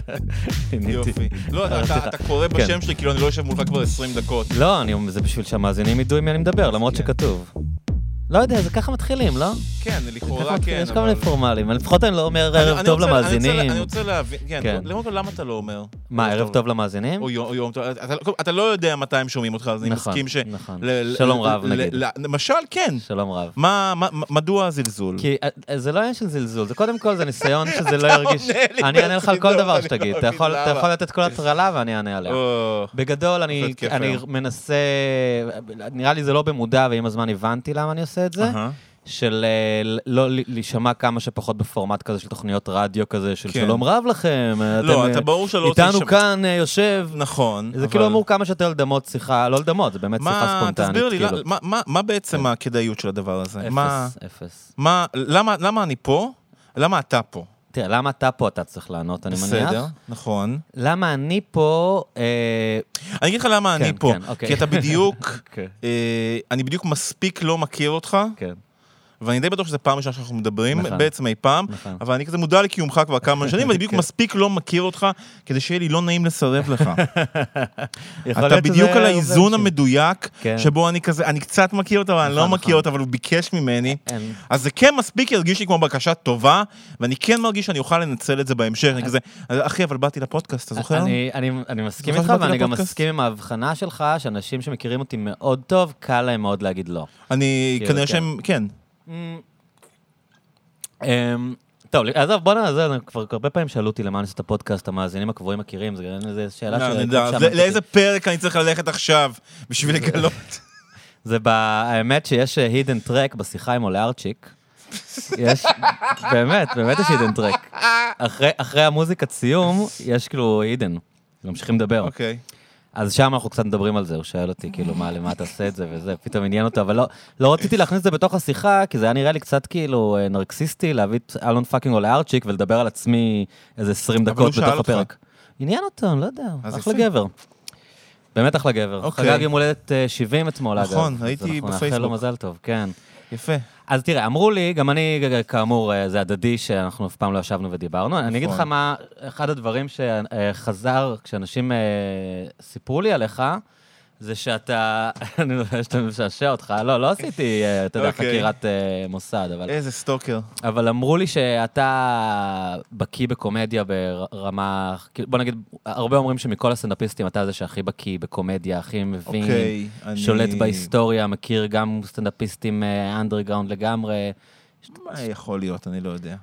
יופי. לא, אתה- אתה- קורא כן. בשם שלי, כאילו אני לא יושב מולך כבר 20 דקות. לא, זה בשביל שהמאזינים ידעו עם מי אני מדבר, למרות כן. שכתוב. לא יודע, זה ככה מתחילים, לא? כן, לכאורה כן, יש כל מיני אבל... פורמלים, אבל לפחות אני לא אומר ערב טוב למאזינים. אני רוצה להבין, כן, כן. למה למה אתה לא אומר? מה, ערב טוב למאזינים? או יום טוב, אתה- לא יודע מתי הם שומעים אותך, אז אני נכון, מסכים ש... נכון. שלום רב, נגיד. למשל, כן. שלום רב. מדוע הזלזול? כי אה, זה לא עניין של זלזול, זה קודם כל זה ניסיון שזה לא ירגיש... אני אענה לך על כל ברצינות, דבר שתגיד, לא אתה יכול לתת כל הטרלה ואני אענה עליה. בגדול, אני. מנסה, נראה לי זה לא במודע, ועם הזמן הבנתי למה אני עושה את זה, אהה. של אה, לא להישמע כמה שפחות בפורמט כזה של תוכניות רדיו כזה, של כן. שלום רב לכם. לא, אתם, אתה אה, ברור שאתה לא רוצה איתנו כאן אה, יושב. נכון. זה אבל- כאילו אמור כמה שיותר לדמות שיחה, לא לדמות, זה באמת שיחה מה, ספונטנית. תסביר לי, כאילו. לא- מה- מה- מה בעצם הכדאיות של הדבר הזה? מה- אפס, אפס. מה, למה למה אני פה? למה אתה פה? תראה, למה אתה פה אתה צריך לענות, אני מניח? בסדר, נכון. למה אני פה... אה, אני אגיד לך למה כן, אני פה. כן, אוקיי. כי אתה בדיוק, כן. אה, אני בדיוק מספיק לא מכיר אותך, כן. ואני די בטוח שזו פעם ראשונה שאנחנו מדברים, נכון. בעצם אי פעם, נכון. אבל אני כזה מודע לקיומך כבר כמה שנים, ואני בדיוק כן. מספיק לא מכיר אותך, כדי שיהיה לי לא נעים לסרב לך. אתה בדיוק על האיזון. המדויק, כן. שבו אני כזה, אני קצת מכיר אותו, אבל אני לא נכון, מכיר נכון. אותו, אבל הוא ביקש ממני. אין. אז זה כן מספיק ירגיש לי כמו בקשה טובה, ואני כן מרגיש שאני אוכל לנצל את זה בהמשך. אני כזה, אחי, אבל באתי לפודקאסט, אתה זוכר? אני, מסכים איתך, ואני גם? מסכים עם ההבחנה שלך, שאנשים שמכירים אותי מאוד טוב, קל להם מאוד להגיד לא. אני, כאילו, כנראה כן. שהם, כן. אמ, טוב, עזוב, בוא נעזוב, כבר הרבה פעמים שאלו אותי למה אני עושה את הפודקאסט, המאזינים הקבועים מכירים, זה שאלה לא, ש... לאיזה פרק אני צריך ללכת עכשיו בשביל לגלות? זה האמת שיש אה, הידן טרק בשיחה עם אולארצ'יק. יש, באמת, באמת יש hidden track. אחרי, אחרי המוזיקת סיום, יש כאילו hidden. ממשיכים לדבר. אוקיי. אז שם אנחנו קצת מדברים על זה, הוא שואל אותי, כאילו, מה, למה אתה עושה את זה וזה, פתאום עניין אותו, אבל לא, לא רציתי להכניס את זה בתוך השיחה, כי זה היה נראה לי קצת כאילו אה, נרקסיסטי להביא את אלון fucking אולארצ'יק ולדבר על עצמי איזה 20 אבל דקות בתוך. הפרק. עניין אותו, לא יודע, אחלה. גבר. באמת אחלה גבר. אוקיי. חגג יום הולדת אה, 70 אתמול, אגב. נכון, אז ראיתי אנחנו נאחל בפייסבוק. לו מזל טוב, כן. יפה. אז תראה, אמרו לי, גם אני, כאמור, אה, זה הדדי שאנחנו אף פעם לא ישבנו ודיברנו. אני אגיד לך נכון. מה, אחד הדברים שחזר כשאנשים אה, סיפרו לי עליך, זה שאתה, אני לא יודע שאתה משעשע אותך, לא, לא עשיתי, אה, אתה יודע, אוקיי. חקירת אה, מוסד, אבל... איזה סטוקר. אבל אמרו לי שאתה בקיא בקומדיה ברמה, בוא נגיד, הרבה אומרים שמכל הסטנדאפיסטים אתה זה שהכי בקיא בקומדיה, הכי מבין, אוקיי. שולט בהיסטוריה, מכיר גם סטנדאפיסטים אנדרגראונד לגמרי. מה יכול להיות, אני לא יודע.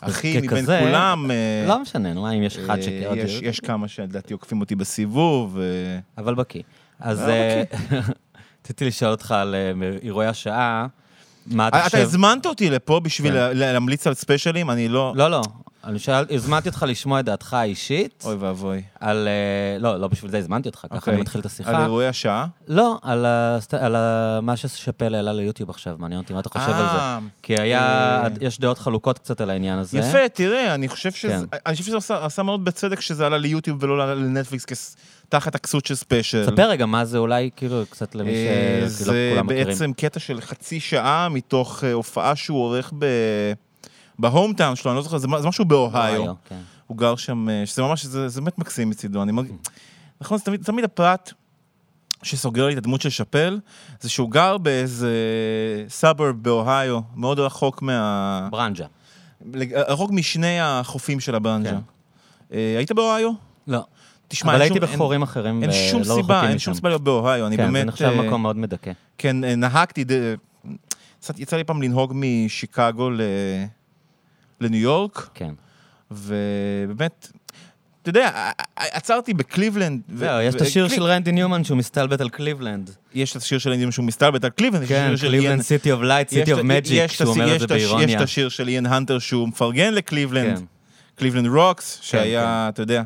אחי, מבין כולם... אה, לא משנה, נו, אם יש אחד אה, שעוד... יש- כמה שלדעתי עוקפים אותי בסיבוב. אה, אבל בקיא. אז אה, אה, רציתי לשאול אותך על אה, אירועי השעה, מה אתה אתה חושב... הזמנת אותי לפה בשביל כן. לה- להמליץ על ספיישלים? אני לא... לא, לא. אני שאל, הזמנתי אותך לשמוע את דעתך האישית, אוי ואבוי. על... אה, לא, לא בשביל זה הזמנתי אותך, ככה אוקיי. אני מתחיל את על השיחה. אירועי השעה? לא, על, הסט... על ה... מה ששפל העלה ליוטיוב עכשיו, מעניין אותי מה אתה חושב על זה. אה, כי היה, אה. יש דעות חלוקות קצת על העניין הזה. יפה, תראה, אני חושב שזה, כן. אני חושב שזה עשה, עשה מאוד בצדק שזה עלה ליוטיוב ולא לנטפליקס כס, תחת הכסות של ספיישל. ספר רגע מה זה אולי, כאילו, קצת למי שכאילו זה כולם מכירים. בעצם קטע של חצי שעה מתוך הופעה שהוא עורך ב... בהום טאון שלו, אני לא זוכר, זה משהו באוהיו. אוהיו, כן. הוא גר שם, אה, שזה ממש, זה, באמת מקסים מצידו. אני מרגיש... נכון, זה תמיד, תמיד הפרט שסוגר לי את הדמות של שאפל, זה שהוא גר באיזה סאברב באוהיו, מאוד רחוק מה... ברנז'ה. רחוק משני החופים של הברנז'ה. כן. אה, היית באוהיו? לא. תשמע, אבל אין הייתי שום- בחורים אחרים אין, אין שום ולא סיבה, אין שום. סיבה להיות באוהיו, אני כן, באמת... זה נחשב אה, מקום מאוד מדכא. כן, נהגתי, ד- יצא לי פעם לנהוג משיקגו ל... לניו יורק, כן. ובאמת, אתה יודע, עצרתי בקליבלנד. ו- יש את השיר של רנדי ניומן שהוא מסתלבט על קליבלנד. יש את השיר של איאן שהוא מסתלבט על קליבלנד. כן, קליבלנד city of light, יש city of magic, שהוא אומר השיר- את זה הש- יש באירוניה. את השיר של איאן הנטר שהוא מפרגן לקליבלנד, כן. קליבלנד רוקס, כן. שהיה, אתה יודע,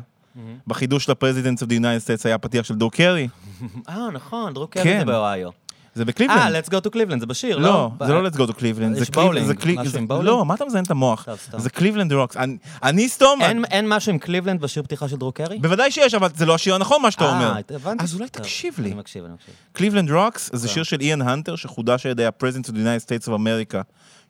בחידוש של ה Presidents of the United States היה פתיח של דרו קרי. אה, נכון, דרו קרי כן. זה באוהיו. זה אה, בקליבלנד. let's go to Cleveland, זה בשיר, לא, לא? זה לא let's go to Cleveland. יש זה קליב- בולינג, זה קליב- משהו עם בולינג? לא, מה אתה מזיין את המוח? זה קליבלנד רוקס. אני- אני סתום. אין- משהו עם קליבלנד בשיר פתיחה של דרו קרי? בוודאי שיש, אבל זה לא השיר הנכון מה שאתה אומר. אה, הבנתי. אז אולי תקשיב לי. אני מקשיב, אני מקשיב. קליבלנד רוקס זה. שיר של איאן הנטר שחודש על ידי ה-Presidents of the United States of America,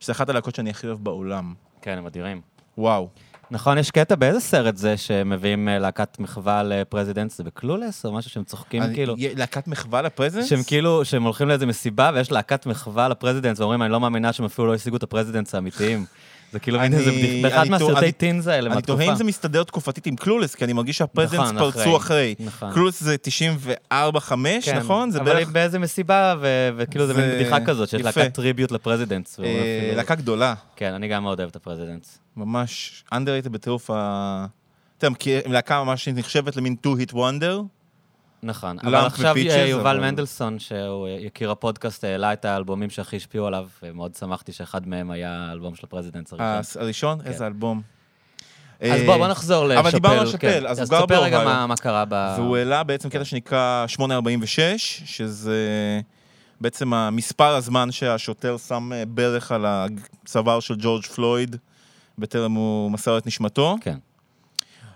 שזה אחת הלהקות שאני הכי אוהב בעולם. כן, הם אדירים. וואו. נכון, יש קטע באיזה סרט זה שמביאים אה, להקת מחווה לפרזידנט, זה בקלולס או משהו שהם צוחקים אני- כאילו? יה- להקת מחווה לפרזידנטס? שהם כאילו, שהם הולכים לאיזה מסיבה ויש להקת מחווה לפרזידנטס, ואומרים, אני לא מאמינה שהם אפילו לא השיגו את הפרזידנטס האמיתיים. זה כאילו מין אני- איזה בדיחה, באחד אני מהסרטי אני- teens האלה אני מהתקופה. תוהה אם זה מסתדר תקופתית עם קלולס, כי אני מרגיש שהפרזידנטס נכון, פרצו אחרי. נכון. קלולס זה 94-5, כן, נכון? זה אבל בערך היא באיזה מסיבה, ו- וכאילו זה מין בדיחה כזאת, שיש. להקת tribute לפרזידנטס. אה, להקה גדולה, כן, אני גם מאוד אוהב את הפרזידנטס. ממש underrated בטירוף ה... אתה מכיר, להקה ממש נחשבת למין two hit wonder. נכון, אבל עכשיו יובל מנדלסון, שהוא יקיר הפודקאסט, העלה את האלבומים שהכי השפיעו עליו, ומאוד שמחתי שאחד מהם היה האלבום של הפרזידנטס הראשון. הראשון, איזה אלבום. אז אה, בוא, בוא נחזור לשאפל. אבל דיברנו על כן. שאפל, אז הוא אז גר תספר רגע באוהיו. מה- מה קרה ב... והוא העלה בעצם קטע שנקרא 846, שזה בעצם המספר הזמן שהשוטר שם אה, ברך על הצוואר של ג'ורג' פלויד, בטרם הוא מסר את נשמתו. כן.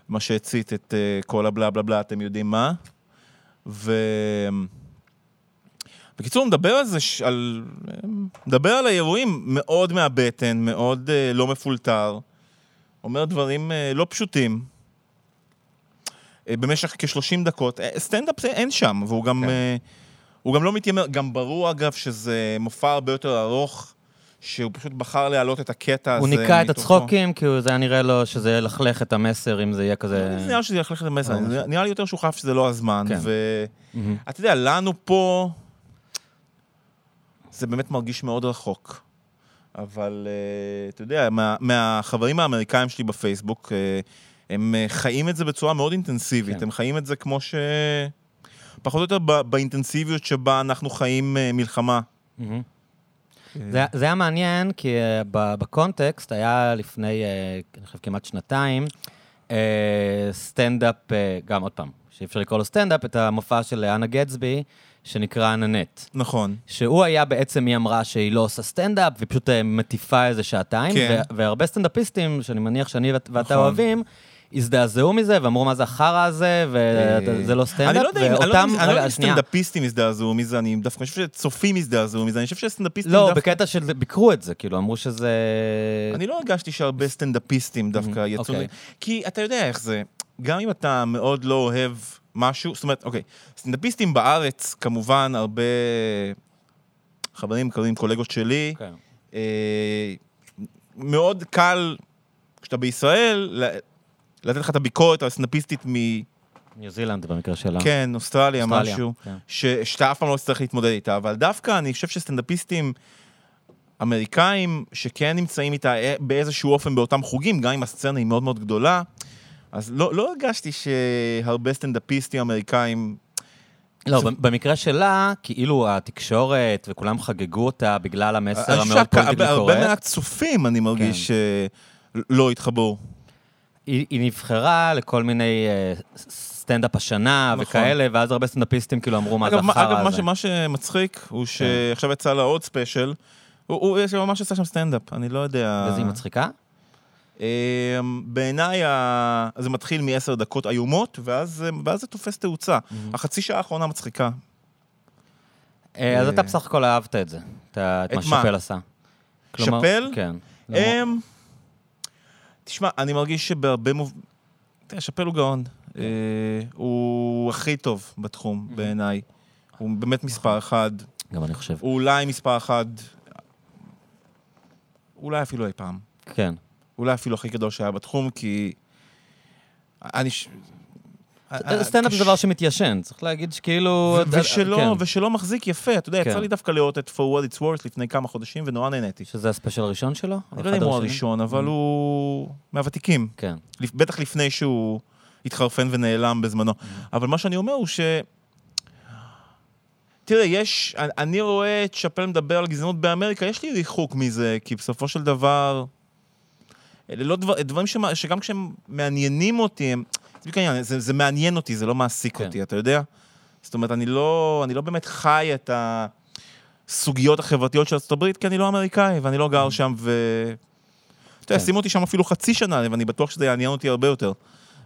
מה שהצית את אה, כל הבלה בלה בלה, אתם יודעים מה. ו... בקיצור, מדבר על זה. על... מדבר על האירועים מאוד מהבטן, מאוד אה, לא מפולטר. אומר דברים אה, לא פשוטים. אה, במשך כ-30 דקות. אה, סטנדאפ זה אין שם, והוא גם, כן. אה, הוא גם לא מתיימר, גם ברור אגב שזה מופע הרבה יותר ארוך, שהוא פשוט בחר להעלות את הקטע הזה. הוא ניקה את. הצחוקים, כי זה היה נראה לו שזה ילכלך את המסר, אם זה יהיה כזה... זה נראה שזה ילכלך את המסר, נראה- לי יותר שהוא חף שזה לא הזמן. כן. ואתה יודע, לנו פה, זה באמת מרגיש מאוד רחוק. אבל אה, אתה יודע, מה- מהחברים האמריקאים שלי בפייסבוק, אה, הם אה, חיים את זה בצורה מאוד אינטנסיבית. כן. הם חיים את זה כמו ש... פחות או יותר באינטנסיביות שבה אנחנו חיים מלחמה. מהמם. זה, זה היה מעניין, כי uh, בקונטקסט היה לפני, uh, אני חושב, כמעט שנתיים, uh, סטנדאפ, uh, גם עוד פעם, שאי אפשר לקרוא לו סטנדאפ, את המופע של האנה גדסבי, שנקרא נאנט. נכון. שהוא היה בעצם, היא אמרה שהיא לא עושה סטנדאפ, והיא פשוט אה, מטיפה איזה שעתיים, כן. והרבה סטנדאפיסטים, שאני מניח שאני ואת- ואתה נכון. אוהבים, הזדעזעו מזה, ואמרו מה זה החרא הזה, וזה לא סטנדאפ, אני לא יודע אם- לא לא. סטנדאפיסטים הזדעזעו מזה, אני דווקא חושב שצופים הזדעזעו מזה, אני חושב שסטנדאפיסטים לא, דווקא... בקטע של ביקרו את זה, כאילו, אמרו שזה... אני לא הרגשתי שהרבה סטנדאפיסטים דווקא יצאו... אוקיי. כי אתה יודע איך זה, גם אם אתה מאוד לא אוהב משהו, זאת אומרת, אוקיי, סטנדאפיסטים בארץ, כמובן, הרבה חברים, קרים, קולגות שלי, כן. אה, מאוד קל, כשאתה בישראל, לתת לך את הביקורת הסטנדאפיסטית מ... ניו זילנד במקרה שלה. כן, אוסטרליה, אוסטרליה, משהו, כן. ש, שאתה אף פעם לא תצטרך להתמודד איתה, אבל דווקא אני חושב שסטנדאפיסטים אמריקאים שכן נמצאים איתה אה, באיזשהו אופן באותם חוגים, גם אם הסצנה היא מאוד מאוד גדולה, אז לא, לא הרגשתי שהרבה סטנדאפיסטים אמריקאים... לא, במקרה שלה, כאילו התקשורת וכולם חגגו אותה בגלל המסר המאוד politically הרבה correct. מעט צופים, אני מרגיש, שלא התחברו. היא, היא נבחרה לכל מיני אה, סטנדאפ השנה נכון. וכאלה, ואז הרבה סטנדאפיסטים כאילו אמרו מה זה החרא אגב, מה, הזה. מה שמצחיק הוא שעכשיו יצא לה עוד ספיישל, הוא, הוא יש- ממש עשה שם סטנדאפ, אני לא יודע... וזה היא מצחיקה? אמ, בעיניי זה מתחיל מעשר דקות איומות, ואז ואז זה תופס תאוצה. החצי שעה האחרונה מצחיקה. אה, אז אה, אתה בסך הכל אהבת את זה, את מה? שאפל עשה. שאפל? כן. תשמע, אני מרגיש שבהרבה מוב... תראה, שאפל הוא גאון. אה, הוא הכי טוב בתחום, בעיניי. הוא באמת מספר אחד. גם אני חושב. הוא אולי מספר אחד, אולי אפילו אי פעם. כן. אולי אפילו הכי גדול שהיה בתחום, כי... אני... ש- סטנדאפ זה דבר שמתיישן, צריך להגיד שכאילו... ושלא, כן. ושלא מחזיק יפה, אתה יודע, כן. יצא לי דווקא לראות את For What It's Worth לפני כמה חודשים, ונורא נהניתי. שזה הספיישל הראשון שלו? אני לא יודע אם הוא? הראשון, אבל הוא מהוותיקים. כן. בטח לפני שהוא התחרפן ונעלם בזמנו. אבל מה שאני אומר הוא ש... תראה, יש... אני- אני רואה את שאפל מדבר על גזענות באמריקה, יש לי ריחוק מזה, כי בסופו של דבר... אלה לא דבר, דברים שמה, שגם כשהם מעניינים אותי, הם... זה בדיוק העניין, זה, זה מעניין אותי, זה לא מעסיק כן. אותי, אתה יודע? זאת אומרת, אני לא, אני לא באמת חי את הסוגיות החברתיות של ארה"ב, כי אני לא אמריקאי, ואני לא גר שם, ו... אתה יודע, כן. שימו אותי שם אפילו חצי שנה, ואני בטוח שזה יעניין אותי הרבה יותר.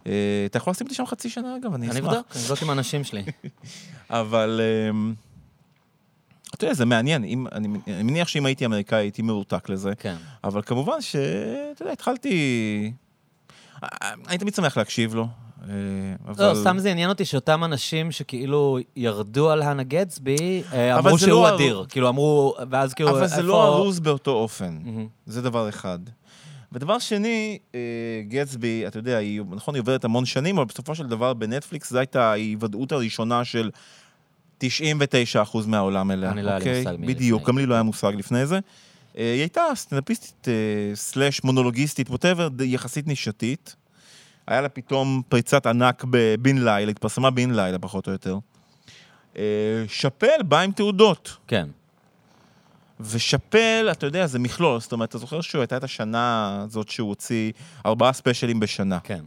אה, אתה יכול לשים אותי שם חצי שנה, אגב, אני אני אשמח. אבדוק, אני אבדוק עם האנשים שלי. אבל... אמ, אתה יודע, זה מעניין. אם, אני, אני מניח שאם הייתי אמריקאי, הייתי מרותק לזה. כן. אבל כמובן ש... אתה יודע, התחלתי... אני תמיד שמח להקשיב לו. אה, לא, אבל- סתם זה עניין אותי שאותם אנשים שכאילו ירדו על האנה גטסבי, אה, אבל אמרו זה שהוא לא הר- אדיר. כאילו אמרו, ואז כאילו, אבל זה איפה- לא ארוז באותו אופן. מהמם. זה דבר אחד. ודבר שני, אה, גטסבי, אתה יודע, היא, נכון, היא עוברת המון שנים, אבל בסופו של דבר בנטפליקס זו הייתה ההיוודעות הראשונה של 99% מהעולם אליה. אני לא היה לי אוקיי? מושג מי בדיוק. גם לי לא היה מושג לפני זה. היא הייתה סטנדאפיסטית, סלאש מונולוגיסטית, ווטאבר, יחסית נישתית. היה לה פתאום פריצת ענק בבן לילה, התפרסמה בן לילה פחות או יותר. אה, שאפל בא עם תעודות. כן, ושאפל, אתה יודע, זה מכלול, זאת אומרת, אתה זוכר שהוא הייתה את השנה הזאת שהוא הוציא ארבעה ספיישלים בשנה. כן.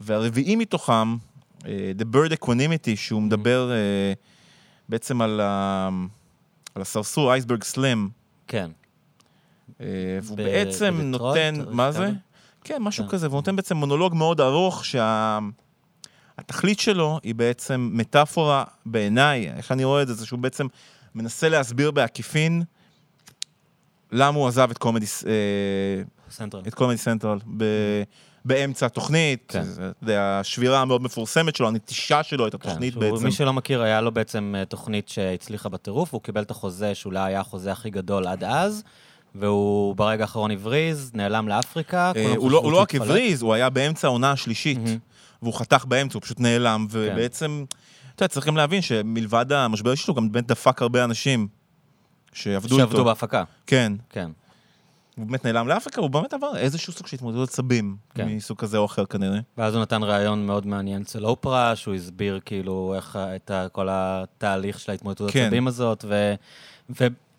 והרביעי מתוכם, אה, The Bird Equanimity, שהוא מדבר אה, בעצם על, ה... על הסרסור אייסברג סלם, כן. והוא בעצם נותן, מה זה? כן, משהו כן. כזה, והוא נותן בעצם מונולוג מאוד ארוך, שהתכלית שלו היא בעצם מטאפורה בעיניי, איך אני רואה את זה, זה שהוא בעצם מנסה להסביר בעקיפין למה הוא עזב את קומדי, אה, סנטרל. את קומדי סנטרל ב- באמצע התוכנית, כן. זה, השבירה המאוד מפורסמת שלו, הנטישה שלו את כן, התוכנית שהוא- בעצם. מי שלא מכיר, היה לו בעצם אה, תוכנית שהצליחה בטירוף, הוא קיבל את החוזה שאולי היה החוזה הכי גדול עד אז, והוא ברגע האחרון הבריז, נעלם לאפריקה. אה, הוא לא- הוא לא רק. הבריז, הוא היה באמצע העונה השלישית, מהמם. והוא חתך באמצע, הוא פשוט נעלם, כן. ובעצם, אתה יודע, צריך גם להבין שמלבד המשבר שלו, גם באמת דפק הרבה אנשים שעבדו איתו. שעבדו בהפקה, כן. כן. הוא באמת נעלם לאפריקה, הוא באמת עבר איזשהו סוג של התמודדות עצבים, כן. מסוג כזה או אחר כנראה. ואז הוא נתן ראיון מאוד מעניין אצל אופרה, שהוא הסביר כאילו איך את כל התהליך של ההתמודדות כן. העצבים הזאת, ו-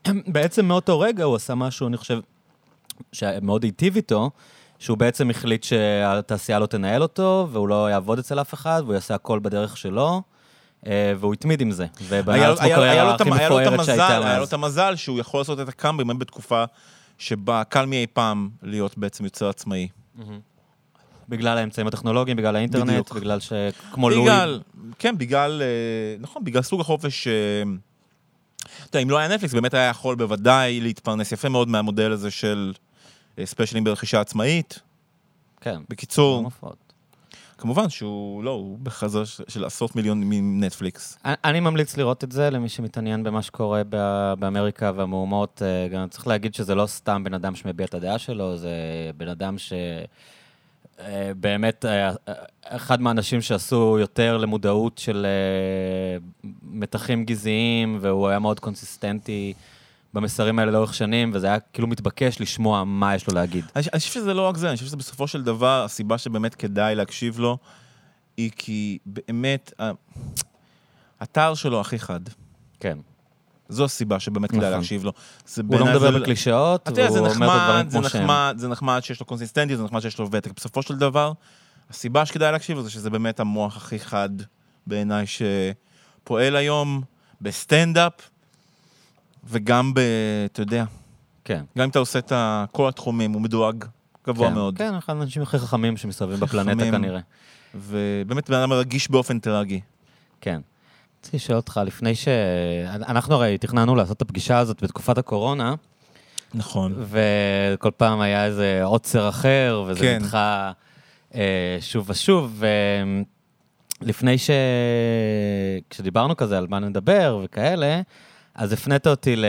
ובעצם מאותו רגע הוא עשה משהו, אני חושב, שמאוד היטיב איתו, שהוא בעצם החליט שהתעשייה לא תנהל אותו, והוא לא יעבוד אצל אף אחד, והוא יעשה הכל בדרך שלו, אה, והוא התמיד עם זה, ובנה היה לו קריירה הכי מפוארת שהייתה המזל, היה לו מאז. את המזל שהוא יכול לעשות את הקאמבים באמת בתקופה שבה קל מאי פעם להיות בעצם יוצר עצמאי. בגלל האמצעים הטכנולוגיים, בגלל האינטרנט. בגלל שכמו לואי... בגלל, כן, בגלל, אה, נכון, בגלל סוג החופש, אתה יודע, אם לא היה נטפליקס, באמת היה יכול בוודאי להתפרנס יפה מאוד מהמודל הזה של אה, ספיישלים ברכישה עצמאית. כן, בקיצור. כמובן שהוא, לא, הוא בחזר ש- של עשרות מיליון מנטפליקס. אני- ממליץ לראות את זה למי שמתעניין במה שקורה באמריקה והמהומות. אה, גם צריך להגיד שזה לא סתם בן אדם שמביע את הדעה שלו, זה בן אדם ש... אה, באמת, אה, אחד מהאנשים שעשו יותר למודעות של אה, מתחים גזעיים, והוא היה מאוד קונסיסטנטי במסרים האלה לאורך שנים, וזה היה כאילו מתבקש לשמוע מה יש לו להגיד. אני אני חושב שזה לא רק זה, אני חושב שזה בסופו של דבר, הסיבה שבאמת כדאי להקשיב לו, היא כי באמת, ה- התער שלו הכי חד. כן. זו הסיבה שבאמת כדאי נכון. להקשיב לו. זה הוא לא מדבר זה- בקלישאות, זה אומר את הדברים כמו שהם. זה נחמד שיש לו קונסיסטנטיות, זה נחמד שיש לו ותק. בסופו של דבר, הסיבה שכדאי להקשיב לו זה שזה באמת המוח הכי חד בעיניי שפועל היום בסטנדאפ, וגם ב... אתה יודע, כן. גם אם אתה עושה את כל התחומים, הוא מדורג גבוה כן, מאוד. כן, אחד האנשים הכי חכמים שמסתובבים בפלנטה חכמים. כנראה. ובאמת בן אדם רגיש באופן טרגי. כן. רציתי לשאול אותך, לפני ש... אנחנו הרי תכננו לעשות את הפגישה הזאת בתקופת הקורונה, נכון. וכל פעם היה איזה עוצר אחר, וזה כן. נדחה אה, שוב ושוב, ולפני ש... כשדיברנו כזה על מה נדבר וכאלה, אז הפנית אותי ל...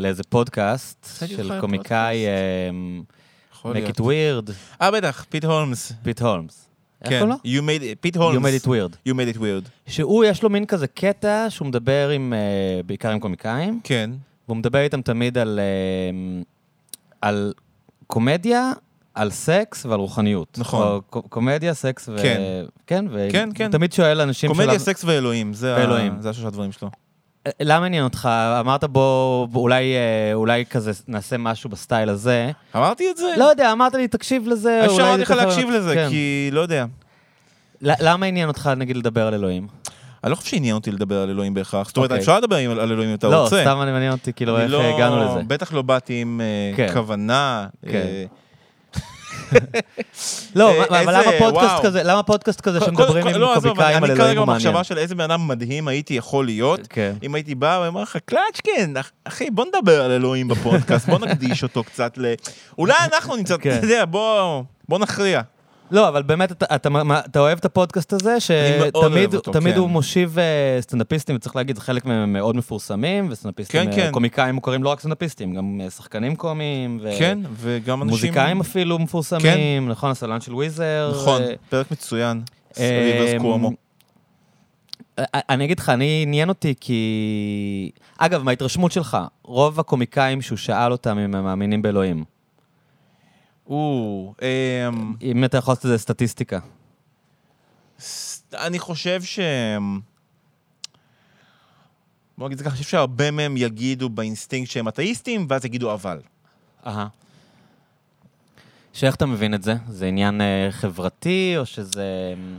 לאיזה פודקאסט של קומיקאי יכול Make להיות. It Weird, אה, בטח, פיט הולמס. פיט הולמס. איך כן, קוראים לו? You made it, פיט You הולמס. made it weird. You made it weird. שהוא, יש לו מין כזה קטע שהוא מדבר עם, אה, בעיקר עם קומיקאים, כן. והוא מדבר איתם תמיד על, אה, על קומדיה, על סקס ועל רוחניות. נכון. או ק- קומדיה, סקס ו... כן. כן, ו... כן, כן. הוא תמיד שואל אנשים קומדיה, שלב- סקס ואלוהים, זה ה- ואלוהים. זה השלושה דברים שלו. אה, למה עניין אותך? אמרת בוא, אולי, אה, אולי כזה נעשה משהו בסטייל הזה. אמרתי את זה? לא יודע, אמרת לי, תקשיב לזה. אפשר אמרתי לך להקשיב לזה, כן. כי לא יודע. למה עניין אותך, נגיד, לדבר על אלוהים? אני לא חושב שעניין אותי לדבר על אלוהים בהכרח. זאת אומרת, אוקיי. אפשר לדבר על אלוהים אם אתה לא, רוצה. סתם אני מעניין אותי, כאילו, איך לא- הגענו לזה. בטח לא באתי עם אה, כן. כוונה. כן. לא, אה, אבל למה פודקאסט. כזה, למה פודקאסט כזה שמדברים עם לא, עזוב, קומיקאים על אני אלוהים כרגע הוא מעניין? במחשבה של איזה בן אדם מדהים הייתי יכול להיות. כן. אם הייתי בא ואומר לך, קלצ'קין, אח- אחי, בוא נדבר על אלוהים בפודקאסט, בוא נקדיש אותו קצת ל... אולי אנחנו נמצא, כן. אתה יודע, בוא נכריע. לא, אבל באמת, אתה, אתה, אתה אוהב את הפודקאסט הזה, שתמיד כן. הוא מושיב אה, סטנדאפיסטים, וצריך להגיד, חלק מהם הם מאוד מפורסמים, וסטנדאפיסטים, כן, אה, כן. קומיקאים מוכרים, לא רק סטנדאפיסטים, גם אה, שחקנים קומיים, ו... כן, וגם אנשים... מוזיקאים אפילו מפורסמים, נכון, הסולן של וויזר. נכון, אה, פרק מצוין. ריברס קוומו. אה, אני אגיד לך, אני עניין אותי כי... אגב, מההתרשמות שלך, רוב הקומיקאים שהוא שאל אותם אם הם מאמינים באלוהים, או, אמ, אם אתה יכול לעשות איזה סטטיסטיקה. ס- אני חושב ש... בוא נגיד את זה ככה, אני חושב שהרבה מהם יגידו באינסטינקט שהם אתאיסטים, ואז יגידו אבל. אהה. שאיך אתה מבין את זה? זה עניין אה, חברתי, או שזה... אה,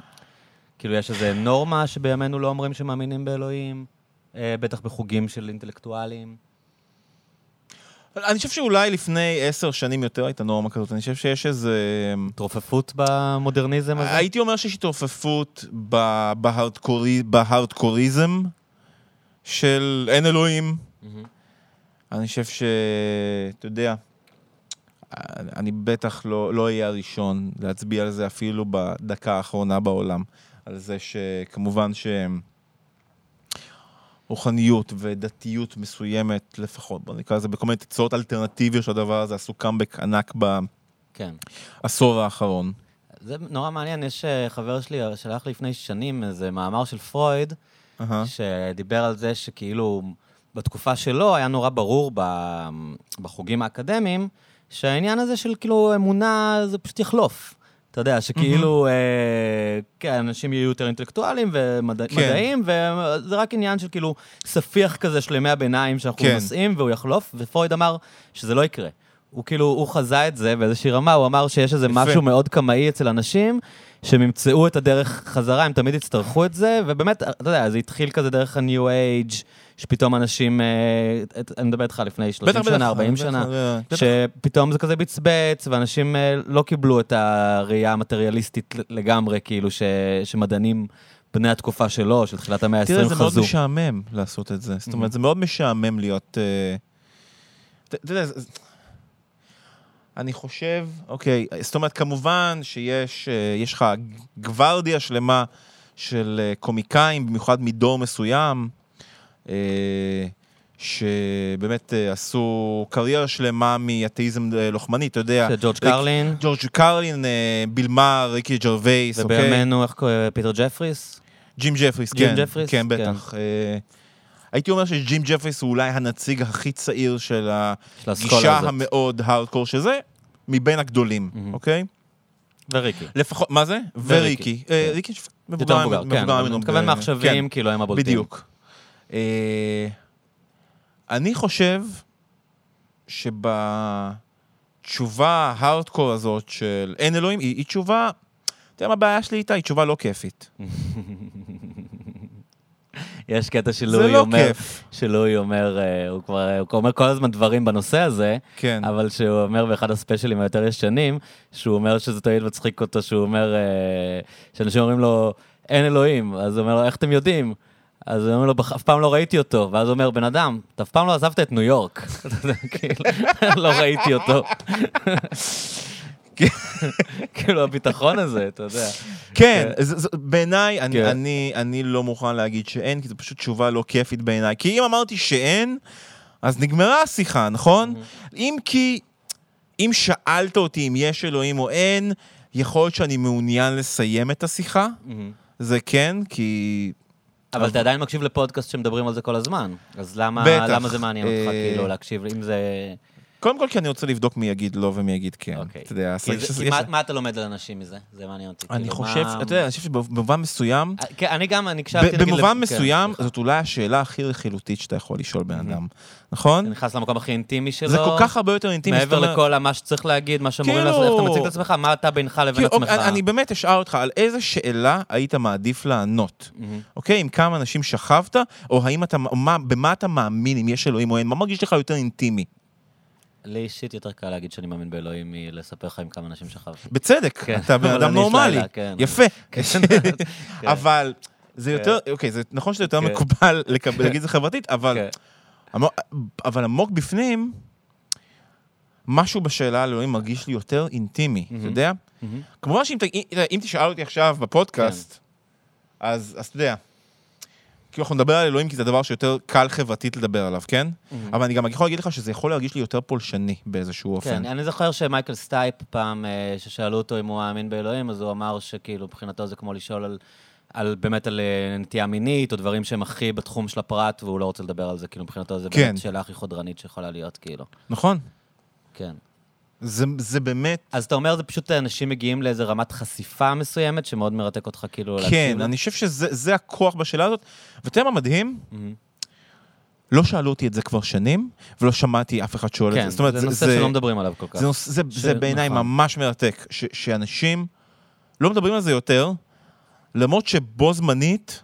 כאילו, יש איזו נורמה שבימינו לא אומרים שמאמינים באלוהים? אה, בטח בחוגים של אינטלקטואלים. אני חושב שאולי לפני עשר שנים יותר הייתה נורמה כזאת, אני חושב שיש איזה... התרופפות במודרניזם הזה? הייתי אומר שיש בהארדקורי- בהארדקוריזם של אין אלוהים. מהמם. אני חושב ש... אתה יודע, אני בטח לא, לא אהיה הראשון להצביע על זה אפילו בדקה האחרונה בעולם. על זה שכמובן ש... רוחניות ודתיות מסוימת לפחות, בוא נקרא לזה בכל מיני תצורות אלטרנטיביות של הדבר הזה, עשו קאמבק ענק כן. בעשור האחרון. זה נורא מעניין, יש אה, חבר שלי, שלח לי לפני שנים איזה מאמר של פרויד, אהה. שדיבר על זה שכאילו בתקופה שלו היה נורא ברור בחוגים האקדמיים, שהעניין הזה של כאילו אמונה זה פשוט יחלוף. אתה יודע, שכאילו, אה, כן, אנשים יהיו יותר אינטלקטואלים ומדעיים, וזה רק עניין של כאילו ספיח כזה של ימי הביניים שאנחנו כן. נושאים, והוא יחלוף, ופרויד אמר שזה לא יקרה. הוא כאילו, הוא חזה את זה באיזושהי רמה, הוא אמר שיש איזה. משהו מאוד קמאי אצל אנשים, שהם ימצאו את הדרך חזרה, הם תמיד יצטרכו את זה, ובאמת, אתה יודע, זה התחיל כזה דרך ה-New Age, שפתאום אנשים, אה, אני מדבר איתך לפני 30 בטח, בטח, שנה, 40 בטח, שנה, בטח. שפתאום זה כזה בצבץ, ואנשים אה, לא קיבלו את הראייה המטריאליסטית לגמרי, כאילו, שמדענים בני התקופה שלו, של תחילת המאה תראה, ה-20 זה מאוד חזו. משעמם לעשות את זה. זאת אומרת, זה מאוד משעמם להיות... אה, אתה יודע, אני חושב, אוקיי, זאת אומרת, כמובן שיש אה, יש לך גוורדיה שלמה של אה, קומיקאים, במיוחד מדור מסוים, אה, שבאמת אה, עשו קריירה שלמה מאתאיזם אה, לוחמני, אתה יודע. שג'ורג' ריק- קרלין, ג'ורג' קרלין, אה, ביל מאר, ריקי ג'רווייס, אוקיי? ובימינו, איך קוראים? פיטר ג'פריס? ג'ים ג'פריס, ג'ים כן. ג'פריס? כן, בטח. אה, הייתי אומר שג'ים ג'פריס הוא אולי הנציג הכי צעיר של של הגישה. המאוד הארדקור שזה, מבין הגדולים. אוקיי? וריקי. לפחות, מה זה? וריקי. אה, כן. ריקי מבוגר מבוגר, כן, ממנו אני מתכוון מעכשווים, כאילו, הם כן, הבולטים. בדיוק. אה, אני חושב שבתשובה ההארדקור הזאת של אין אלוהים, היא היא תשובה, אתה יודע מה הבעיה שלי איתה? היא תשובה לא כיפית. יש קטע שלואי לא אומר, כיף. שלואי אומר, אה, הוא כבר הוא אומר כל הזמן דברים בנושא הזה, כן. אבל שהוא אומר באחד הספיישלים היותר ישנים, שהוא אומר שזה תמיד מצחיק אותו, שהוא אומר, אה, שאנשים אומרים לו, אין אלוהים, אז הוא אומר לו, איך אתם יודעים? אז הוא אומר לו, "בח- אף פעם לא ראיתי אותו. ואז הוא אומר, בן אדם, אתה אף פעם לא עזבת את ניו יורק. כאילו, לא ראיתי אותו. כאילו, הביטחון הזה, אתה יודע. כן, בעיניי, כן. אני, אני לא מוכן להגיד שאין, כי זו פשוט תשובה לא כיפית בעיניי. כי אם אמרתי שאין, אז נגמרה השיחה, נכון? אם כי, אם שאלת אותי אם יש אלוהים או אין, יכול להיות שאני מעוניין לסיים את השיחה. זה כן, כי... אבל אתה עדיין מקשיב לפודקאסט שמדברים על זה כל הזמן. אז למה, בטח. למה זה מעניין אותך, אה, כאילו, להקשיב, אם זה... קודם כל, כי אני רוצה לבדוק מי יגיד לא ומי יגיד כן. אוקיי. אתה יודע, כי זה- מה- מה אתה לומד על אנשים מזה? זה מעניין אותי. אני כאילו, חושב, מה- אתה יודע, אני חושב שבמובן מסוים, אה, כן, אני גם, אני הקשבתי... ב- נגיד, במובן לפ- מסוים, כן, זאת אולי השאלה הכי רכילותית שאתה יכול לשאול בן אדם, נכון? זה נכנס למקום הכי אינטימי שלו. זה כל כך הרבה יותר אינטימי. מעבר לכל מה שצריך להגיד, מה שאמורים כאילו- לעשות, איך אתה מציג את עצמך, מה אתה בינך לבין כאילו, עצמך. אוקיי, אני באמת אשאל אותך, על איזה שאלה היית מעדיף לענות? מהמם. אוקיי? עם כמה אנשים שכבת, או האם אתה, מה, במה אתה מאמין, אם יש אלוהים או אין? מה מרגיש לך יותר אינטימי? לי אישית יותר קל להגיד שאני מאמין באלוהים מלספר לך עם כמה אנשים שכבתי. בצדק, כן, אתה בן אדם נורמלי. כן. יפה. כן. אבל זה יותר, אוקיי, זה נכון שזה יותר. מקובל להגיד את זה חברתית, אבל. עמוק- אבל עמוק בפנים, משהו בשאלה על אלוהים מרגיש לי יותר אינטימי, אתה. יודע? כמובן שאם תשאל אותי עכשיו בפודקאסט, אז אתה יודע, כאילו אנחנו נדבר על אלוהים כי זה הדבר שיותר קל חברתית לדבר עליו, כן? מהמם. אבל אני גם יכול להגיד לך שזה יכול להרגיש לי יותר פולשני באיזשהו אופן. כן, אני זוכר שמייקל סטייפ פעם, אה, ששאלו אותו אם הוא מאמין באלוהים, אז הוא אמר שכאילו מבחינתו זה כמו לשאול על, על באמת על אה, נטייה מינית, או דברים שהם הכי בתחום של הפרט, והוא לא רוצה לדבר על זה, כאילו מבחינתו זה כן. באמת שאלה הכי חודרנית שיכולה להיות, כאילו. נכון? כן. זה, זה באמת... אז אתה אומר, זה פשוט אנשים מגיעים לאיזה רמת חשיפה מסוימת, שמאוד מרתק אותך כאילו כן? אני חושב שזה זה הכוח בשאלה הזאת. ואתה יודע מה מדהים? מהמם. לא שאלו אותי את זה כבר שנים, ולא שמעתי אף אחד שואל את כן, זה. זאת אומרת, זה נושא שלא מדברים עליו כל כך. זה, נוס, זה, ש- זה בעיניי נכון. ממש מרתק, ש, שאנשים לא מדברים על זה יותר, למרות שבו זמנית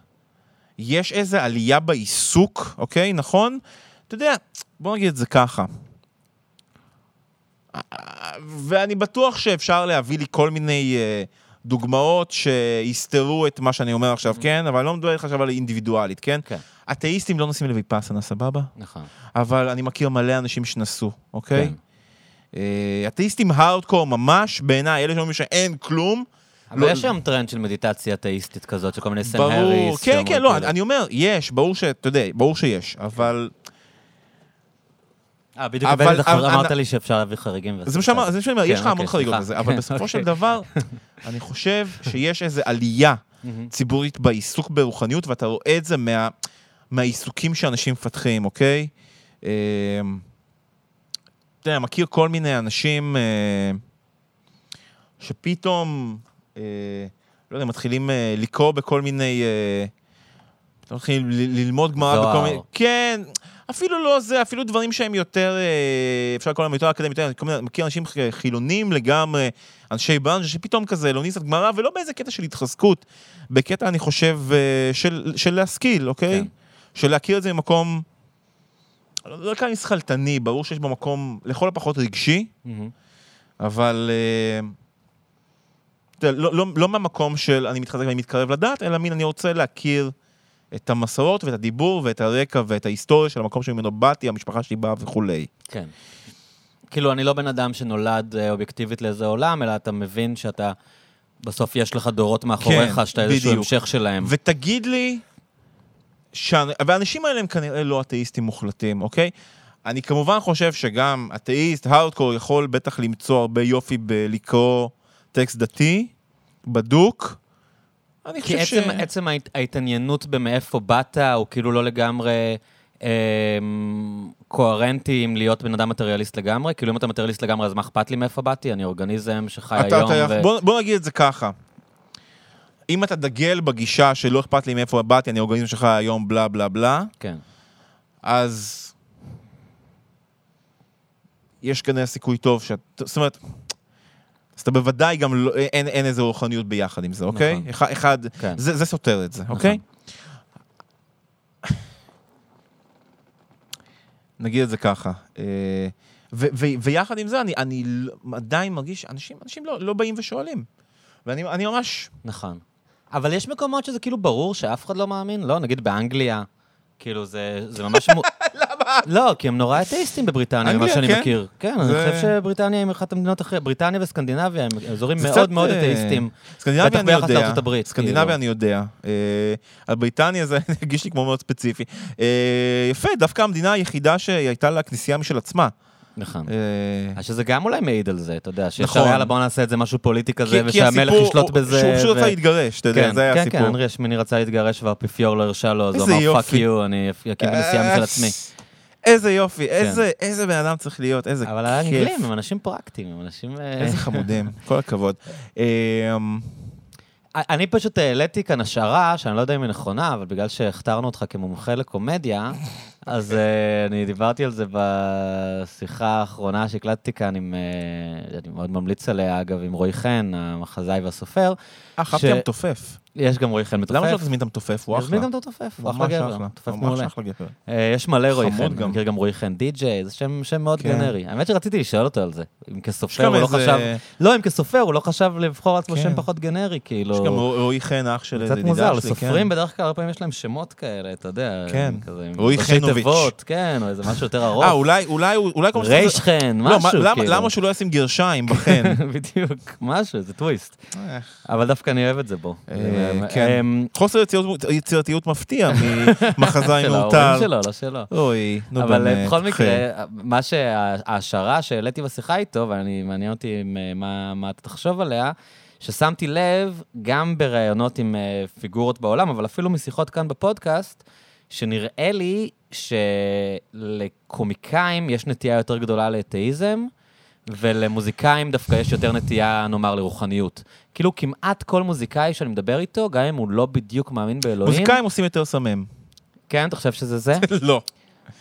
יש איזו עלייה בעיסוק, אוקיי? נכון? אתה יודע, בוא נגיד את זה ככה. ואני בטוח שאפשר להביא לי כל מיני אה, דוגמאות שיסתרו את מה שאני אומר עכשיו, כן? אבל אני לא מדבר איתך עכשיו על אינדיבידואלית, כן? כן, אתאיסטים לא נוסעים לויפאסנה, סבבה? נכון. אבל אני מכיר מלא אנשים שנסעו, אוקיי? כן. אה, אתאיסטים הארדקור ממש, בעיניי, אלה שאומרים שאין כלום. אבל לא- יש היום טרנד של מדיטציה אתאיסטית כזאת, של כל מיני סן ברור, האריס. כן, שאומרים כן, לא, אני אומר, יש, ברור ש... אתה יודע, ברור שיש, אבל... אה, בדיוק אבל- בנט אבל- אמרת לי שאפשר להביא חריגים. זה מה שאני אומר, יש לך כן, המון אוקיי, חריגות. בזה, אבל כן, בסופו של אוקיי. דבר, אני חושב שיש איזו עלייה. ציבורית בעיסוק ברוחניות, ואתה רואה את זה מה- מהעיסוקים שאנשים מפתחים, אוקיי? אה, אתה יודע, מכיר כל מיני אנשים אה, שפתאום, אה, לא יודע, מתחילים אה, לקרוא בכל מיני... מתחילים ללמוד גמרא. בכל מיני... כן, אפילו לא זה, אפילו דברים שהם יותר, אה, אפשר לקרוא להם יותר אקדמיים, יותר, מיני- מכיר אנשים חילונים לגמרי, אנשי ברנז'ה, שפתאום כזה לומדים קצת גמרא, ולא באיזה קטע של התחזקות, בקטע, אני חושב, אה, של, של להשכיל, אוקיי? כן. של להכיר את זה ממקום, לא לא כאן שכלתני, ברור שיש בו מקום לכל הפחות רגשי, מהמם. אבל אה, לא, לא, לא מהמקום של אני מתחזק ואני מתקרב לדת, אלא מין אני רוצה להכיר את המסורות ואת הדיבור ואת הרקע ואת ההיסטוריה של המקום שממנו באתי, המשפחה שלי באה וכולי. כן. כאילו, אני לא בן אדם שנולד אה, אובייקטיבית לאיזה עולם, אלא אתה מבין שאתה, בסוף יש לך דורות מאחוריך, כן, שאתה איזשהו. המשך שלהם. ותגיד לי, שאני, והאנשים האלה הם כנראה לא אתאיסטים מוחלטים, אוקיי? אני כמובן חושב שגם אתאיסט, הארדקור, יכול בטח למצוא הרבה יופי בלקרוא טקסט דתי, בדוק. אני כי חושב עצם, עצם ההת- ההתעניינות במאיפה באת, הוא כאילו לא לגמרי אה, קוהרנטי עם להיות בן אדם מטריאליסט לגמרי. כאילו, אם אתה מטריאליסט לגמרי, אז מה אכפת לי מאיפה באתי? אני אורגניזם שחי אתה, היום. אתה, ו... בוא, בוא נגיד את זה ככה. אם אתה דגל בגישה שלא אכפת לי מאיפה באתי, אני האורגניזם שלך היום, בלה בלה בלה, כן, אז יש כנראה סיכוי טוב שאת... זאת אומרת, אתה בוודאי גם לא, אין, אין איזה רוחניות ביחד עם זה, אוקיי? נכון. אחד, אחד כן. זה, זה סותר את זה, אוקיי? נגיד את זה ככה. אה, ו- ו- ויחד עם זה, אני, אני עדיין מרגיש, אנשים, אנשים לא, לא באים ושואלים. ואני אני ממש... נכון. אבל יש מקומות שזה כאילו ברור שאף אחד לא מאמין? לא, נגיד באנגליה. כאילו, זה, זה ממש... למה? לא, כי הם נורא אתאיסטים בבריטניה, ממה שאני כן? מכיר. כן, אני חושב שבריטניה היא אחת המדינות הכי... בריטניה וסקנדינביה הם אזורים מאוד מאוד אה, אתאיסטים. סקנדינביה בטח אני ביחס יודע, לארצות הברית, סקנדינביה כאילו. אני יודע. אה, על בריטניה זה הרגיש לי כמו מאוד ספציפי. אה, יפה, דווקא המדינה היחידה שהייתה לה כנסייה משל עצמה. נכון. אה, אז שזה גם אולי מעיד על זה, אתה יודע, נכון. שאפשר, יאללה, בוא נעשה את זה משהו פוליטי כזה, ושהמלך ישלוט בזה. שהוא פשוט רצה להתגרש, אתה יודע, כן, זה היה כן, הסיפור. כן, הנרי השמיני רצה להתגרש והאפיפיור לא הרשה לו, אז הוא אמר, fuck you, אני אקים כנסייה משל אה, עצמי. איזה יופי, איזה איזה בן אדם צריך להיות, איזה אבל כיף. האנגלים הם אנשים פרקטיים, הם אנשים... אה, איזה חמודים, כל הכבוד. אה, אני פשוט העליתי כאן השערה, שאני לא יודע אם היא נכונה, אבל בגלל שהכתרנו אותך כמומחה לקומדיה, אז אה, אני דיברתי על זה בשיחה האחרונה שהקלטתי כאן עם, אה, אני מאוד ממליץ עליה, אגב, עם רועי חן, המחזאי והסופר. אה, חשבתי המתופף. יש גם רועי חן מתופף. למה שלא תזמין את המתופף? הוא נזמין אחלה. גם את המתופף, הוא אחלה גבר, ממש מעולה. אחלה גבר. אה, יש מלא רועי חן, גם. אני מכיר גם רועי חן די-ג'יי, זה שם מאוד כן. גנרי. האמת שרציתי לשאול אותו על זה, אם כסופר הוא לא חשב... לא, אם כסופר הוא לא חשב לבחור לעצמו כן. שם פחות גנרי, כאילו... יש גם רועי חן, אח של קצת ידידה מוזר, שלי, לסופרים כן. בדרך כלל הרבה פעמים יש להם שמות כאלה, אתה יודע. כן. רועי. תיבות, כן, או איזה משהו יותר ארוך. אה, אולי, אולי, אולי... כל ריישכן, לא, משהו, מה- למה- כאילו. למה שהוא לא ישים גרשיים בחן? בדיוק, משהו, זה טוויסט. אה, אבל דווקא אני אוהב את זה בו. אה, זה- כן. אמ, חוסר יצירתיות- מפתיע ממחזאי של מעוטר. ההורים שלו, לא שלו. אוי, נו באמת. אבל אה, בכל. מקרה, מה שההשערה שהעליתי בשיחה איתו, ואני, מעניין אותי אה, מה, אתה תחשוב עליה, ששמתי לב, גם בראיונות עם אה, פיגורות בעולם, אבל אפילו משיחות כאן בפודקאסט, שנראה לי שלקומיקאים יש נטייה יותר גדולה לאתאיזם, ולמוזיקאים דווקא יש יותר נטייה, נאמר, לרוחניות. כאילו כמעט כל מוזיקאי שאני מדבר איתו, גם אם הוא לא בדיוק מאמין באלוהים... מוזיקאים עושים יותר סמם. כן, אתה חושב שזה זה? לא.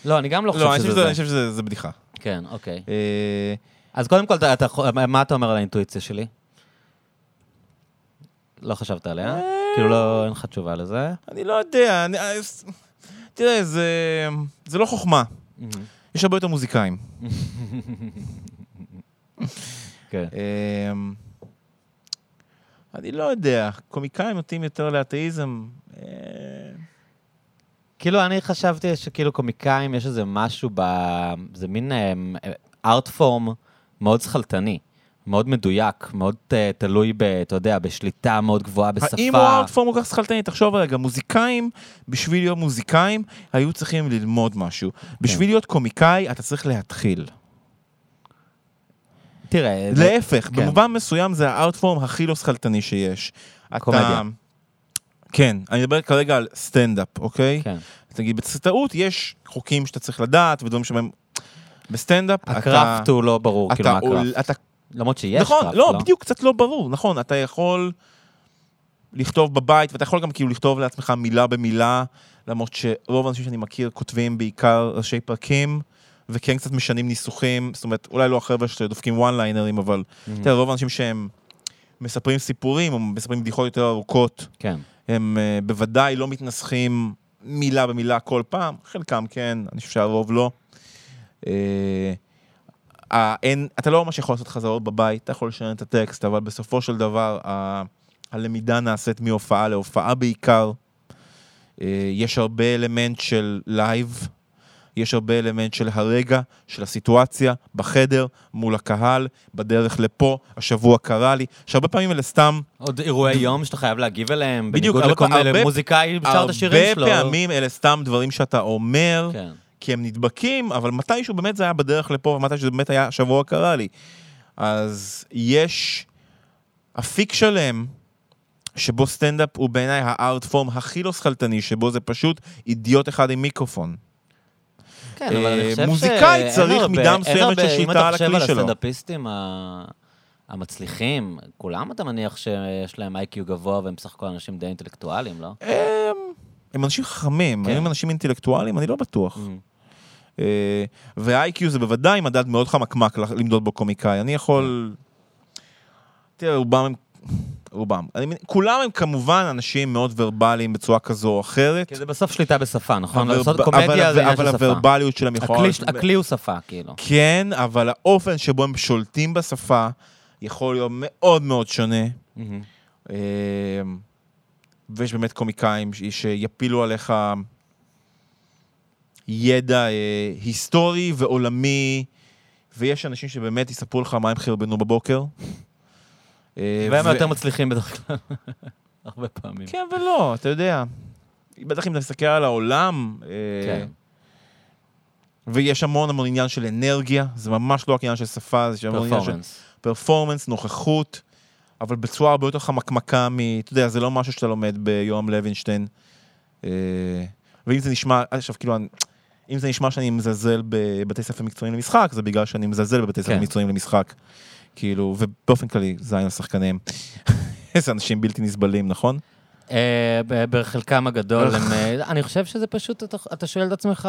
לא, אני גם לא חושב לא, חושב שזה זה. אני חושב שזה זה בדיחה. כן, אוקיי. אה, אז קודם כל, מה אתה אומר על האינטואיציה שלי? לא חשבת עליה? כאילו, לא, אין לך תשובה לזה. אני לא יודע, אני- אה, תראה, זה- זה לא חוכמה. יש הרבה יותר מוזיקאים. כן. אמ, אני לא יודע, קומיקאים נוטים יותר לאתאיזם. אה, כאילו, אני חשבתי שכאילו קומיקאים, יש איזה משהו ב... זה מין ארט פורם מאוד שכלתני, מאוד מדויק, מאוד אה, תלוי ב... אתה יודע, בשליטה מאוד גבוהה בשפה. האם הוא ארטפורם כל כך שכלתני? תחשוב רגע, מוזיקאים, בשביל להיות מוזיקאים, היו צריכים ללמוד משהו. כן. בשביל להיות קומיקאי, אתה צריך להתחיל. תראה, להפך, כן. במובן מסוים זה ה art form הכי לא שכלתני שיש. אתה- קומדיה. כן, אני מדבר כרגע על סטנדאפ, אוקיי? כן. נגיד, בסרטאות יש חוקים שאתה צריך לדעת ודברים שבהם... בסטנדאפ אתה... ה craft הוא לא ברור, כאילו, מה אתה, ה craft. אתה למרות שיש נכון, craft, לא, בדיוק, קצת לא ברור, נכון, אתה יכול לכתוב בבית, ואתה יכול גם כאילו לכתוב לעצמך מילה במילה, למרות שרוב האנשים שאני מכיר כותבים בעיקר ראשי פרקים, וכן קצת משנים ניסוחים, זאת אומרת, אולי לא החבר'ה שדופקים וואן ליינרים, אבל Mm-hmm. רוב האנשים שהם מספרים סיפורים, או מספרים בדיחות יותר ארוכות, כן. הם uh, בוודאי לא מתנסחים מילה במילה כל פעם, חלקם כן, אני חושב שהרוב לא. Uh, אה, אין, אתה לא ממש יכול לעשות חזרות בבית, אתה יכול לשנות את הטקסט, אבל בסופו של דבר ה, הלמידה נעשית מהופעה להופעה בעיקר. Uh, יש הרבה אלמנט של live, יש הרבה אלמנט של הרגע, של הסיטואציה, בחדר, מול הקהל, בדרך לפה, השבוע קרה לי, שהרבה פעמים אלה סתם עוד אירועי יום שאתה חייב להגיב אליהם, בדיוק, בניגוד לכל מיני הרבה- מוזיקאי שר את השירים שלו. הרבה פעמים אלה סתם דברים שאתה אומר, כן. כי הם נדבקים, אבל מתישהו באמת זה היה בדרך לפה, ומתי שזה באמת היה שבוע קרה לי. אז יש אפיק שלם, שבו סטנדאפ הוא בעיניי הארט פורם הכי לא שכלתני, שבו זה פשוט אידיוט אחד עם מיקרופון. כן, אבל אני אה, חושב מוזיקאי שאין צריך מידה מסוימת של שליטה על אם אתה הכלי חושב על שלו. הסטנדאפיסטים ה- המצליחים, כולם אתה מניח שיש להם איי-קיו גבוה והם בסך הכל אנשים די אינטלקטואלים, לא? הם, הם אנשים חכמים, כן. הם אנשים אינטלקטואלים? אני לא בטוח. Mm. אה, ו-IQ זה בוודאי מדד מאוד חמקמק למדוד בו קומיקאי. אני יכול... תראה, רובם הם... רובם. אני, כולם הם כמובן אנשים מאוד ורבליים בצורה כזו או אחרת. כי זה בסוף שליטה בשפה, נכון? אבל- לעשות אבל- קומדיה זה עניין אבל של שפה. הוורבליות שלהם יכולה... הכלי- הכלי הוא שפה, כאילו. כן, אבל האופן שבו הם שולטים בשפה יכול להיות מאוד מאוד שונה. אה, ויש באמת קומיקאים שיפילו עליך ידע אה, היסטורי ועולמי, ויש אנשים שבאמת יספרו לך מה הם חרבנו בבוקר. אה, והם יותר מצליחים בדרך כלל. הרבה פעמים. כן ולא, אתה יודע. בטח אם אתה מסתכל על העולם, אה, כן. ויש המון המון עניין של אנרגיה, זה ממש לא רק עניין של שפה, זה המון עניין של פרפורמנס. נוכחות, אבל בצורה הרבה יותר חמקמקה מ... אתה יודע, זה לא משהו שאתה לומד ביורם לוינשטיין. אה, ואם זה נשמע, עכשיו כאילו, אם זה נשמע שאני מזלזל בבתי ספר מקצועיים למשחק, זה בגלל שאני מזלזל בבתי ספר כן. מקצועיים למשחק. כאילו, ובאופן כללי, זין השחקנים. איזה אנשים בלתי נסבלים, נכון? אה, בחלקם הגדול, הם, אה, אני חושב שזה פשוט, אתה- אתה שואל את עצמך,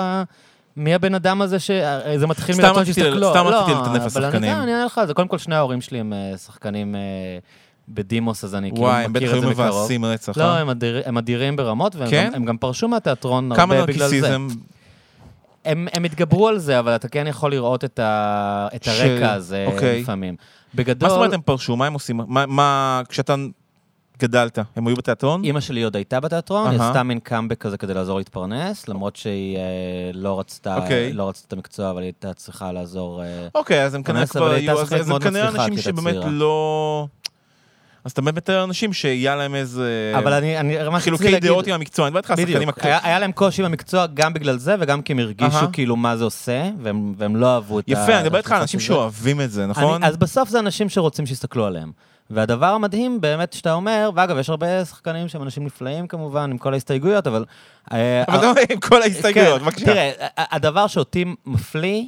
מי הבן אדם הזה שזה מתחיל סתם מרצון רציתי- שיסתכלו. סתם לא, רציתי לטנף אבל לשחקנים. יודע, אני אענה לך על זה. קודם כל, שני ההורים שלי הם אה, שחקנים אה, בדימוס, אז אני כאילו וואי, הם בטח מכיר את היו זה מקרוב. מבאסים רצח, לא, אה? הם אדיר- הם אדירים ברמות, והם כן? גם- הם פרשו מהתיאטרון כמה הרבה בגלל זה. הם הם התגברו על זה, אבל אתה כן יכול לראות את ה- את ש- הרקע הזה אוקיי. לפעמים. מה בגדול... זאת אומרת הם פרשו? מה הם עושים? מה- מה, כשאתה גדלת? הם היו בתיאטרון? אימא שלי עוד הייתה בתיאטרון, היא. עשתה מין קאמבק כזה כדי לעזור להתפרנס, למרות שהיא אה, לא רצתה אוקיי. לא רצתה את המקצוע, אבל היא הייתה צריכה לעזור. אה, אוקיי, אז הם כנראה כבר היו, אז הם כנראה אנשים שבאמת. לא... אז אתה באמת אנשים שהיה להם איזה... אבל אני, אני, מה שרציתי אה, חילוקי להגיד, דעות עם המקצוע, אני מדבר איתך על שחקנים... בדיוק, הק- היה, להם קושי עם המקצוע גם בגלל זה, וגם כי הם הרגישו אהה. כאילו מה זה עושה, והם, והם לא אהבו את ה... יפה, אני מדבר איתך על אנשים. שאוהבים את זה, נכון? אני, אז בסוף זה אנשים שרוצים שיסתכלו עליהם. והדבר המדהים באמת שאתה אומר, ואגב, יש הרבה שחקנים שהם אנשים נפלאים כמובן, עם כל ההסתייגויות, אבל... אה, אבל אתה אומר, עם כל ההסתייגויות, כן, בבקשה. תראה, הדבר שאותי מפליא,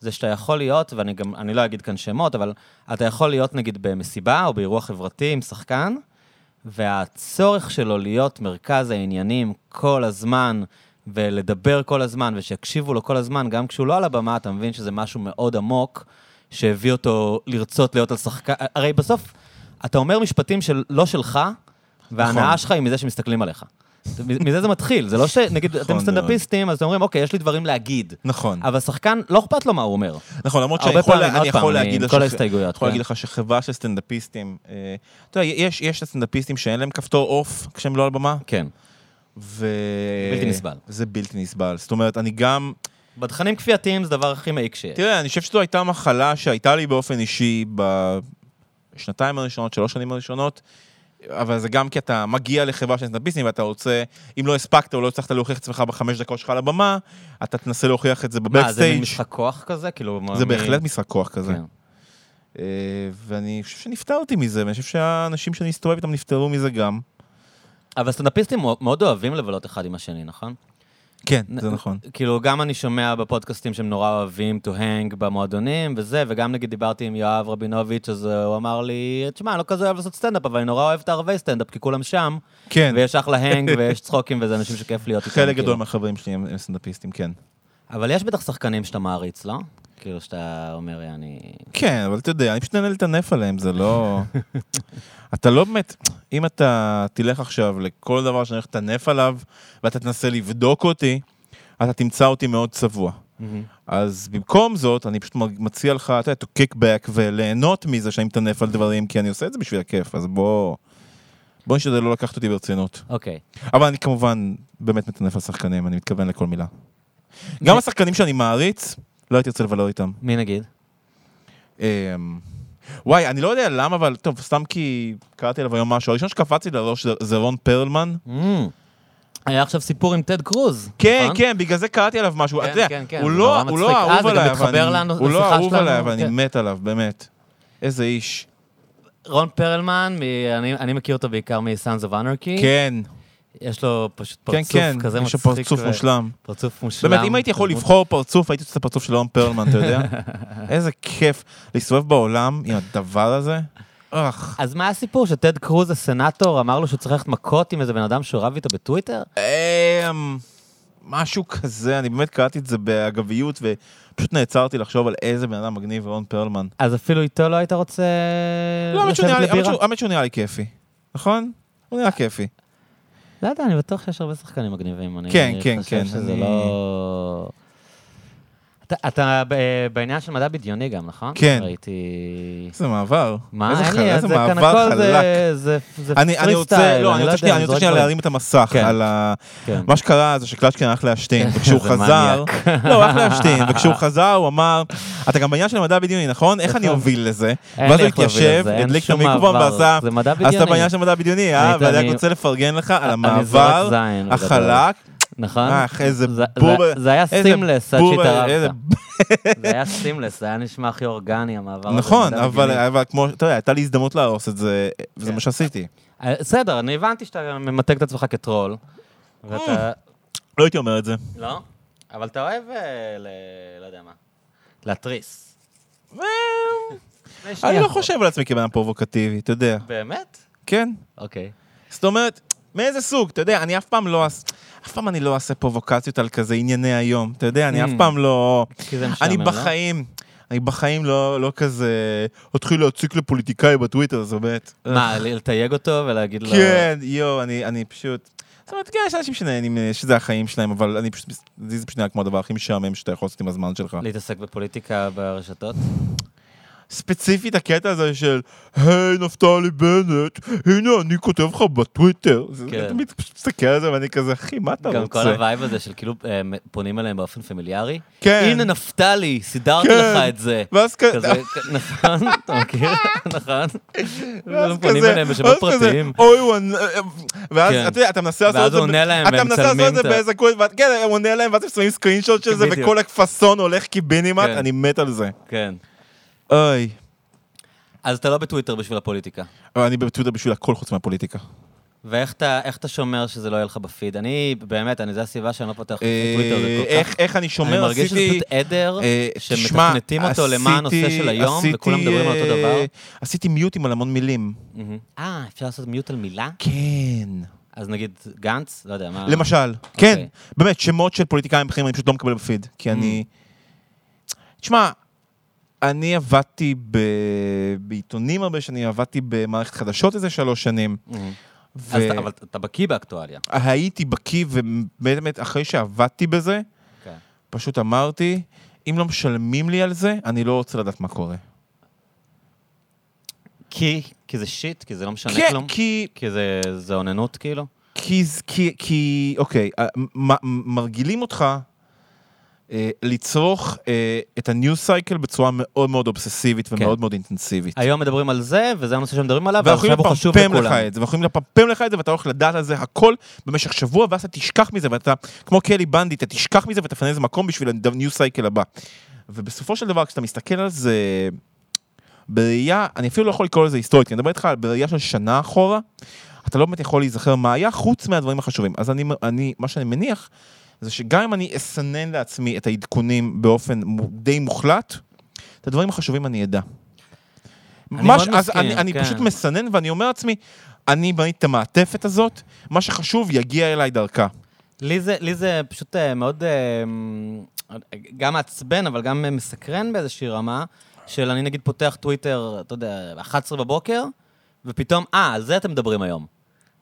זה שאתה יכול להיות, ואני גם, אני לא אגיד כאן שמות, אבל אתה יכול להיות נגיד במסיבה או באירוע חברתי עם שחקן, והצורך שלו להיות מרכז העניינים כל הזמן, ולדבר כל הזמן, ושיקשיבו לו כל הזמן, גם כשהוא לא על הבמה, אתה מבין שזה משהו מאוד עמוק, שהביא אותו לרצות להיות על שחקן. הרי בסוף, אתה אומר משפטים של לא שלך, וההנאה נכון. שלך היא מזה שמסתכלים עליך. מזה זה מתחיל, זה לא שנגיד אתם מאוד. סטנדאפיסטים, אז אתם אומרים, אוקיי, יש לי דברים להגיד. נכון, אבל שחקן, לא אכפת לו מה הוא אומר. נכון, למרות שאני יכול פעמים, אני עוד יכול פעם, להגיד לך כל ההסתייגויות. יכול כן. להגיד לך שחברה של סטנדאפיסטים, אה, אתה יודע, יש הסטנדאפיסטים שאין להם כפתור עוף כשהם לא על במה, כן. ו... בלתי נסבל. זה בלתי נסבל. זאת אומרת, אני גם... בתכנים כפייתיים זה הדבר הכי מעיק שיש. תראה, אני חושב שזו הייתה מחלה שהייתה לי באופן אישי בשנתיים הראשונות, שלוש שנים הראשונות, אבל זה גם כי אתה מגיע לחברה של סטנדאפיסטים ואתה רוצה, אם לא הספקת או לא הצלחת להוכיח את עצמך בחמש דקות שלך על הבמה, אתה תנסה להוכיח את זה מה, זה מין בבקסטייג'. משחק כוח כזה? כאילו... זה מ- בהחלט משחק כוח כזה. כן. אה, ואני חושב שנפטרתי מזה, ואני חושב שהאנשים שאני מסתובב איתם נפטרו מזה גם. אבל סטנדאפיסטים מאוד אוהבים לבלות אחד עם השני, נכון? כן, זה נכון. כאילו, גם אני שומע בפודקאסטים שהם נורא אוהבים to hang במועדונים וזה, וגם נגיד דיברתי עם יואב רבינוביץ', אז הוא אמר לי, תשמע, אני לא כזה אוהב לעשות סטנדאפ, אבל אני נורא אוהב את הערבי סטנדאפ, כי כולם שם, כן, ויש אחלה hang ויש צחוקים, וזה אנשים שכיף להיות איתם. חלק כאילו. גדול מהחברים שלי הם סטנדאפיסטים, כן. אבל יש בטח שחקנים שאתה מעריץ, לא? כאילו שאתה אומר, אני... כן, אבל אתה יודע, אני פשוט נהנה לטנף עליהם, זה לא... אתה לא באמת, אם אתה תלך עכשיו לכל דבר שאני הולך לטנף עליו, ואתה תנסה לבדוק אותי, אתה תמצא אותי מאוד צבוע. אז במקום זאת, אני פשוט מציע לך, אתה יודע, to kick back וליהנות מזה שאני מטנף על דברים, כי אני עושה את זה בשביל הכיף, אז בוא... בוא נשתדל לא לקחת אותי ברצינות. אוקיי. אבל אני כמובן באמת מטנף על שחקנים, אני מתכוון לכל מילה. גם השחקנים שאני מעריץ, לא הייתי רוצה לבלות איתם. מי נגיד? אמ, וואי, אני לא יודע למה, אבל טוב, סתם כי קראתי עליו היום משהו. הראשון שקפץ לי לראש זה- רון פרלמן. Mm. היה עכשיו סיפור עם טד קרוז. כן, נכון? כן, בגלל זה קראתי עליו משהו. כן, אתה יודע, כן, כן, הוא לא הוא לא. אה, אהוב גם עליי, הוא לא אהוב עליי, אבל אני כן. מת עליו, באמת. איזה איש. רון פרלמן, מ- אני, אני מכיר אותו בעיקר מ-Sons of Anarchy. כן, יש לו פשוט כן, פרצוף כן, כזה יש לו מצחיק. פרצוף ו- מושלם. פרצוף מושלם. באמת, אם הייתי יכול דמות- לבחור פרצוף, הייתי עושה את הפרצוף של רון פרלמן, אתה יודע? איזה כיף להסתובב בעולם עם הדבר הזה. אך. אז מה הסיפור? שטד קרוז הסנאטור אמר לו שהוא צריך ללכת מכות עם איזה בן אדם שהוא רב איתו בטוויטר? אמ, משהו כזה, אני באמת קראתי את זה באגביות, ופשוט נעצרתי לחשוב על איזה בן אדם מגניב רון פרלמן. אז אפילו איתו לא היית רוצה לא, האמת שהוא נראה לי כיפי, נכון? הוא נראה כיפי. לא יודע, אני בטוח שיש הרבה שחקנים מגניבים. כן, כן, חושב כן, שזה אני- לא... אתה, אתה ב- בעניין של מדע בדיוני גם, נכון? כן. ראיתי... איזה מעבר. מה, איזה חל- איזה מעבר חלק. זה- זה זה אני אני רוצה, לא, אני רוצה שנייה, אני רוצה שנייה להרים את המסך כן. על ה... כן. מה שקרה זה שקלצ'קין הלך להשתין, וכשהוא חזר. לא, הוא הלך להשתין, וכשהוא חזר הוא אמר, אתה גם בעניין של המדע בדיוני, נכון? איך אני נכון. אוביל לזה? ואז הוא התיישב, הדליק את המיקרופון ועשה, מדע אז אתה. בעניין של מדע בדיוני, אה? אני- ואני רק רוצה לפרגן לך על המעבר. החלק, נכון? אך, איזה זה- בובה. זה- היה איזה סימלס עד איזה שהתערבת. זה היה סימלס, זה היה נשמע הכי אורגני, המעבר הזה. נכון, מדע אבל כמו, אתה יודע, הייתה לי הזדמנות להרוס את זה, וזה כן. מה שעשיתי. אה, בסדר, אני הבנתי שאתה ממתג את עצמך כטרול. ואתה... לא הייתי אומר את זה. לא? אבל אתה אוהב, אה, ל- לא יודע מה, להתריס. אני לא חושב על עצמי כבן אדם פרובוקטיבי, אתה יודע. באמת? כן. אוקיי. זאת אומרת, מאיזה סוג, אתה יודע, אני אף פעם לא אף פעם אני לא אעשה פרובוקציות על כזה ענייני היום, אתה יודע, אני אף Mm. פעם לא... אני לא? בחיים, אני בחיים לא לא כזה, אתחיל להציק לפוליטיקאי בטוויטר, זה באמת. מה, לתייג אותו ולהגיד לו... כן, יואו, אני אני פשוט... זאת אומרת, כן, יש אנשים שנהנים, אה, שזה החיים שלהם, אבל אני פשוט, זה פשוט נראה כמו הדבר הכי משעמם שאתה יכול לעשות עם הזמן שלך. להתעסק בפוליטיקה ברשתות? ספציפית הקטע הזה של, היי נפתלי בנט, הנה אני כותב לך בטוויטר. כן. אני תמיד פשוט מסתכל על זה ואני כזה, אחי, מה אתה גם כל רוצה? ה vibe הזה של כאילו אה, פונים אליהם באופן פמיליארי. כן. הנה נפתלי, סידרתי כן. לך את זה. ואז כזה, נכון, אתה מכיר? נכון. ואז כזה- ואז כזה. אוי, הוא ענ- ואז כן. אתה יודע, אתה מנסה לעשות ואז את זה, הוא עונה להם, והם מצלמים את זה באיזה קוויז, כן, הוא עונה להם, ואז הם שמים screenshot של זה, בדיוק. וכל הכפסון הולך קיבינימט, כן. אני מת על זה. כן. אוי. אז אתה לא בטוויטר בשביל הפוליטיקה. אבל אני בטוויטר בשביל הכל חוץ מהפוליטיקה. ואיך אתה, איך אתה שומר שזה לא יהיה לך בפיד? אני, באמת, אני, זו הסיבה שאני לא פותח אה, טוויטר, זה כל איך- כך... איך אני אני שומר, מרגיש שזה עשיתי... פשוט עדר, אה, שמתכנתים אותו למען הנושא עשיתי- של היום, עשיתי, וכולם מדברים על אותו אה, דבר. עשיתי מיוטים על המון מילים. מהמם. אה, אפשר לעשות מיוט על מילה? כן. אז נגיד גנץ? לא יודע, מה... למשל, כן, אוקיי. באמת, שמות של פוליטיקאים בכירים אני פשוט לא מקבל בפיד, כי אני... תשמע, אני עבדתי ב... בעיתונים הרבה שנים, עבדתי במערכת חדשות איזה שלוש שנים. מהמם. ו- אז אתה- אבל אתה בקיא באקטואליה. הייתי בקיא, ובאמת, אחרי שעבדתי בזה, כן. פשוט אמרתי, אם לא משלמים לי על זה, אני לא רוצה לדעת מה קורה. כי? כי זה שיט? כי זה לא משנה כן, כלום? כי... כי זה זה אוננות כאילו? כי, כי, כי אוקיי, אה, מ, מרגילים אותך לצרוך אה, את הניו סייקל בצורה מאוד מאוד אובססיבית כן. ומאוד מאוד אינטנסיבית. היום מדברים על זה, וזה הנושא שמדברים עליו, ועכשיו הוא חשוב לפמפם לך לכולם. את זה, ויכולים לפמפם לך את זה, ואתה הולך לדעת על זה הכל במשך שבוע, ואז אתה תשכח מזה, ואתה, כמו קלי בנדי, אתה תשכח מזה ותפנה איזה מקום בשביל הניו סייקל הבא. ובסופו של דבר, כשאתה מסתכל על זה בראייה, אני אפילו לא יכול לקרוא לזה היסטורית, אני מדבר איתך על בראייה של שנה אחורה, אתה לא באמת יכול להיזכר מה היה, חוץ מהדברים החשובים. אז אני, אני, מה שאני מניח, זה שגם אם אני אסנן לעצמי את העדכונים באופן די מוחלט, את הדברים החשובים אני אדע. אני מה מאוד מסכים, אני, אני כן. פשוט מסנן ואני אומר לעצמי, אני בניתי את המעטפת הזאת, מה שחשוב יגיע אליי דרכה. לי זה, לי זה פשוט אה, מאוד, אה, גם מעצבן, אבל גם מסקרן באיזושהי רמה, של אני נגיד פותח טוויטר, אתה יודע, 11 בבוקר, ופתאום, אה, על זה אתם מדברים היום.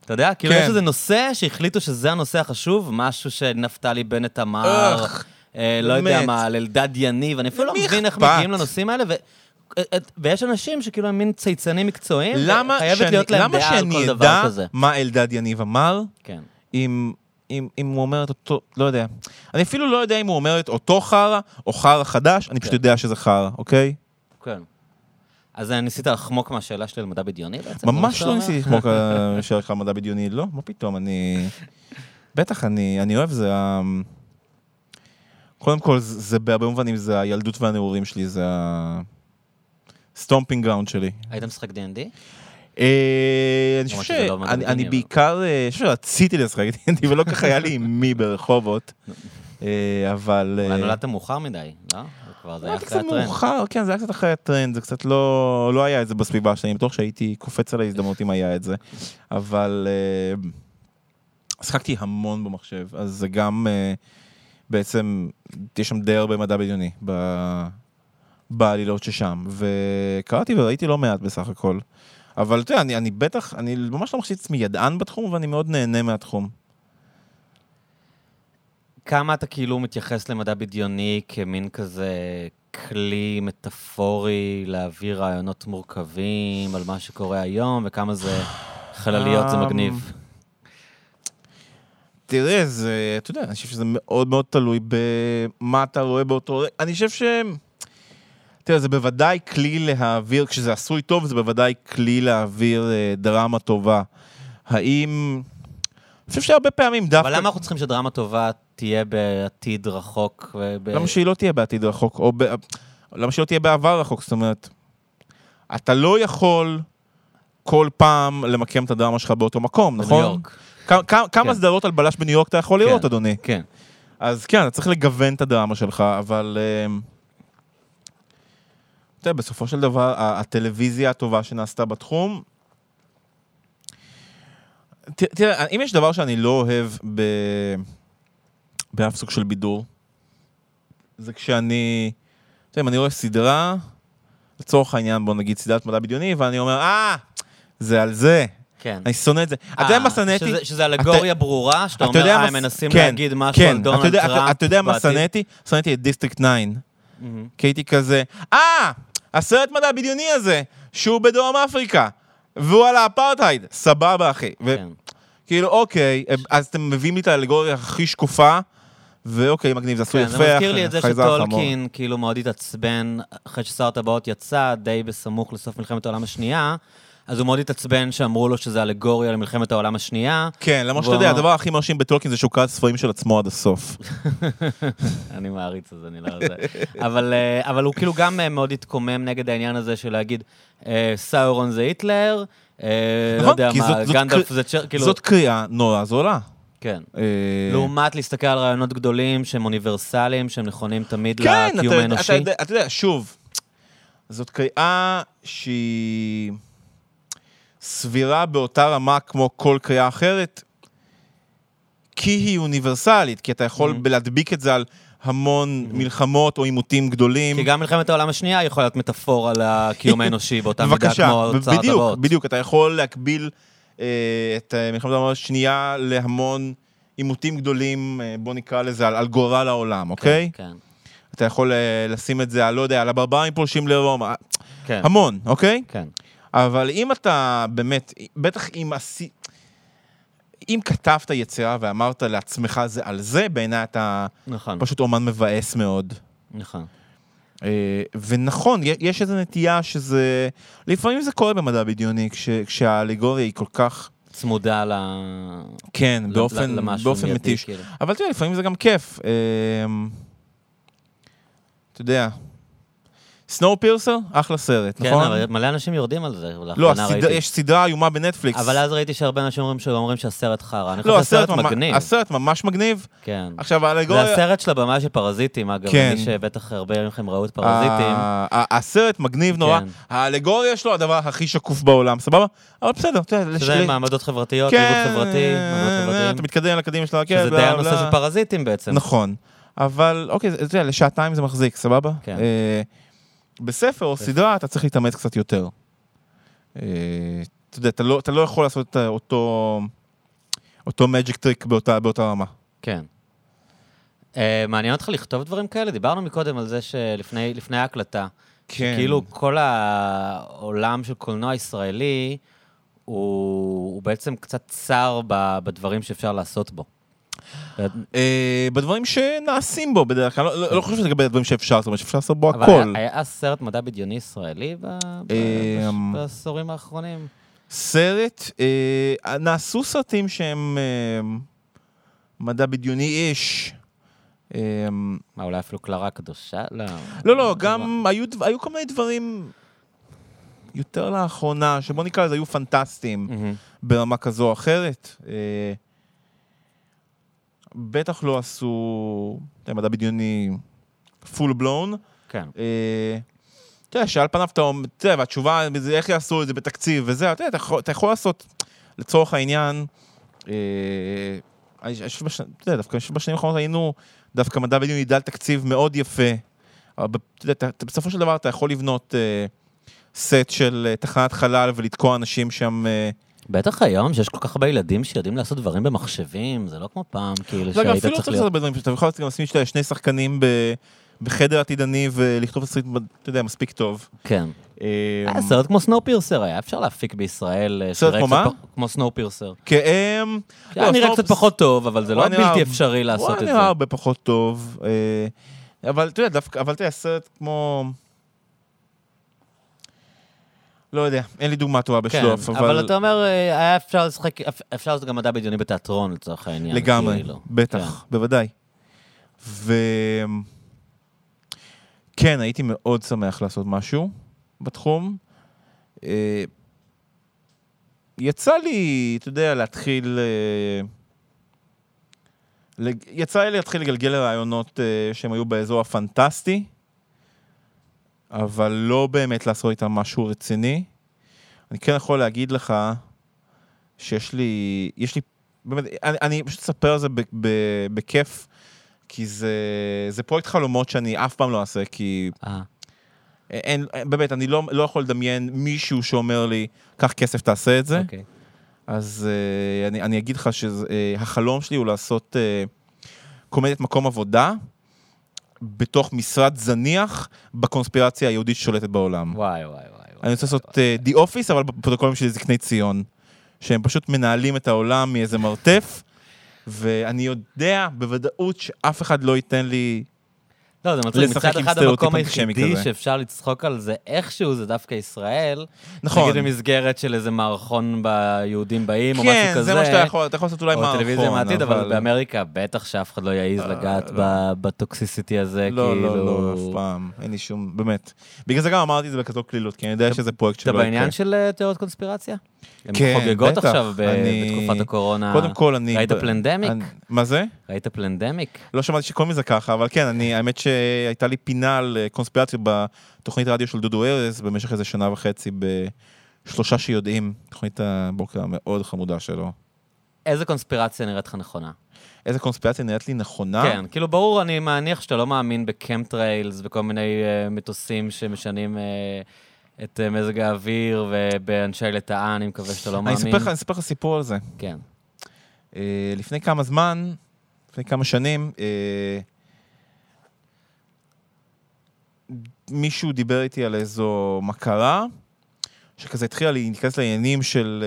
אתה יודע? כאילו כן. יש איזה נושא שהחליטו שזה הנושא החשוב, משהו שנפתלי בנט אמר, אה, לא יודע באמת. מה, על אלדד יניב, אני אפילו לא מבין איך? מגיעים לנושאים האלה, ו... את- ויש אנשים שכאילו הם מין צייצנים מקצועיים, למה שאני, להיות להם למה דעה על שאני כל דבר אדע כזה. מה אלדד יניב אמר, כן. אם, אם, אם הוא אומר את אותו, לא יודע. אני אפילו לא יודע אם הוא אומר את אותו חרא, או חרא חדש, אני פשוט כן. יודע שזה חרא, אוקיי? כן. אז אה, ניסית לחמוק מהשאלה שלי על מדע בדיוני בעצם? ממש לא ניסיתי? לחמוק על שאלה לך מדע בדיוני, לא, מה פתאום, אני... בטח, אני, אני אוהב, זה ה... קודם כל, זה בהרבה מובנים, זה הילדות והנעורים שלי, זה ה... stomping ground שלי. היית משחק D&D? אה, אני חושב לא שאני אבל- בעיקר, אה, אני חושב שרציתי לשחק D&D ולא ככה היה לי עם מי ברחובות, אה, אבל... אולי אה, נולדת מאוחר מדי, לא? זה כבר זה היה היה אחרי קצת הטרנד. מאוחר, כן, זה היה קצת אחרי הטרנד, זה קצת לא, לא היה את זה בסביבה שלי, אני בטוח שהייתי קופץ על ההזדמנות אם היה את זה, אבל אה, שחקתי המון במחשב, אז זה גם אה, בעצם, יש שם די הרבה מדע בדיוני ב- בעלילות ששם, וקראתי וראיתי לא מעט בסך הכל. אבל אתה יודע, אני, אני בטח, אני ממש לא מחשיב את עצמי ידען בתחום, ואני מאוד נהנה מהתחום. כמה אתה כאילו מתייחס למדע בדיוני כמין כזה כלי מטאפורי להעביר רעיונות מורכבים על מה שקורה היום, וכמה זה חלליות זה אמ, מגניב. תראה, זה, אתה יודע, אני חושב שזה מאוד מאוד תלוי במה אתה רואה באותו רגע. אני חושב ש... תראה, זה בוודאי כלי להעביר, כשזה עשוי טוב, זה בוודאי כלי להעביר אה, דרמה טובה. האם... אני חושב שהרבה פעמים דווקא... אבל למה אנחנו צריכים שדרמה טובה תהיה בעתיד רחוק? וב... למה שהיא לא תהיה בעתיד רחוק, או ב... למה שהיא לא תהיה בעבר רחוק? זאת אומרת, אתה לא יכול כל פעם למקם את הדרמה שלך באותו מקום, בניו נכון? יורק. כמה- כמה- כן. סדרות על בלש בניו יורק אתה יכול לראות, כן. אדוני? כן. אז כן, אתה צריך לגוון את הדרמה שלך, אבל... אמ, אתה יודע, בסופו של דבר, הטלוויזיה הטובה שנעשתה בתחום... תראה, אם יש דבר שאני לא אוהב ב... באף סוג של בידור, זה כשאני... אתה יודע, אם אני רואה סדרה, לצורך העניין, בוא נגיד סדרת מדע בדיוני, ואני אומר, אה, זה על זה, כן. אני שונא את זה. אתה יודע מה שנאתי? שזה- שזה אלגוריה ברורה, שאתה אתה אומר, אה, הם מנסים כן, להגיד משהו כן, על דונלד טראמפ. אתה- אתה יודע מה. שנאתי? שנאתי את District 9. מהמם. כי הייתי כזה, אה, הסרט מדע בדיוני הזה, שהוא בדרום אפריקה, והוא על האפרטהייד, סבבה אחי. ו- כן. כאילו, אוקיי, אז אתם מביאים לי את האלגוריה הכי שקופה, ואוקיי, מגניב, זה עשוי כן, יפה, זה מזכיר לי את זה חייזר. שטולקין כאילו מאוד התעצבן אחרי ששר הטבעות יצא, די בסמוך לסוף מלחמת העולם השנייה, אז הוא מאוד התעצבן שאמרו לו שזה אלגוריה למלחמת העולם השנייה. כן, למרות שאתה יודע, הדבר הכי מרשים בטולקין זה שהוא קרא את הספרים של עצמו עד הסוף. אני מעריץ אז אני לא יודע. אבל, אה, אבל הוא כאילו גם אה, מאוד התקומם נגד העניין הזה של להגיד, אה, סאורון זה היטלר, לא נכון, יודע מה, גנדלף זה צ'ר... כאילו, זאת קריאה נורא זולה. כן. אה, לעומת להסתכל על רעיונות גדולים שהם אוניברסליים, שהם נכונים תמיד כן, לקיום האנושי. אתה, יודע, אתה יודע, שוב, זאת קריאה שהיא סבירה באותה רמה כמו כל קריאה אחרת, כי היא אוניברסלית, כי אתה יכול Mhm. להדביק את זה על המון מלחמות או עימותים גדולים. כי גם מלחמת העולם השנייה יכולה להיות מטאפורה לקיום האנושי באותה מידה כמו אוצר בדיוק, הטבעות. בדיוק, אתה יכול להקביל את אה, מלחמת העולם השנייה להמון עימותים גדולים, אה, בוא נקרא לזה, על, על גורל העולם, אוקיי? כן, אתה יכול אה, לשים את זה על, לא יודע, על הברברים פולשים לרומא, כן, המון, אוקיי? כן. אבל אם אתה באמת, בטח אם עשי... אם כתבת יצירה ואמרת לעצמך זה על זה, בעיניי אתה נכון, פשוט אומן מבאס מאוד. נכון. אה, ונכון, יש איזו נטייה שזה... לפעמים זה קורה במדע בדיוני, כש, כשהאלגוריה היא כל כך... צמודה ל... כן, ל- באופן, ל- באופן מתיש. כאילו. אבל יודע, לפעמים זה גם כיף. אה, אתה יודע, סנואו פירסר, אחלה סרט, כן, נכון? אבל מלא אנשים יורדים על זה. לא, ראיתי. יש סדרה איומה בנטפליקס. אבל אז ראיתי שהרבה אנשים אומרים שאומרים שהסרט חרא. אני לא, חושב הסרט, שהסרט ממש, מגניב. הסרט ממש מגניב. כן. עכשיו, זה האלגוריה... הסרט של הבמאי של פרזיטים, אגב, כן. מי שבטח הרבה מכם ראו את פרזיטים. הסרט מגניב נורא. כן. האלגוריה שלו הדבר הכי שקוף בעולם, סבבה? אבל בסדר, אתה יודע, שזה לש- מעמדות חברתיות, כן, חברתי, מעמדות אה, חברתיים. אתה מתקדם לקדימה של הרכב, שזה די הנושא. של פרזיטים בעצם. נכון. אבל אוקיי, זה- אתה יודע, לשעתיים זה מחזיק, סבבה? כן. בספר או סדרה אתה צריך להתאמץ קצת יותר. אה, אתה יודע, אתה לא- אתה לא יכול לעשות את אותו... אותו magic trick באותה באותה רמה. כן. Uh, מעניין אותך לכתוב דברים כאלה? דיברנו מקודם על זה שלפני לפני ההקלטה, כן. כאילו כל העולם של קולנוע ישראלי הוא, הוא בעצם קצת צר ב, בדברים שאפשר לעשות בו. אה, בדברים שנעשים בו בדרך כלל, לא- לא חושב שזה לגבי הדברים שאפשר, זאת אומרת שאפשר לעשות בו אבל הכל. היה, היה סרט מדע בדיוני ישראלי ב, אמ, בעשורים האחרונים? סרט, אה, נעשו סרטים שהם אה, מדע בדיוני איש. אה, מה, אולי אפילו קלרה קדושה? לא. לא, לא, גם היו, כל מיני דברים יותר לאחרונה, שבוא נקרא לזה היו פנטסטיים מהמם. ברמה כזו או אחרת. בטח לא עשו מדע בדיוני פול בלון. כן. אה, אתה יודע, שעל פניו אתה אומר, אתה יודע, והתשובה, איך יעשו את זה בתקציב וזה, אתה יודע, אתה יכול, לעשות, לצורך העניין, אה, אני חושב, אתה יודע, דווקא בשנים האחרונות היינו, דווקא מדע בדיוק ידע על תקציב מאוד יפה. אבל אתה יודע, בסופו של דבר אתה יכול לבנות סט של אה, תחנת חלל ולתקוע אנשים שם. אה, בטח היום, שיש כל כך הרבה ילדים שיודעים לעשות דברים במחשבים, זה לא כמו פעם, כאילו זה גם שהיית אפילו לא צריך צריך לעשות להיות... הרבה דברים, שאתה יכול גם לשים שני שחקנים בחדר עתידני ולכתוב תסריט, אתה יודע, מספיק טוב. כן. אה, היה סרט כמו Snowpiercer, היה אפשר להפיק בישראל. אה, סרט כמו מה? כמו Snowpiercer. הם... היה נראה קצת פחות טוב, אבל זה הוא לא היה בלתי אפשרי לעשות הוא את היה זה. נראה הרבה פחות טוב. אה, אתה אבל אתה יודע, סרט כמו... לא יודע, אין לי דוגמה טובה כן, בשלוף, אבל אבל אתה אומר, אה, היה אפשר לשחק, אפשר לעשות גם מדע בדיוני בתיאטרון לצורך העניין. לגמרי, כאילו. בטח, בוודאי. ו... כן, הייתי מאוד שמח לעשות משהו בתחום. אה, יצא לי, אתה יודע, להתחיל... אה, יצא לי להתחיל לגלגל רעיונות שהם היו באזור הפנטסטי, אבל לא באמת לעשות איתם משהו רציני. אני כן יכול להגיד לך שיש לי, יש לי, באמת, אני, אני פשוט אספר על זה ב, ב, בכיף, כי זה, זה פרויקט חלומות שאני אף פעם לא אעשה, כי אה, אין, באמת, אני לא, לא יכול לדמיין מישהו שאומר לי, קח כסף, תעשה את זה. אוקיי. אז uh, אני, אני אגיד לך שהחלום שלי הוא לעשות uh, קומדיית מקום עבודה, בתוך משרד זניח בקונספירציה היהודית ששולטת בעולם. וואי, וואי, וואי. אני רוצה לעשות אה, The Office, אבל בפרוטוקולים של זקני ציון. שהם פשוט מנהלים את העולם מאיזה מרתף, ואני יודע בוודאות שאף אחד לא ייתן לי... לא, זה מצחיק, מצד אחד המקום היחידי. שאפשר לצחוק על זה איכשהו זה דווקא ישראל. נכון. נגיד במסגרת של איזה מערכון ביהודים באים, או משהו כן, כזה. זה מה שאתה יכול, אתה יכול לעשות אולי או מערכון, טלוויזיה מהעתיד, אבל באמריקה בטח שאף אחד לא יעז אה, לגעת לא. בטוקסיסיטי הזה, לא, כאילו... לא, לא, אף פעם, אין לי שום, באמת. בגלל זה גם אמרתי את זה בכזאת קלילות, כי אני יודע שזה פרויקט אתה שלא יקרה. בעניין של אה, תיאוריות קונספירציה? הן כן, חוגגות בטח. עכשיו ב- אני- בתקופת הקורונה. קודם כל, אני... ראית פלנדמיק? אני- מה זה? ראית פלנדמיק? לא שמעתי שקוראים לזה ככה, אבל כן, אני, האמת שהייתה לי פינה על אה, קונספירציות בתוכנית רדיו של דודו ארז במשך איזה שנה וחצי בשלושה שיודעים, תוכנית הבוקר המאוד חמודה שלו. איזה קונספירציה נראית לך נכונה? איזה קונספירציה נראית לי נכונה? כן, כאילו ברור, אני מניח שאתה לא מאמין בקמפטריילס וכל מיני אה, מטוסים שמשנים אה, את אה, מזג האוויר ובאנשי לטאה, אני מקווה שאתה לא מאמין. אני אספר לך סיפור על זה. כן. אה, לפני כמה זמן, לפני כמה שנים, אה, מישהו דיבר איתי על איזו מכרה, שכזה התחילה להיכנס לעניינים של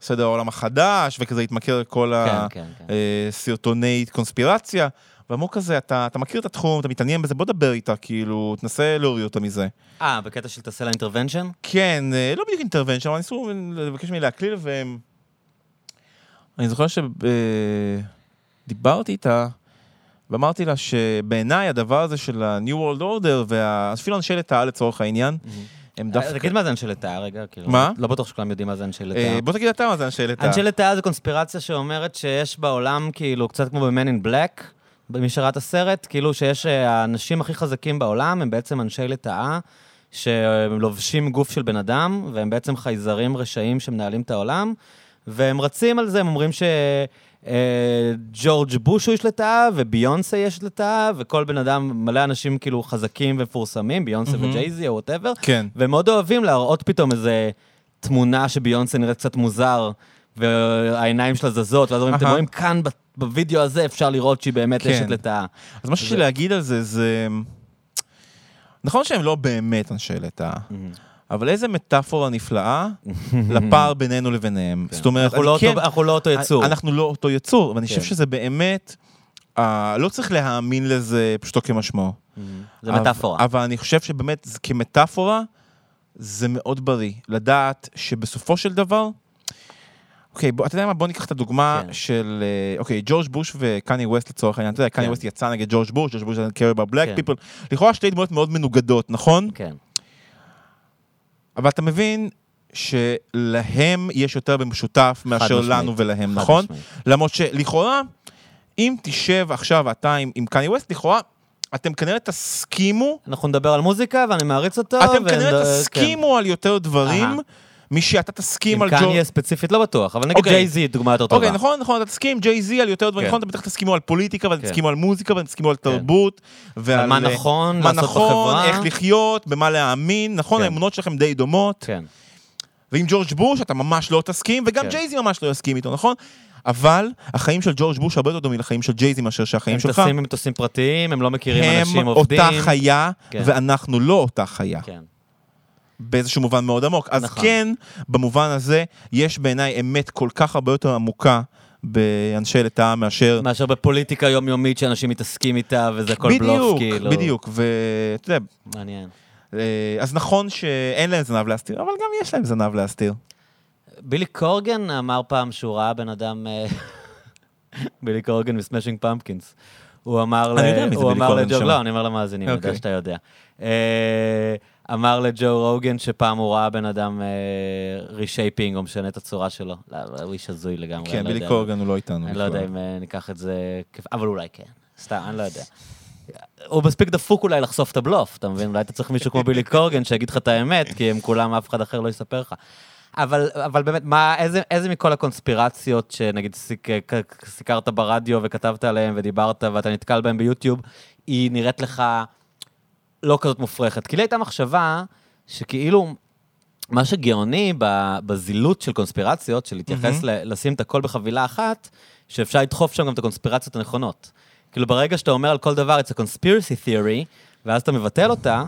סדר העולם החדש, וכזה התמכר לכל כן, כן, כן. הסרטוני קונספירציה, ואמרו כזה, אתה, אתה מכיר את התחום, אתה מתעניין בזה, בוא דבר איתה, כאילו, תנסה להוריד אותה מזה. אה, בקטע של תעשה לה אינטרוונשן? כן, אה, לא בדיוק אינטרוונשן, אבל ניסו לבקש ממני להקליל, והם... אני זוכר שדיברתי איתה, ואמרתי לה שבעיניי הדבר הזה של ה-New World Order, ואפילו אנשי לטאה לצורך העניין, הם אה, דווקא... תגיד מה זה אנשי לטאה רגע, כאילו. מה? לא בטוח שכולם יודעים מה זה אנשי לטאה. אה, בוא תגיד אתה מה זה אנשי לטאה. אנשי לטאה זה קונספירציה שאומרת שיש בעולם, כאילו, קצת כמו ב-Man in Black, מי שראה את הסרט, כאילו שיש אה, האנשים הכי חזקים בעולם, הם בעצם אנשי לטאה, שהם לובשים גוף של בן אדם, והם בעצם חייזרים רשעים שמנהלים את העולם, והם רצים על זה, הם אומרים ש... אה, ג'ורג' בוש הוא איש לטאה, וביונסה איש לטאה, וכל בן אדם, מלא אנשים כאילו חזקים ומפורסמים, ביונסה מהמם. וג'ייזי או whatever, כן. והם מאוד אוהבים להראות פתאום איזה תמונה שביונסה נראית קצת מוזר, והעיניים שלה זזות, ואז אומרים, אתם. רואים כאן בווידאו הזה אפשר לראות שהיא באמת כן. אשת לטאה. אז מה שיש לי להגיד על זה, זה... נכון שהם לא באמת אנשי לטאה, אבל איזה מטאפורה נפלאה לפער בינינו לביניהם. זאת אומרת, כן. אנחנו לא כן... אותו- אנחנו לא אותו יצור. אנחנו לא אותו יצור, ואני חושב כן. שזה באמת... אה, לא צריך להאמין לזה פשוטו כמשמעו. זה אבל- מטאפורה. אבל אני חושב שבאמת, כמטאפורה, זה מאוד בריא. לדעת שבסופו של דבר... אוקיי, בוא, אתה יודע מה? בוא ניקח את הדוגמה כן. של... אה, אוקיי, ג'ורג' בוש וקני ווסט לצורך העניין. אתה יודע, קני כן. ווסט יצא נגד ג'ורג' בוש, ג'ורג' בוש black כן. people. לכאורה שתי דמויות מאוד מנוגדות, נכון? כן. אבל אתה מבין שלהם יש יותר במשותף מאשר. לנו ולהם, נכון? למרות שלכאורה, אם תשב עכשיו אתה עם, עם קני ווסט, לכאורה, אתם כנראה תסכימו, אנחנו נדבר על מוזיקה, ואני מעריץ אותו. אתם ונד- כנראה כן. תסכימו על יותר דברים, אהה. משאתה תסכים על ג'ו... קניה ספציפית לא בטוח, אבל נגיד אוקיי. ג'יי-זי דוגמה יותר טובה. אוקיי, נכון, נכון, אתה תסכים ג'יי זי על יותר דברים, כן. נכון, אתם בטח תסכימו על פוליטיקה, ואתם כן. תסכימו על מוזיקה, ואתם תסכימו על תרבות, ועל... על מה נכון מה לעשות נכון, בחברה. איך לחיות, במה להאמין, נכון, כן. האמונות שלכם די דומות. כן. ועם ג'ורג' בוש אתה ממש לא תסכים, וגם כן. ג'ייזי ממש לא יסכים איתו, נכון? אבל החיים של ג'ורג' בוש הרבה יותר דומים לחיים של ג'ייזי מאשר שהחיים הם שלך. טסים עם מטוסים פרטיים, הם לא מכירים הם אנשים עובדים. אותה חיה, כן. ואנחנו לא אותה חיה. כן. באיזשהו מובן מאוד עמוק. אז נכון. כן, במובן הזה, יש בעיניי אמת כל כך הרבה יותר עמוקה באנשי לטאה מאשר... מאשר בפוליטיקה יומיומית שאנשים מתעסקים איתה, וזה הכל בלוף, בדיוק, כאילו. בדיוק, ואתה יודע, מעניין. אה, אז נכון שאין להם זנב להסתיר, אבל גם יש להם זנב להסתיר. בילי קורגן אמר פעם שהוא ראה בן אדם... אה, בילי קורגן מ Smashing Pumpkins. הוא אמר, אני ל- יודע מי זה הוא בילי אמר קורגן, נשמה. לא, אני אומר למאזינים, אני יודע אוקיי. שאתה יודע. אה, אמר לג'ו רוגן שפעם הוא ראה בן אדם reshaping, או משנה את הצורה שלו. לא, הוא איש הזוי לגמרי. כן, לא בילי. קורגן הוא לא איתנו. אני לא יודע. אם אה, ניקח את זה, אבל אולי כן. סתם, אני לא יודע. הוא מספיק דפוק אולי לחשוף את הבלוף, אתה מבין? אולי אתה צריך מישהו כמו בילי קורגן שיגיד לך את האמת, כי הם כולם, אף אחד אחר לא יספר לך. אבל, אבל באמת, מה, איזה, איזה מכל הקונספירציות שנגיד סיק, סיקרת ברדיו וכתבת עליהן ודיברת ואתה נתקל בהן ביוטיוב, היא נראית לך לא כזאת מופרכת? כי לי הייתה מחשבה שכאילו, מה שגאוני בזילות של קונספירציות, של להתייחס, ל- לשים את הכל בחבילה אחת, שאפשר לדחוף שם גם את הקונספירציות הנכונות. כאילו, ברגע שאתה אומר על כל דבר, it's a conspiracy theory, ואז אתה מבטל אותה,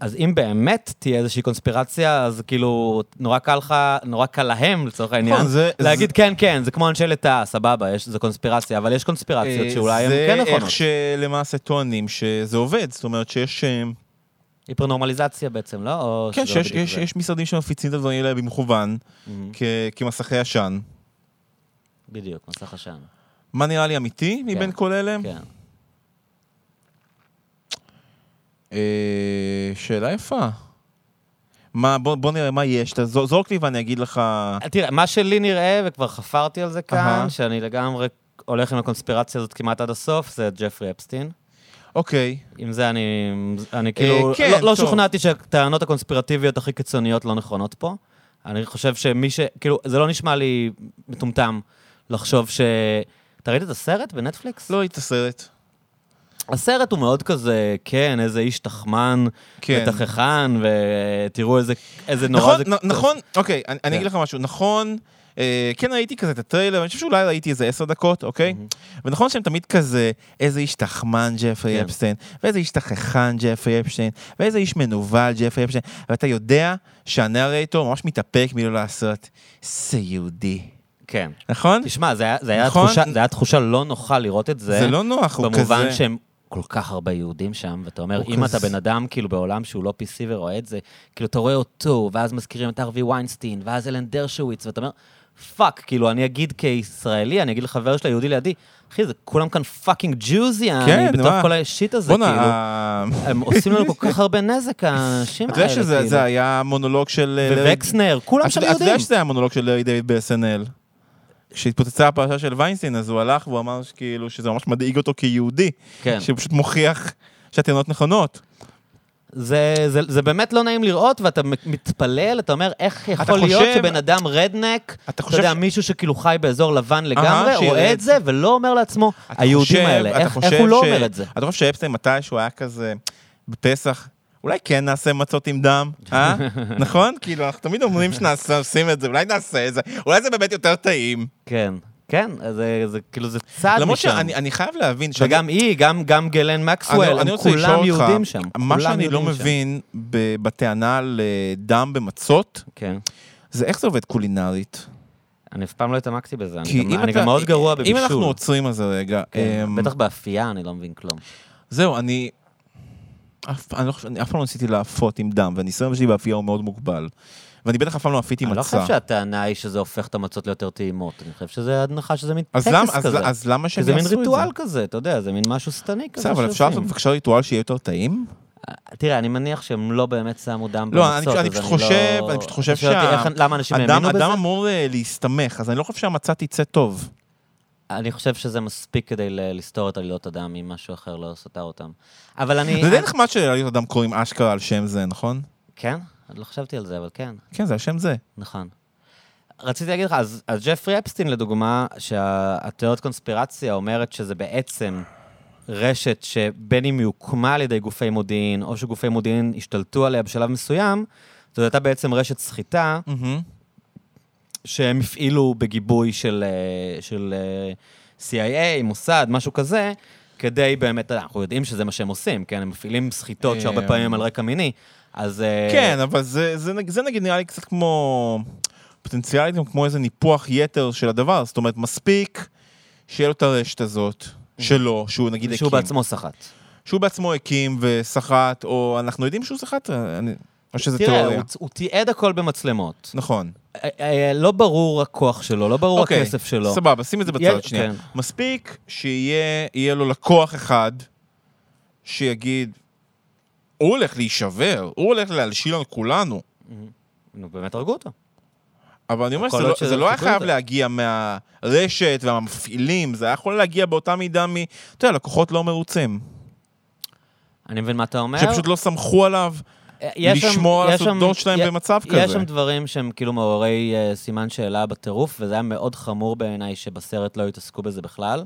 אז אם באמת תהיה איזושהי קונספירציה, אז כאילו, נורא קל לך, נורא קל להם, לצורך העניין, נכון, זה- להגיד, כן, כן, זה כמו אנשי לטאה, סבבה, יש, זה קונספירציה, אבל יש קונספירציות שאולי הן כן אה, זה נכונות. איך שלמעשה טוענים שזה עובד, זאת אומרת שיש... אה, היפרנורמליזציה בעצם, לא? או כן, לא שיש יש, זה? יש משרדים שמפיצים את הדברים האלה במכוון. כ- כמסכי עשן. בדיוק, מסך עשן. מה נראה לי אמיתי מבין כל אלה? כן. אה, שאלה יפה. מה, בוא, בוא נראה מה יש, זורק לי ואני אגיד לך... תראה, מה שלי נראה, וכבר חפרתי על זה כאן, אהה. שאני לגמרי הולך עם הקונספירציה הזאת כמעט עד הסוף, זה ג'פרי אפסטין. אוקיי, עם זה אני, אני כאילו, כן, לא, לא. שוכנעתי שהטענות הקונספירטיביות הכי קיצוניות לא נכונות פה. אני חושב שמי ש... כאילו, זה לא נשמע לי מטומטם לחשוב ש... אתה ראית את הסרט בנטפליקס? לא היית סרט. הסרט הוא מאוד כזה, כן, איזה איש תחמן, כן. ותככן, ותראו איזה, איזה נורא נכון, זה... נ- נכון, אוקיי, אני, אני כן. אגיד לך משהו, נכון, אה, כן ראיתי כזה את הטריילר, אני חושב שאולי ראיתי איזה עשר דקות, אוקיי? ונכון שהם תמיד כזה, איזה איש תחמן ג'פרי כן. אפשטיין, ואיזה איש תככן ג'פרי אפשטיין, ואיזה איש מנוול ג'פרי אפשטיין, ואתה יודע שהנרייטור ממש מתאפק מלא לעשות, זה יהודי. כן. נכון? תשמע, זה היה, זה היה, נכון? תחושה, זה היה תחושה לא נוחה לראות את זה. זה לא נוח, הוא כזה... במובן שהם כל כך הרבה יהודים שם, ואתה אומר, אם כזה- אתה בן אדם כאילו בעולם שהוא לא PC ורואה את זה, כאילו אתה רואה אותו, ואז מזכירים את הארווי ויינסטין, ואז אלן דרשוויץ, ואתה אומר, fuck, כאילו אני אגיד כישראלי, אני אגיד לחבר שלי, היהודי לידי, אחי, זה כולם כאן fucking Jews, כן, אני בתוך מה? כל ה shit הזה, בואנה, כאילו. ה- הם עושים לנו כל כך הרבה נזק, האנשים אתה האלה, יודע שזה כאילו. זה היה מונולוג של... אה, ווקסנר, כולם שם אתה אתה יודע יהודים. שזה היה מונולוג של דיוויד ב-SNL. כשהתפוצצה הפרשה של ויינסטין, אז הוא הלך והוא אמר שכאילו שזה ממש מדאיג אותו כיהודי. כן. שהוא פשוט מוכיח שהטענות נכונות. זה, זה, זה באמת לא נעים לראות, ואתה מתפלל, אתה אומר, איך יכול להיות חושב- שבן אדם רדנק, אתה אתה יודע, ש- מישהו שכאילו חי באזור לבן לגמרי, שירת. רואה את זה ולא אומר לעצמו, היהודים חושב- האלה, איך, איך הוא לא ש- אומר את זה? אתה חושב שאפסטיין מתישהו היה כזה בפסח, אולי כן נעשה מצות עם דם, אה? נכון? כאילו, אנחנו תמיד אומרים שעושים את זה, אולי נעשה את זה, אולי זה באמת יותר טעים. כן, כן, זה, זה כאילו, זה צעד למרות משם. שאני אני חייב להבין, שאני- וגם היא, גם, גם גלן מקסוול, הם כולם יהודים שם. מה שאני לא שם. מבין בטענה על אה, במצות, כן. זה איך זה עובד קולינרית. אני אף פעם לא התעמקתי בזה, אני, גם, אני אתה- גם מאוד גרוע בבישול. אם אנחנו עוצרים על זה רגע, כן, אמ, בטח באפייה אני לא מבין כלום. זהו, אני... אף, אני, לא, אני אף פעם לא ניסיתי לאפות עם דם, והניסיון שלי באפייה הוא מאוד מוגבל. ואני בטח אף פעם לא אפיתי אני לא מצה. חושב שהטענה היא שזה הופך את המצות ליותר טעימות. אני חושב שזה הנחה שזה מין טקס כזה. אז למה שהם זה מין יעשו את ריטואל זה? כזה, אתה יודע, זה מין משהו שטני כזה בסדר, אבל אפשר. לעשות בבקשה ריטואל שיהיה יותר טעים? תראה, אני מניח שהם לא באמת שמו דם לא, במצות, אני- אני אז פשוט לא- חושב- אני פשוט חושב שה- למה אנשים האמינו בזה? אדם אמור אה, להסתמך, אז אני לא חושב שהמצה תצא טוב. אני חושב שזה מספיק כדי לסתור את עלילות הדם, אם משהו אחר לא סתר אותם. אבל אני... זה די נחמד שלעליות אדם קוראים אשכרה על שם זה, נכון? כן? אני לא חשבתי על זה, אבל כן. כן, זה על שם זה. נכון. רציתי להגיד לך, אז, אז ג'פרי אפסטין לדוגמה, שהתיאוריית קונספירציה אומרת שזה בעצם רשת שבין אם היא הוקמה על ידי גופי מודיעין, או שגופי מודיעין השתלטו עליה בשלב מסוים, זאת הייתה בעצם רשת סחיטה מהמם. שהם הפעילו בגיבוי של, אה, של אה, CIA, מוסד, משהו כזה, כדי באמת, אנחנו יודעים שזה מה שהם עושים, כן? הם מפעילים סחיטות שהרבה אה, פעמים על רקע מיני, אז... כן, אבל זה, זה, זה נגיד נראה לי קצת כמו... פוטנציאלית גם כמו איזה ניפוח יתר של הדבר, זאת אומרת, מספיק שיהיה לו את הרשת הזאת שלו, שהוא נגיד הקים. שהוא בעצמו סחט. שהוא בעצמו הקים וסחט, או אנחנו יודעים שהוא סחט, אני... או שזה תראה, תיאוריה. הוא, הוא תיעד הכל במצלמות. נכון. אה, אה, לא ברור הכוח שלו, לא ברור אוקיי, הכסף שלו. סבבה, שים את זה בצד שנייה. כן. מספיק שיהיה יהיה לו לקוח אחד שיגיד, הוא הולך להישבר, הוא הולך להלשין על כולנו. נו, באמת הרגו אותו. אבל אני אומר שזה לא- זה שזה לא היה חייב לזה. להגיע מהרשת והמפעילים, זה היה יכול להגיע באותה מידה מ... אתה יודע, לקוחות לא מרוצים. אני מבין מה אתה אומר. שפשוט לא סמכו עליו אה, לשמור על יש הסודות שלהם במצב יש כזה. שם דברים שהם כאילו מעוררי אה, סימן שאלה בטירוף, וזה היה מאוד חמור בעיניי שבסרט לא התעסקו בזה בכלל.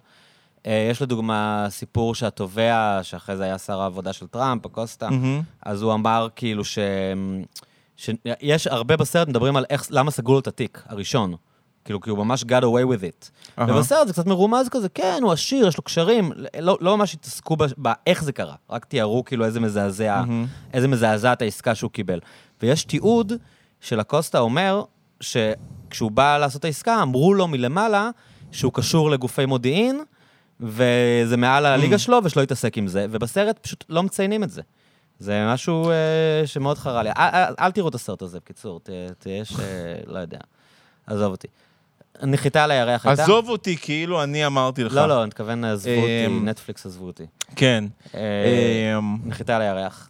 אה, יש לדוגמה סיפור שהתובע, שאחרי זה היה שר העבודה של טראמפ, אקוסטה, מהמם. אז הוא אמר כאילו ש... שיש הרבה בסרט מדברים על איך, למה סגרו לו את התיק הראשון. כאילו, כי הוא ממש got away with it. אהה. ובסרט זה קצת מרומז כזה, כן, הוא עשיר, יש לו קשרים, לא, לא ממש התעסקו באיך זה קרה, רק תיארו כאילו איזה מזעזע, מהמם. איזה מזעזעת העסקה שהוא קיבל. ויש תיעוד של הקוסטה אומר, שכשהוא בא לעשות העסקה, אמרו לו מלמעלה שהוא קשור לגופי מודיעין, וזה מעל הליגה שלו, ושלא יתעסק עם זה, ובסרט פשוט לא מציינים את זה. זה משהו אה, שמאוד חרה לי. אל, אל, אל תראו את הסרט הזה, בקיצור, ת- תהיה ש... לא יודע. עזוב אותי. נחיתה על הירח הייתה? עזוב אותי, כאילו אני אמרתי לך. לא, לא, אני מתכוון, עזבו אותי, אמ, נטפליקס עזבו אותי. כן. אה, אמ, נחיתה על הירח.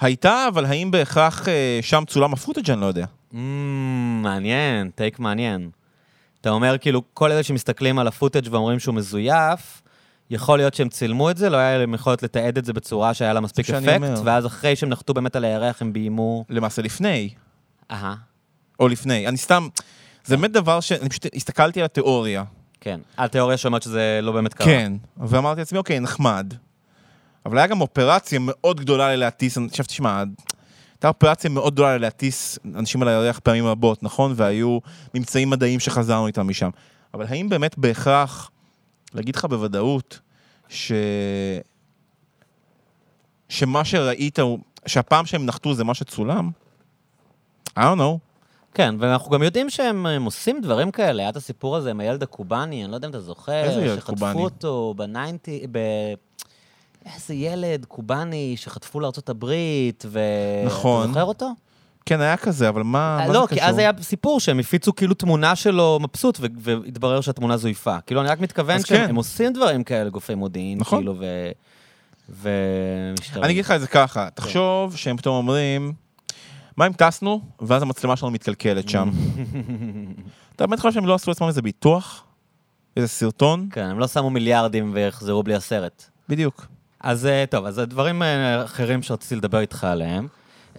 הייתה, אבל האם בהכרח אה, שם צולם ה footage אני לא יודע. מעניין, take מעניין. אתה אומר, כאילו, כל אלה שמסתכלים על ה footage ואומרים שהוא מזויף, יכול להיות שהם צילמו את זה, לא היה להם יכולת לתעד את זה בצורה שהיה לה מספיק אפקט. ואז אחרי שהם נחתו באמת על הירח, הם ביימו... למעשה לפני, אהה, או לפני. אני סתם, זה באמת דבר ש... אני פשוט הסתכלתי על התיאוריה. כן. התיאוריה שאומרת שזה לא באמת קרה. כן. ואמרתי לעצמי, אוקיי, נחמד. אבל היה גם אופרציה מאוד גדולה ללהטיס, אני חשבתי, תשמע, הייתה אופרציה מאוד גדולה ללהטיס אנשים על הירח פעמים רבות, נכון? והיו ממצאים מדעיים שחזרנו איתם משם. אבל האם באמת בהכרח, להגיד לך בוודאות, ש... שמה שראית שהפעם שהם נחתו זה מה שצולם? I don't know. כן, ואנחנו גם יודעים שהם הם עושים דברים כאלה. היה את הסיפור הזה עם הילד הקובאני, אני לא יודע אם אתה זוכר. איזה ילד שחטפו קובאני? אותו בניינטי... ב... איזה ילד קובאני שחטפו לארצות הברית, ו... נכון. אתה זוכר אותו? כן, היה כזה, אבל מה, מה זה לא, קשור? כי אז היה סיפור שהם הפיצו כאילו תמונה שלו מבסוט, והתברר שהתמונה זויפה. כאילו, אני רק מתכוון שהם כן. עושים דברים כאלה, גופי מודיעין, נכון. כאילו, ו... ומשטרים. אני אגיד לך את זה ככה, תחשוב שהם פתאום אומרים, מה אם טסנו, ואז המצלמה שלנו מתקלקלת שם. אתה באמת חושב שהם לא עשו לעצמם איזה ביטוח? איזה סרטון? כן, הם לא שמו מיליארדים ויחזרו בלי הסרט. בדיוק. אז אה, טוב, אז הדברים אה, אחרים שרציתי לדבר איתך עליהם.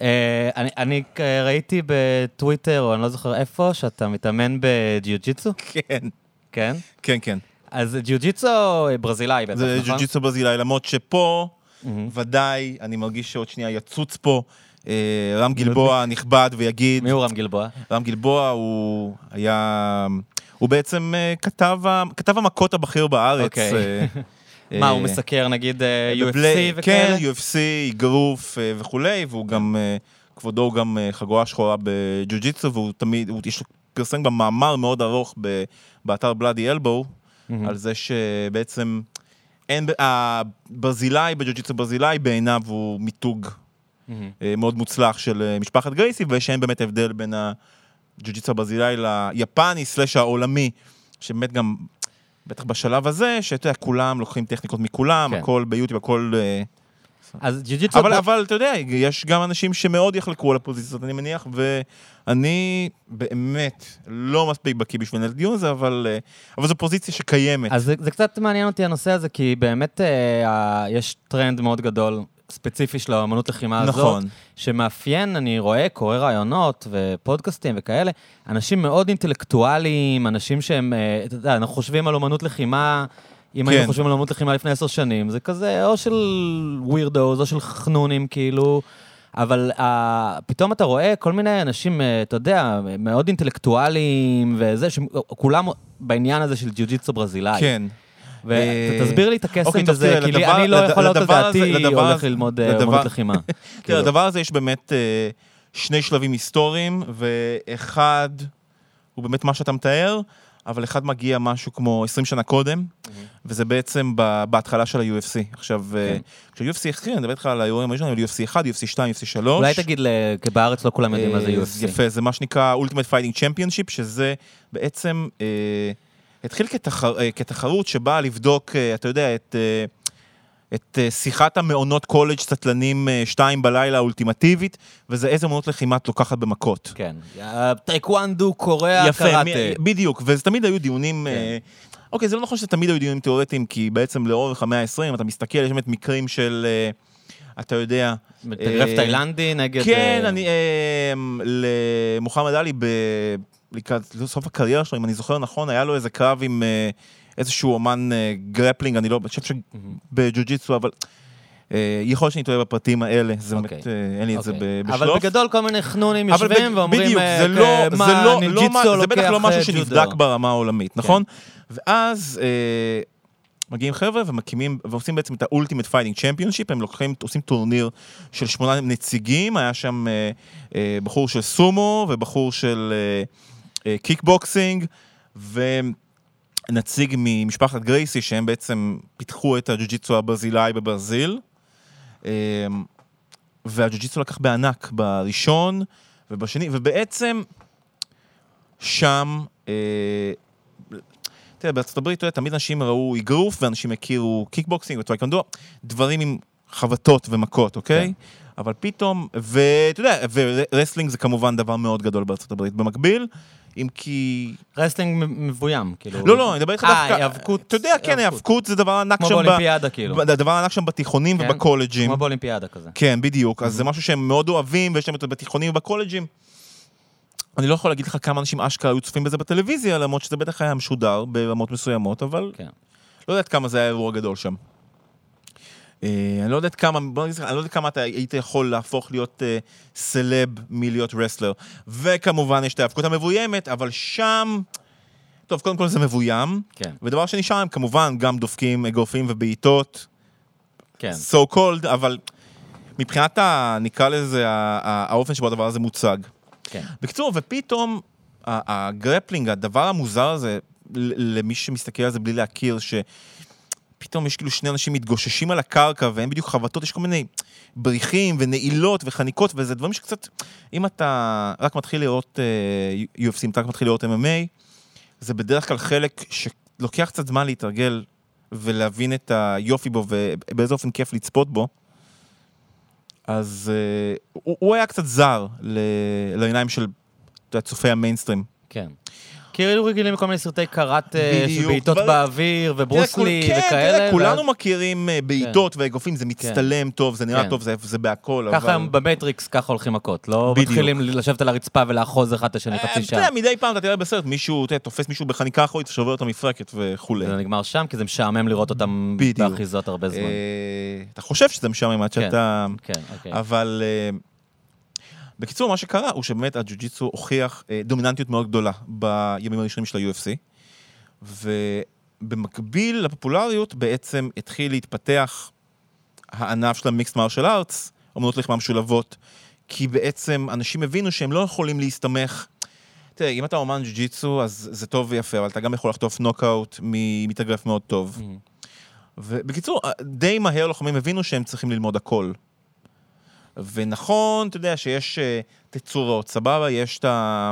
אה, אני, אני ראיתי בטוויטר, או אני לא זוכר איפה, שאתה מתאמן בג'יוג'יצו, כן, כן? כן, כן. אז ג'יוג'יצו ברזילאי בטח, זה נכון? ג'ו-ג'יצו ברזילאי, למרות שפה, מהמם. ודאי, אני מרגיש שעוד שנייה יצוץ פה רם גלבוע נכבד ויגיד, מי הוא רם גלבוע? רם גלבוע הוא היה, הוא בעצם אה, כתב המכות הבכיר בארץ. אוקיי. אה, מה, הוא אה, מסקר נגיד אה, UFC וכאלה? כן, UFC, אגרוף אה, וכולי, והוא גם, אה, כבודו הוא גם אה, חגורה שחורה בג'ו-ג'יצו, והוא תמיד, הוא יש לו פרסם גם מאמר מאוד ארוך באתר בלאדי אלבו. על זה שבעצם אין, ב- הברזילאי בג'ו-ג'יצו ברזילאי בעיניו הוא מיתוג. אה, מאוד מוצלח של אה, משפחת גרייסי, ושאין באמת הבדל בין הג'ו-ג'יצו הברזילאי ליפני סלאש העולמי, שבאמת גם, בטח בשלב הזה, שאתה יודע, כולם לוקחים טכניקות מכולם, כן. הכל ביוטיוב, הכל... אה, אז ג'יוג'יצו... אבל, אבל אתה יודע, יש גם אנשים שמאוד יחלקו על הפוזיציות, אני מניח, ואני באמת לא מספיק בקיא בשביל לנהל את הדיון הזה, אבל, אה, אבל זו פוזיציה שקיימת. אז זה, זה קצת מעניין אותי הנושא הזה, כי באמת אה, יש טרנד מאוד גדול, ספציפי של האמנות לחימה הזאת, נכון. שמאפיין, אני רואה, קורא ראיונות ופודקאסטים וכאלה, אנשים מאוד אינטלקטואליים, אנשים שהם, אה, אתה יודע, אנחנו חושבים על אמנות לחימה, אם כן. היינו חושבים על אמנות לחימה לפני עשר שנים, זה כזה או של weirdos או של חנונים, כאילו, אבל uh, פתאום אתה רואה כל מיני אנשים, אה, אתה יודע, מאוד אינטלקטואליים וזה, שכולם בעניין הזה של ג'יוג'יצו ברזילאי. כן. אה, ותסביר לי את הקסם אוקיי, בזה, תראה, כי אני לא יכול לעלות על הזה- דעתי, הולך הזה- ללמוד אה, לדבר- אמנות לחימה. תראה, כאילו. לדבר הזה יש באמת אה, שני שלבים היסטוריים, ואחד הוא באמת מה שאתה מתאר, אבל אחד מגיע משהו כמו 20 שנה קודם, וזה בעצם בהתחלה של ה-UFC. עכשיו, אה, כן. כשה-UFC התחיל, אני מדבר איתך על האירועים הראשונים, על UFC 1, UFC 2, UFC 3. אולי תגיד, כי בארץ לא כולם יודעים מה זה אה, UFC. יפה, זה מה שנקרא Ultimate Fighting Championship, שזה בעצם אה, התחיל כתחר, אה, כתחרות שבאה לבדוק, אה, אתה יודע, את, אה, את שיחת המעונות קולג' סטלנים שתיים בלילה האולטימטיבית, וזה איזה אמנות לחימה את לוקחת במכות. כן. טייקוונדו, קוריאה, יפה, קראטה. מ- בדיוק, וזה תמיד היו דיונים... כן. אוקיי, זה לא נכון שזה תמיד היו דיונים תיאורטיים, כי בעצם לאורך המאה ה-20, אתה מסתכל, יש באמת מקרים של, אתה יודע, אה, תאילנדי נגד... כן, אני... למוחמד עלי, ב- לקראת סוף הקריירה שלו, אם אני זוכר נכון, היה לו איזה קרב עם אה, איזשהו אומן אה, grappling, אני לא... אני חושב שבג'ו-ג'יצו, אבל... אה, יכול להיות שאני טועה בפרטים האלה, זה אוקיי. באמת, אה, אין לי את זה אוקיי. בשלוף. אבל בגדול כל מיני חנונים יושבים בג- ואומרים, בדיוק, זה לא, אה, זה מה, לא, לא, מה- זה בטח לא משהו שנבדק. ברמה העולמית, נכון? ואז אה, מגיעים חבר'ה ומקימים, ועושים בעצם את ה Ultimate Fighting Championship, הם לוקחים, עושים טורניר של שמונה נציגים, היה שם אה, אה, בחור של סומו ובחור של אה, קיקבוקסינג, ונציג ממשפחת גרייסי, שהם בעצם פיתחו את הג'ו-ג'יצו הברזילאי בברזיל. אה, והג'ו-ג'יצו לקח בענק בראשון ובשני, ובעצם שם, אה, תראה, בארצות הברית, יודע, תמיד אנשים ראו אגרוף, ואנשים הכירו קיקבוקסינג וטאקוונדו, דברים עם חבטות ומכות, אוקיי? כן. אבל פתאום, ואתה יודע, wrestling זה כמובן דבר מאוד גדול בארצות הברית. במקביל, אם כי... wrestling מבוים, כאילו. לא, לא, אני מדבר איתך אה, דווקא... היאבקות. אתה יודע, כן, היאבקות זה דבר ענק כמו שם ב... באולימפיאדה, כאילו. ב- דבר ענק שם בתיכונים כן. ובקולג'ים. כמו באולימפיאדה כזה. כן, בדיוק. אז זה משהו שהם מאוד אוהבים, ויש להם את זה בתיכונים ובקולג'ים. אני לא יכול להגיד לך כמה אנשים אשכרה היו צופים בזה בטלוויזיה, למרות שזה בטח היה משודר ברמות מסוימות, אבל כן. לא יודעת כמה זה היה אירוע גדול שם. אה, אני לא יודעת כמה, בוא נגיד אני לא יודע כמה אתה היית יכול להפוך להיות אה, סלב מלהיות רסלר. וכמובן יש את ההאבקות המבוימת, אבל שם... טוב, קודם כל זה מבוים, כן, ודבר שני שם כמובן גם דופקים אגרופים ובעיטות, כן. so called, אבל מבחינת, ה, נקרא לזה, האופן שבו הדבר הזה מוצג. כן. בקיצור, ופתאום הגרפלינג, הדבר המוזר הזה, למי שמסתכל על זה בלי להכיר, שפתאום יש כאילו שני אנשים מתגוששים על הקרקע ואין בדיוק חבטות, יש כל מיני בריחים ונעילות וחניקות, וזה דברים שקצת, אם אתה רק מתחיל לראות uh, UFC, אם אתה רק מתחיל לראות MMA, זה בדרך כלל חלק שלוקח קצת זמן להתרגל ולהבין את היופי בו ובאיזה אופן כיף לצפות בו. אז uh, הוא, הוא היה קצת זר ל- לעיניים של אתה יודע, צופי המיינסטרים. כן. היינו רגילים לכל מיני סרטי בדיוק, של בעיטות באוויר, וברוסלי כן, וכאלה. תראה, כולנו ואז- מכירים אה, בעיטות ואגרופים, זה מצטלם טוב, זה נראה כן. טוב, זה- זה בהכל, ככה אבל... במטריקס, ככה הולכים מכות. לא. מתחילים לשבת על הרצפה ולאחוז אחד את השני אה, חצי אתה שעה. יודע, מדי פעם אתה תראה בסרט, מישהו, אתה תופס מישהו בחניקה אחורית ושובר אותו מפרקת וכולי. זה נגמר שם, כי זה משעמם לראות אותם. באחיזות הרבה זמן. אה, אתה חושב שזה משעמם עד כן. שאתה... כן, אוקיי. אבל אה, בקיצור, מה שקרה הוא שבאמת הג'ו-ג'יצו הוכיח אה, דומיננטיות מאוד גדולה בימים הראשונים של ה-UFC, ובמקביל לפופולריות בעצם התחיל להתפתח הענף של המיקסט מרשל ארטס, אמנות לחימה משולבות, כי בעצם אנשים הבינו שהם לא יכולים להסתמך. תראה, אם אתה אומן ג'ו-ג'יצו, אז זה טוב ויפה, אבל אתה גם יכול לחטוף נוקאוט ממתאגרף מאוד טוב. Mhm. ובקיצור, די מהר לוחמים הבינו שהם צריכים ללמוד הכל. ונכון, אתה יודע שיש אה, תצורות, סבבה, יש את ה...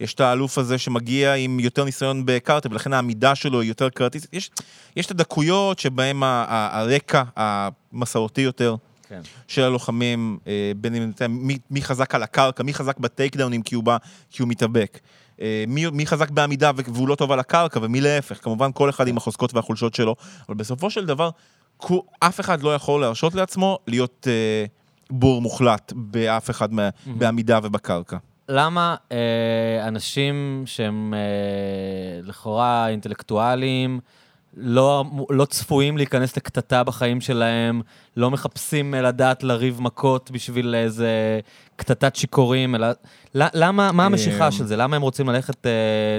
יש את האלוף הזה שמגיע עם יותר ניסיון בקארטה, ולכן העמידה שלו היא יותר קרטיסטית. יש, יש את הדקויות ה- הרקע המסורתי יותר כן. של הלוחמים, אה, בין אם אתה מי, מי חזק על הקרקע, מי חזק בטייק דאונים כי הוא בא, כי הוא מתאבק. אה, מי, מי חזק בעמידה והוא לא טוב על הקרקע, ומי להפך. כמובן, כל אחד עם החוזקות והחולשות שלו, אבל בסופו של דבר, כו- אף אחד לא יכול להרשות לעצמו להיות אה, בור מוחלט באף אחד מה, בעמידה ובקרקע. למה אה, אנשים שהם אה, לכאורה אינטלקטואלים, לא, לא צפויים להיכנס לקטטה בחיים שלהם, לא מחפשים אה, לדעת לריב מכות בשביל איזה קטטת שיכורים, אלא... למה, מה המשיכה אמ, של זה? למה הם רוצים ללכת, אה,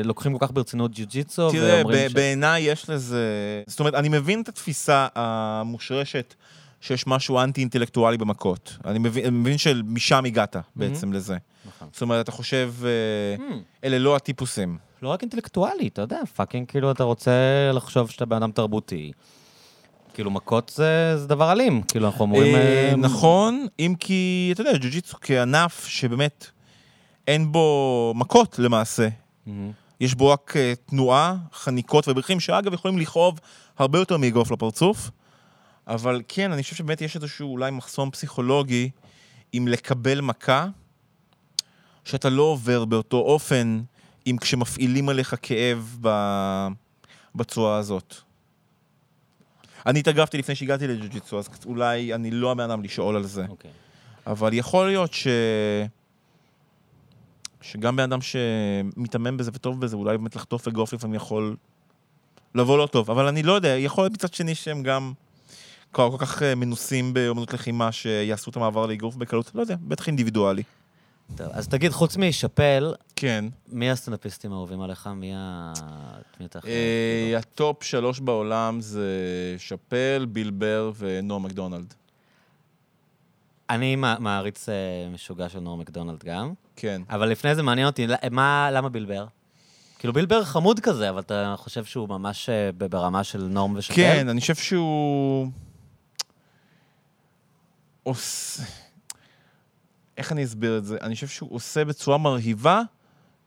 לוקחים כל כך ברצינות ג'יו-ג'יצו, תראה, ב- בעיניי יש לזה... זאת אומרת, אני מבין את התפיסה המושרשת שיש משהו אנטי-אינטלקטואלי במכות. אני מבין, אני מבין שמשם הגעת בעצם לזה. נכון. זאת אומרת, אתה חושב, אה, Hmm, אלה לא הטיפוסים. לא רק אינטלקטואלי, אתה יודע, fucking, כאילו, אתה רוצה לחשוב שאתה בן אדם תרבותי. כאילו, מכות זה, זה דבר אלים, כאילו, אנחנו אומרים... אה, אה, נכון, אם כי, אתה יודע, ג'ו-ג'יצו כענף שבאמת אין בו מכות למעשה. מהמם. יש בו רק אה, תנועה, חניקות ובריחים, שאגב יכולים לכאוב הרבה יותר מאגרוף לפרצוף. אבל כן, אני חושב שבאמת יש איזשהו אולי מחסום פסיכולוגי עם לקבל מכה, שאתה לא עובר באותו אופן, אם כשמפעילים עליך כאב. בצורה הזאת. אני התאגרפתי לפני שהגעתי לג'ו-ג'יצו, אז אולי אני לא הבן אדם לשאול על זה. אוקיי. אבל יכול להיות ש... שגם בן אדם שמתאמן בזה וטוב בזה, אולי באמת לחטוף אגרוף לפעמים יכול לבוא לא טוב. אבל אני לא יודע, יכול להיות מצד שני שהם גם כל כך אה, מנוסים באמנות לחימה שיעשו את המעבר לאגרוף בקלות, לא יודע, בטח אינדיבידואלי. טוב, אז תגיד, חוץ משאפל, כן. מי הסטנדאפיסטים האהובים עליך? מי ה... מי אתה הכי אה? ה top שלוש בעולם זה שאפל, ביל בר ונורם מקדונלד. אני מע- מעריץ אה, משוגע של נורם מקדונלד גם, כן. אבל לפני זה מעניין אותי, מה, למה ביל בר? כאילו ביל בר חמוד כזה, אבל אתה חושב שהוא ממש ברמה של נורם ושאפל? כן, אני חושב שהוא... עוש... איך אני אסביר את זה? אני חושב שהוא עושה בצורה מרהיבה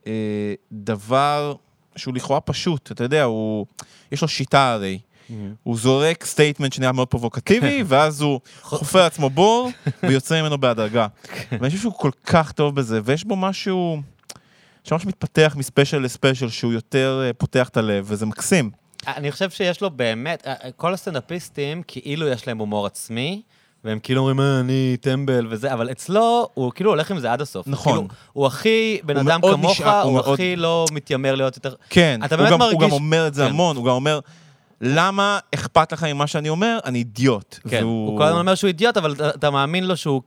אה, דבר שהוא לכאורה פשוט, אתה יודע, הוא... יש לו שיטה הרי. מהמם. הוא זורק statement שנהיה מאוד פרובוקטיבי, ואז הוא חופר לעצמו בור ויוצא ממנו בהדרגה. ואני חושב שהוא כל כך טוב בזה, ויש בו משהו שממש מתפתח מספיישל לספיישל, שהוא יותר אה, פותח את הלב, וזה מקסים. אני חושב שיש לו באמת, אה, אה, כל הסטנדאפיסטים כאילו יש להם הומור עצמי, והם כאילו אומרים, אה, אני טמבל וזה, אבל אצלו, הוא כאילו הולך עם זה עד הסוף. הוא נכון. כאילו, הוא הכי בן הוא אדם כמוך, נשאר- הוא הוא מאוד- הכי לא מתיימר להיות יותר... כן, אתה הוא באמת גם, הוא מרגיש- גם אומר את זה כן. המון, הוא גם אומר, למה אכפת לך ממה שאני אומר? אני אידיוט. כן, והוא- הוא כל הזמן אומר שהוא אידיוט, אבל אתה- אתה מאמין לו שהוא...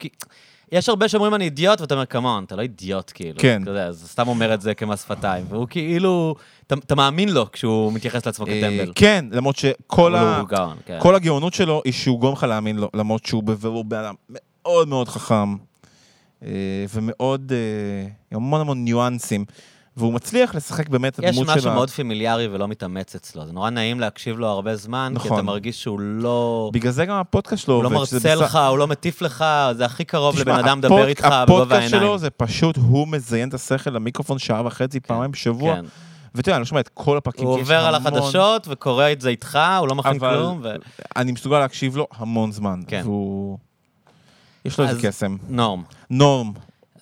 יש הרבה שאומרים אני אידיוט, ואתה אומר, כמון, אתה לא אידיוט, כאילו. כן. אתה יודע, אז סתם אומר את זה כמס שפתיים, והוא כאילו... אתה- אתה מאמין לו כשהוא מתייחס לעצמו אה, כטמבל. כן, למרות שכל ה... גאון, כן. כל הגאונות שלו היא שהוא גורם לך להאמין לו, למרות שהוא בבירור בן אדם מאוד מאוד חכם, אה, ומאוד, אה, עם המון המון ניואנסים, והוא מצליח לשחק באמת את יש הדמות של משהו ה... מאוד פמיליארי ולא מתאמץ אצלו, זה נורא נעים להקשיב לו הרבה זמן, כי נכון. אתה מרגיש שהוא לא... בגלל זה גם הפודקאסט שלו הוא לא עובד, מרצה לך, הוא לא מטיף לך, זה הכי קרוב לבן אדם לדבר איתך בגובה הפודקאסט העיניים. שלו זה פשוט, הוא מזיין את השכל למיקרופון שעה וחצי, פעמיים בשבוע, כן. ואתה יודע, אני לא שומע את כל הפרקים, הוא כי יש עובר על החדשות וקורא את זה איתך, הוא לא מכין כלום. ו... אני מסוגל להקשיב לו המון זמן, כן. והוא... יש לו איזה קסם. נורם. נורם,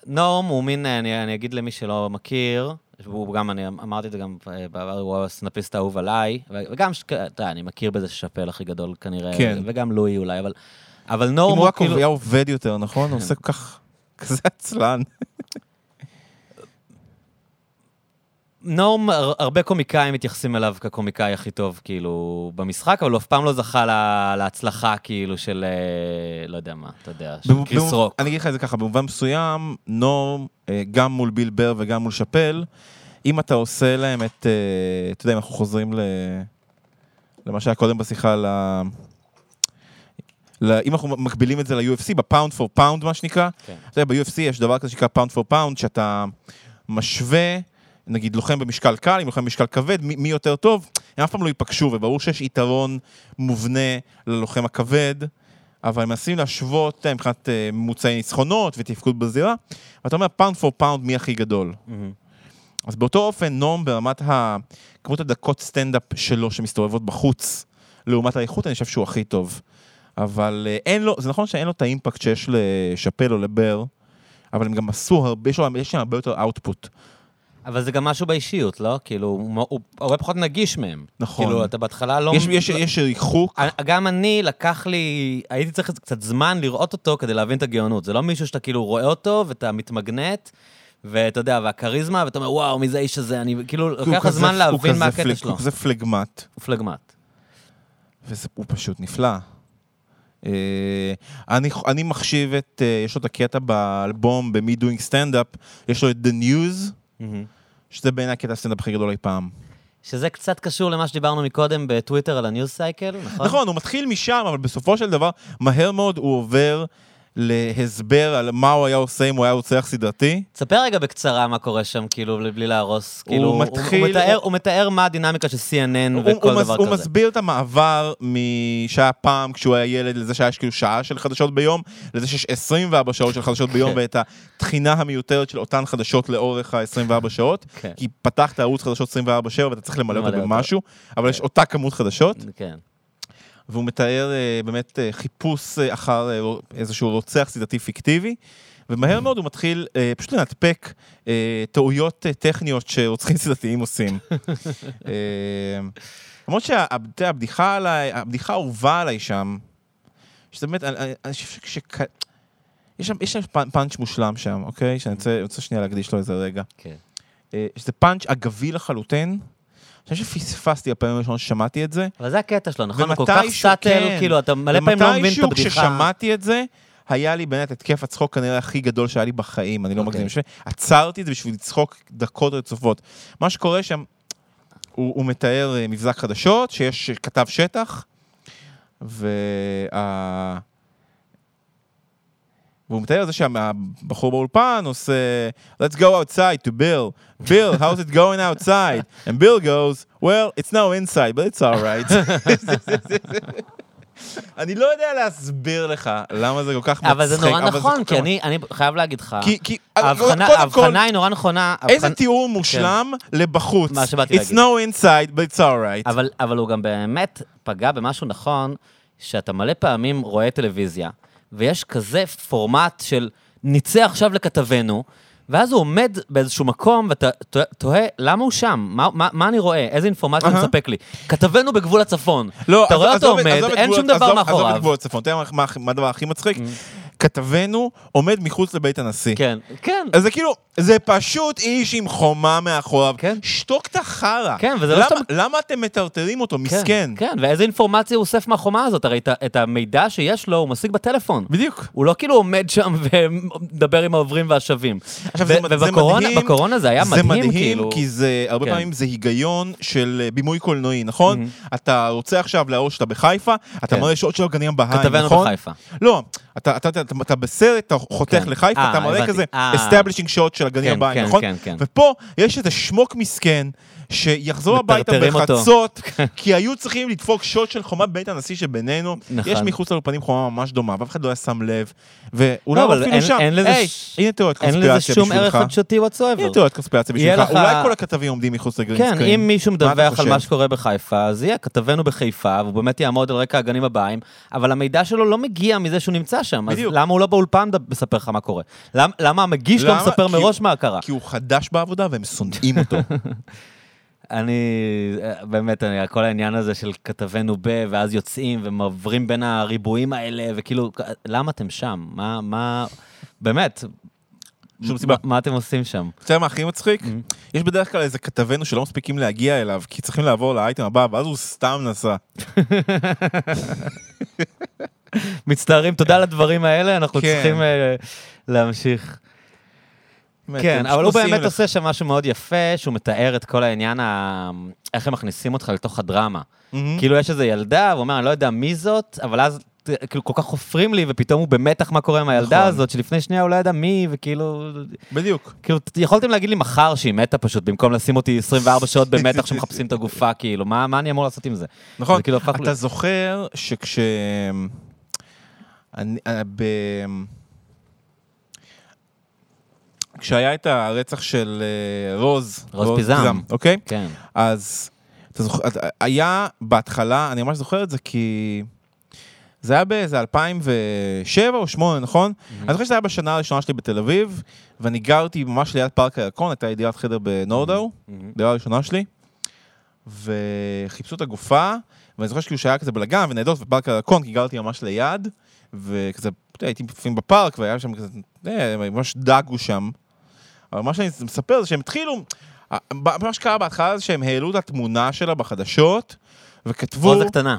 נורם הוא מין, אני, אני אגיד למי שלא מכיר, הוא גם, אני אמרתי את זה גם אה, בעבר, הוא הסנאפיסט האהוב עליי, וגם, אתה יודע, אני מכיר בזה שאפל הכי גדול כנראה, כן. וגם לואי אולי, אבל, אבל אם נורם הוא הוא רק כאילו... עובד יותר, נכון? הוא עושה כל כך... כזה עצלן. נורם, הר- הרבה קומיקאים מתייחסים אליו כקומיקאי הכי טוב, כאילו, במשחק, אבל הוא אף פעם לא זכה לה, להצלחה, כאילו, של, אה, לא יודע מה, אתה יודע, של במ- קריס רוק. אני אגיד לך את זה ככה, במובן מסוים, נורם, אה, גם מול ביל בר וגם מול שאפל, אם אתה עושה להם את, אה, אתה יודע, אם אנחנו חוזרים ל... למה שהיה קודם בשיחה, ל... ל... אם אנחנו מקבילים את זה ל-UFC, ב pound for pound, מה שנקרא, כן. אתה יודע, ב-UFC יש דבר כזה שנקרא pound for pound, שאתה משווה, נגיד לוחם במשקל קל, עם לוחם במשקל כבד, מי, מי יותר טוב, הם אף פעם לא ייפגשו, וברור שיש יתרון מובנה ללוחם הכבד, אבל הם מנסים להשוות יודע, מבחינת אה, ממוצעי ניצחונות ותפקוד בזירה, ואתה אומר pound for pound מי הכי גדול. מהמם. אז באותו אופן, נורם ברמת ה... כמות הדקות סטנדאפ שלו שמסתובבות בחוץ, לעומת האיכות, אני חושב שהוא הכי טוב. אבל אה, אין לו, זה נכון שאין לו את האימפקט שיש לשאפל או לבר, אבל הם גם עשו הרבה, יש להם הרבה יותר אאוטפוט. אבל זה גם משהו באישיות, לא? כאילו, הוא, הרבה פחות נגיש מהם. נכון. כאילו, אתה בהתחלה לא... יש, יש, יש ריחוק, א- גם אני, לקח לי, הייתי צריך קצת זמן לראות אותו כדי להבין את הגאונות. זה לא מישהו שאתה כאילו רואה אותו ואתה מתמגנט, ואתה יודע, והכריזמה, ואתה אומר, וואו, מי זה האיש הזה? אני כאילו, לוקח לך זמן להבין מה הקטע שלו. הוא כזה פלגמט, הוא פלגמט. והוא פשוט נפלא. אה, אני, אני מחשיב את, אה, יש לו את הקטע באלבום, ב-Me Doing Stand-Up, יש לו את The News, שזה בעיניי הקטע הסטנדאפ הכי גדול אי פעם. שזה קצת קשור למה שדיברנו מקודם בטוויטר על ה news cycle, נכון? נכון, הוא מתחיל משם, אבל בסופו של דבר, מהר מאוד הוא עובר להסבר על מה הוא היה עושה אם הוא היה רוצח סדרתי. תספר רגע בקצרה מה קורה שם, כאילו, בלי להרוס. כאילו, הוא, מתחיל- הוא, מתאר, הוא- הוא מתאר מה הדינמיקה של CNN הוא, וכל הוא, דבר מס, הוא כזה. מסביר את המעבר משהיה פעם כשהוא היה ילד לזה שהיה כאילו שעה של חדשות ביום, לזה שיש 24 שעות של חדשות ביום כן. ואת התחינה המיותרת של אותן חדשות לאורך ה-24 שעות. כן. כי פתחת ערוץ חדשות 24/7 ואתה צריך למלא אותו למלא אותו. במשהו, אבל יש אותה כמות חדשות. כן. והוא מתאר אה, באמת אה, חיפוש אה, אחר אה, איזשהו רוצח סדרתי פיקטיבי, ומהר מאוד הוא מתחיל אה, פשוט לנתפק אה, טעויות אה, טכניות שרוצחים סדרתיים עושים. אה, למרות שהבדיחה עליי, הבדיחה האהובה עליי שם, שזה באמת, אני- אני חושב שכ... יש שם, יש שם פאנ- פאנץ' מושלם שם, אוקיי? שאני רוצה, רוצה שנייה להקדיש לו איזה רגע. כן. אה, שזה פאנץ' אגבי לחלוטין, אני חושב שפספסתי הפעמים הראשונות ששמעתי את זה. אבל זה הקטע שלו, נכון? הוא כל כך ומתישהו, סאטל, כן. כאילו, אתה מלא פעמים לא מבין את ומתישהו הבדיחה. כששמעתי את זה, היה לי באמת התקף הצחוק כנראה הכי גדול שהיה לי בחיים, אני לא אוקיי. מגזים. עצרתי את זה בשביל לצחוק דקות רצופות. מה שקורה שם, הוא, הוא מתאר אה, מבזק חדשות, שיש כתב שטח, וה... והוא מתאר את זה שהבחור באולפן עושה Let's go outside to Bill. Bill, how's it going outside? And Bill goes, well, it's now inside, but it's alright. אני לא יודע להסביר לך למה זה כל כך מצחיק. אבל זה נורא נכון, כי אני חייב להגיד לך, ההבחנה היא נורא נכונה. איזה תיאור מושלם לבחוץ. מה שבאתי It's להגיד. no inside, but it's alright. אבל, אבל הוא גם באמת פגע במשהו נכון, שאתה מלא פעמים רואה טלוויזיה, ויש כזה פורמט של נצא עכשיו לכתבנו, ואז הוא עומד באיזשהו מקום, ואתה תוהה- למה הוא שם? מה, מה, מה אני רואה? איזה אינפורמציה הוא. מספק לי? כתבנו בגבול הצפון. לא, אתה רואה אותו עומד, אין שום דבר עזוב- עזוב את מאחוריו. גבול הצפון, אתה יודע מה- הדבר הכי מצחיק? כתבנו עומד מחוץ לבית הנשיא. כן, כן. אז זה כאילו, זה פשוט איש עם חומה מאחוריו. כן. שתוק את החרא. כן, וזה לא למה- סתם- למה אתם מטרטרים אותו? מסכן. כן, כן, ואיזה אינפורמציה הוא אוסף מהחומה הזאת? הרי את, את המידע שיש לו הוא משיג בטלפון. בדיוק. הוא לא כאילו עומד שם ומדבר עם העוברים והשבים. עכשיו, ו- זה- זה ובקורונה מדהים- בקורונה זה היה זה מדהים, מדהים, כאילו. כי זה, הרבה כן. פעמים זה היגיון של אה, בימוי קולנועי, נכון? אתה רוצה עכשיו להראות שאתה בחיפה, אתה כן. מראה שעות של הגנים בהיים, כתבנו נכון? בחיפה. לא, אתה, אתה, אתה, אתה, אתה בסרט, אתה חותך כן. לחיפה, אה, אתה מראה. כזה אה. establishing shot של הגנים כן, הבאים, כן, נכון? כן, כן. ופה יש איזה שמוק מסכן, שיחזור הביתה. בחצות, כי היו צריכים לדפוק שוט של חומה בבית הנשיא שבינינו. נכון. יש מחוץ לאולפנים חומה ממש דומה, ואף אחד לא היה שם לב. ואולי לא, אפילו אין- שם. אין לזה היי, ש- הנה תיאוריות אין קונספירציה לזה שום בשבילך. ערך חדשותי הנה whatsoever. תיאוריות קונספירציה בשבילך. לך- אולי כל הכתבים עומדים מחוץ לגרין כן. אם מישהו אתה מדווח על? מה שקורה בחיפה, אז יהיה, כתבנו בחיפה, והוא באמת יעמוד על רקע הגנים הבאים, אבל המידע שלו לא מגיע מזה שהוא נמצא שם, אז בדיוק. למה הוא לא באולפן מספר לך מה קורה? למ- למה המגיש לא למה? מספר כי מראש מה קרה? כי הוא חדש בעבודה והם שונאים אותו. אני, אה, באמת, אני, כל העניין הזה של כתבנו ב, ואז יוצאים ומעברים בין הריבועים האלה, וכאילו, למה אתם שם? מה, מה, באמת, שום סיבה. מה, אתם עושים שם? אתה יודע מה הכי מצחיק? יש בדרך כלל איזה כתבנו שלא מספיקים להגיע אליו, כי צריכים לעבור לאייטם הבא, ואז הוא סתם נסע. מצטערים, תודה על הדברים האלה, אנחנו כן. צריכים אה, להמשיך. כן, אבל הוא באמת. עושה שם משהו מאוד יפה, שהוא מתאר את כל העניין, ה... איך הם מכניסים אותך לתוך הדרמה. כאילו יש איזו ילדה, הוא אומר, אני לא יודע מי זאת, אבל אז כאילו כל כך חופרים לי, ופתאום הוא במתח מה קורה עם הילדה נכון. הזאת, שלפני שנייה הוא לא ידע מי, וכאילו... בדיוק. כאילו, יכולתם להגיד לי מחר שהיא מתה פשוט, במקום לשים אותי 24 שעות במתח שמחפשים את הגופה, כאילו, מה, מה אני אמור לעשות עם זה? נכון, זה כאילו אתה ל- זוכר שכש... אני, אה, ב... כשהיה את הרצח של אה, רוז, רוז פיזם. אוקיי? כן. אז אתה זוכר, היה בהתחלה, אני ממש זוכר את זה כי זה היה באיזה 2007 או 2008, נכון? אני זוכר שזה היה בשנה הראשונה שלי בתל אביב, ואני גרתי ממש ליד פארק הירקון, הייתה לי דירת חדר בנורדאו, דירה הראשונה שלי, וחיפשו את הגופה, ואני זוכר שכאילו שהיה כזה בלאגן וניידות בפארק הירקון, כי גרתי ממש ליד, וכזה, הייתי לפעמים בפארק, והיה שם כזה, יודע, ממש דגו שם. אבל מה שאני מספר זה שהם התחילו, מה שקרה בהתחלה זה שהם העלו את התמונה שלה בחדשות, וכתבו... רוזה קטנה.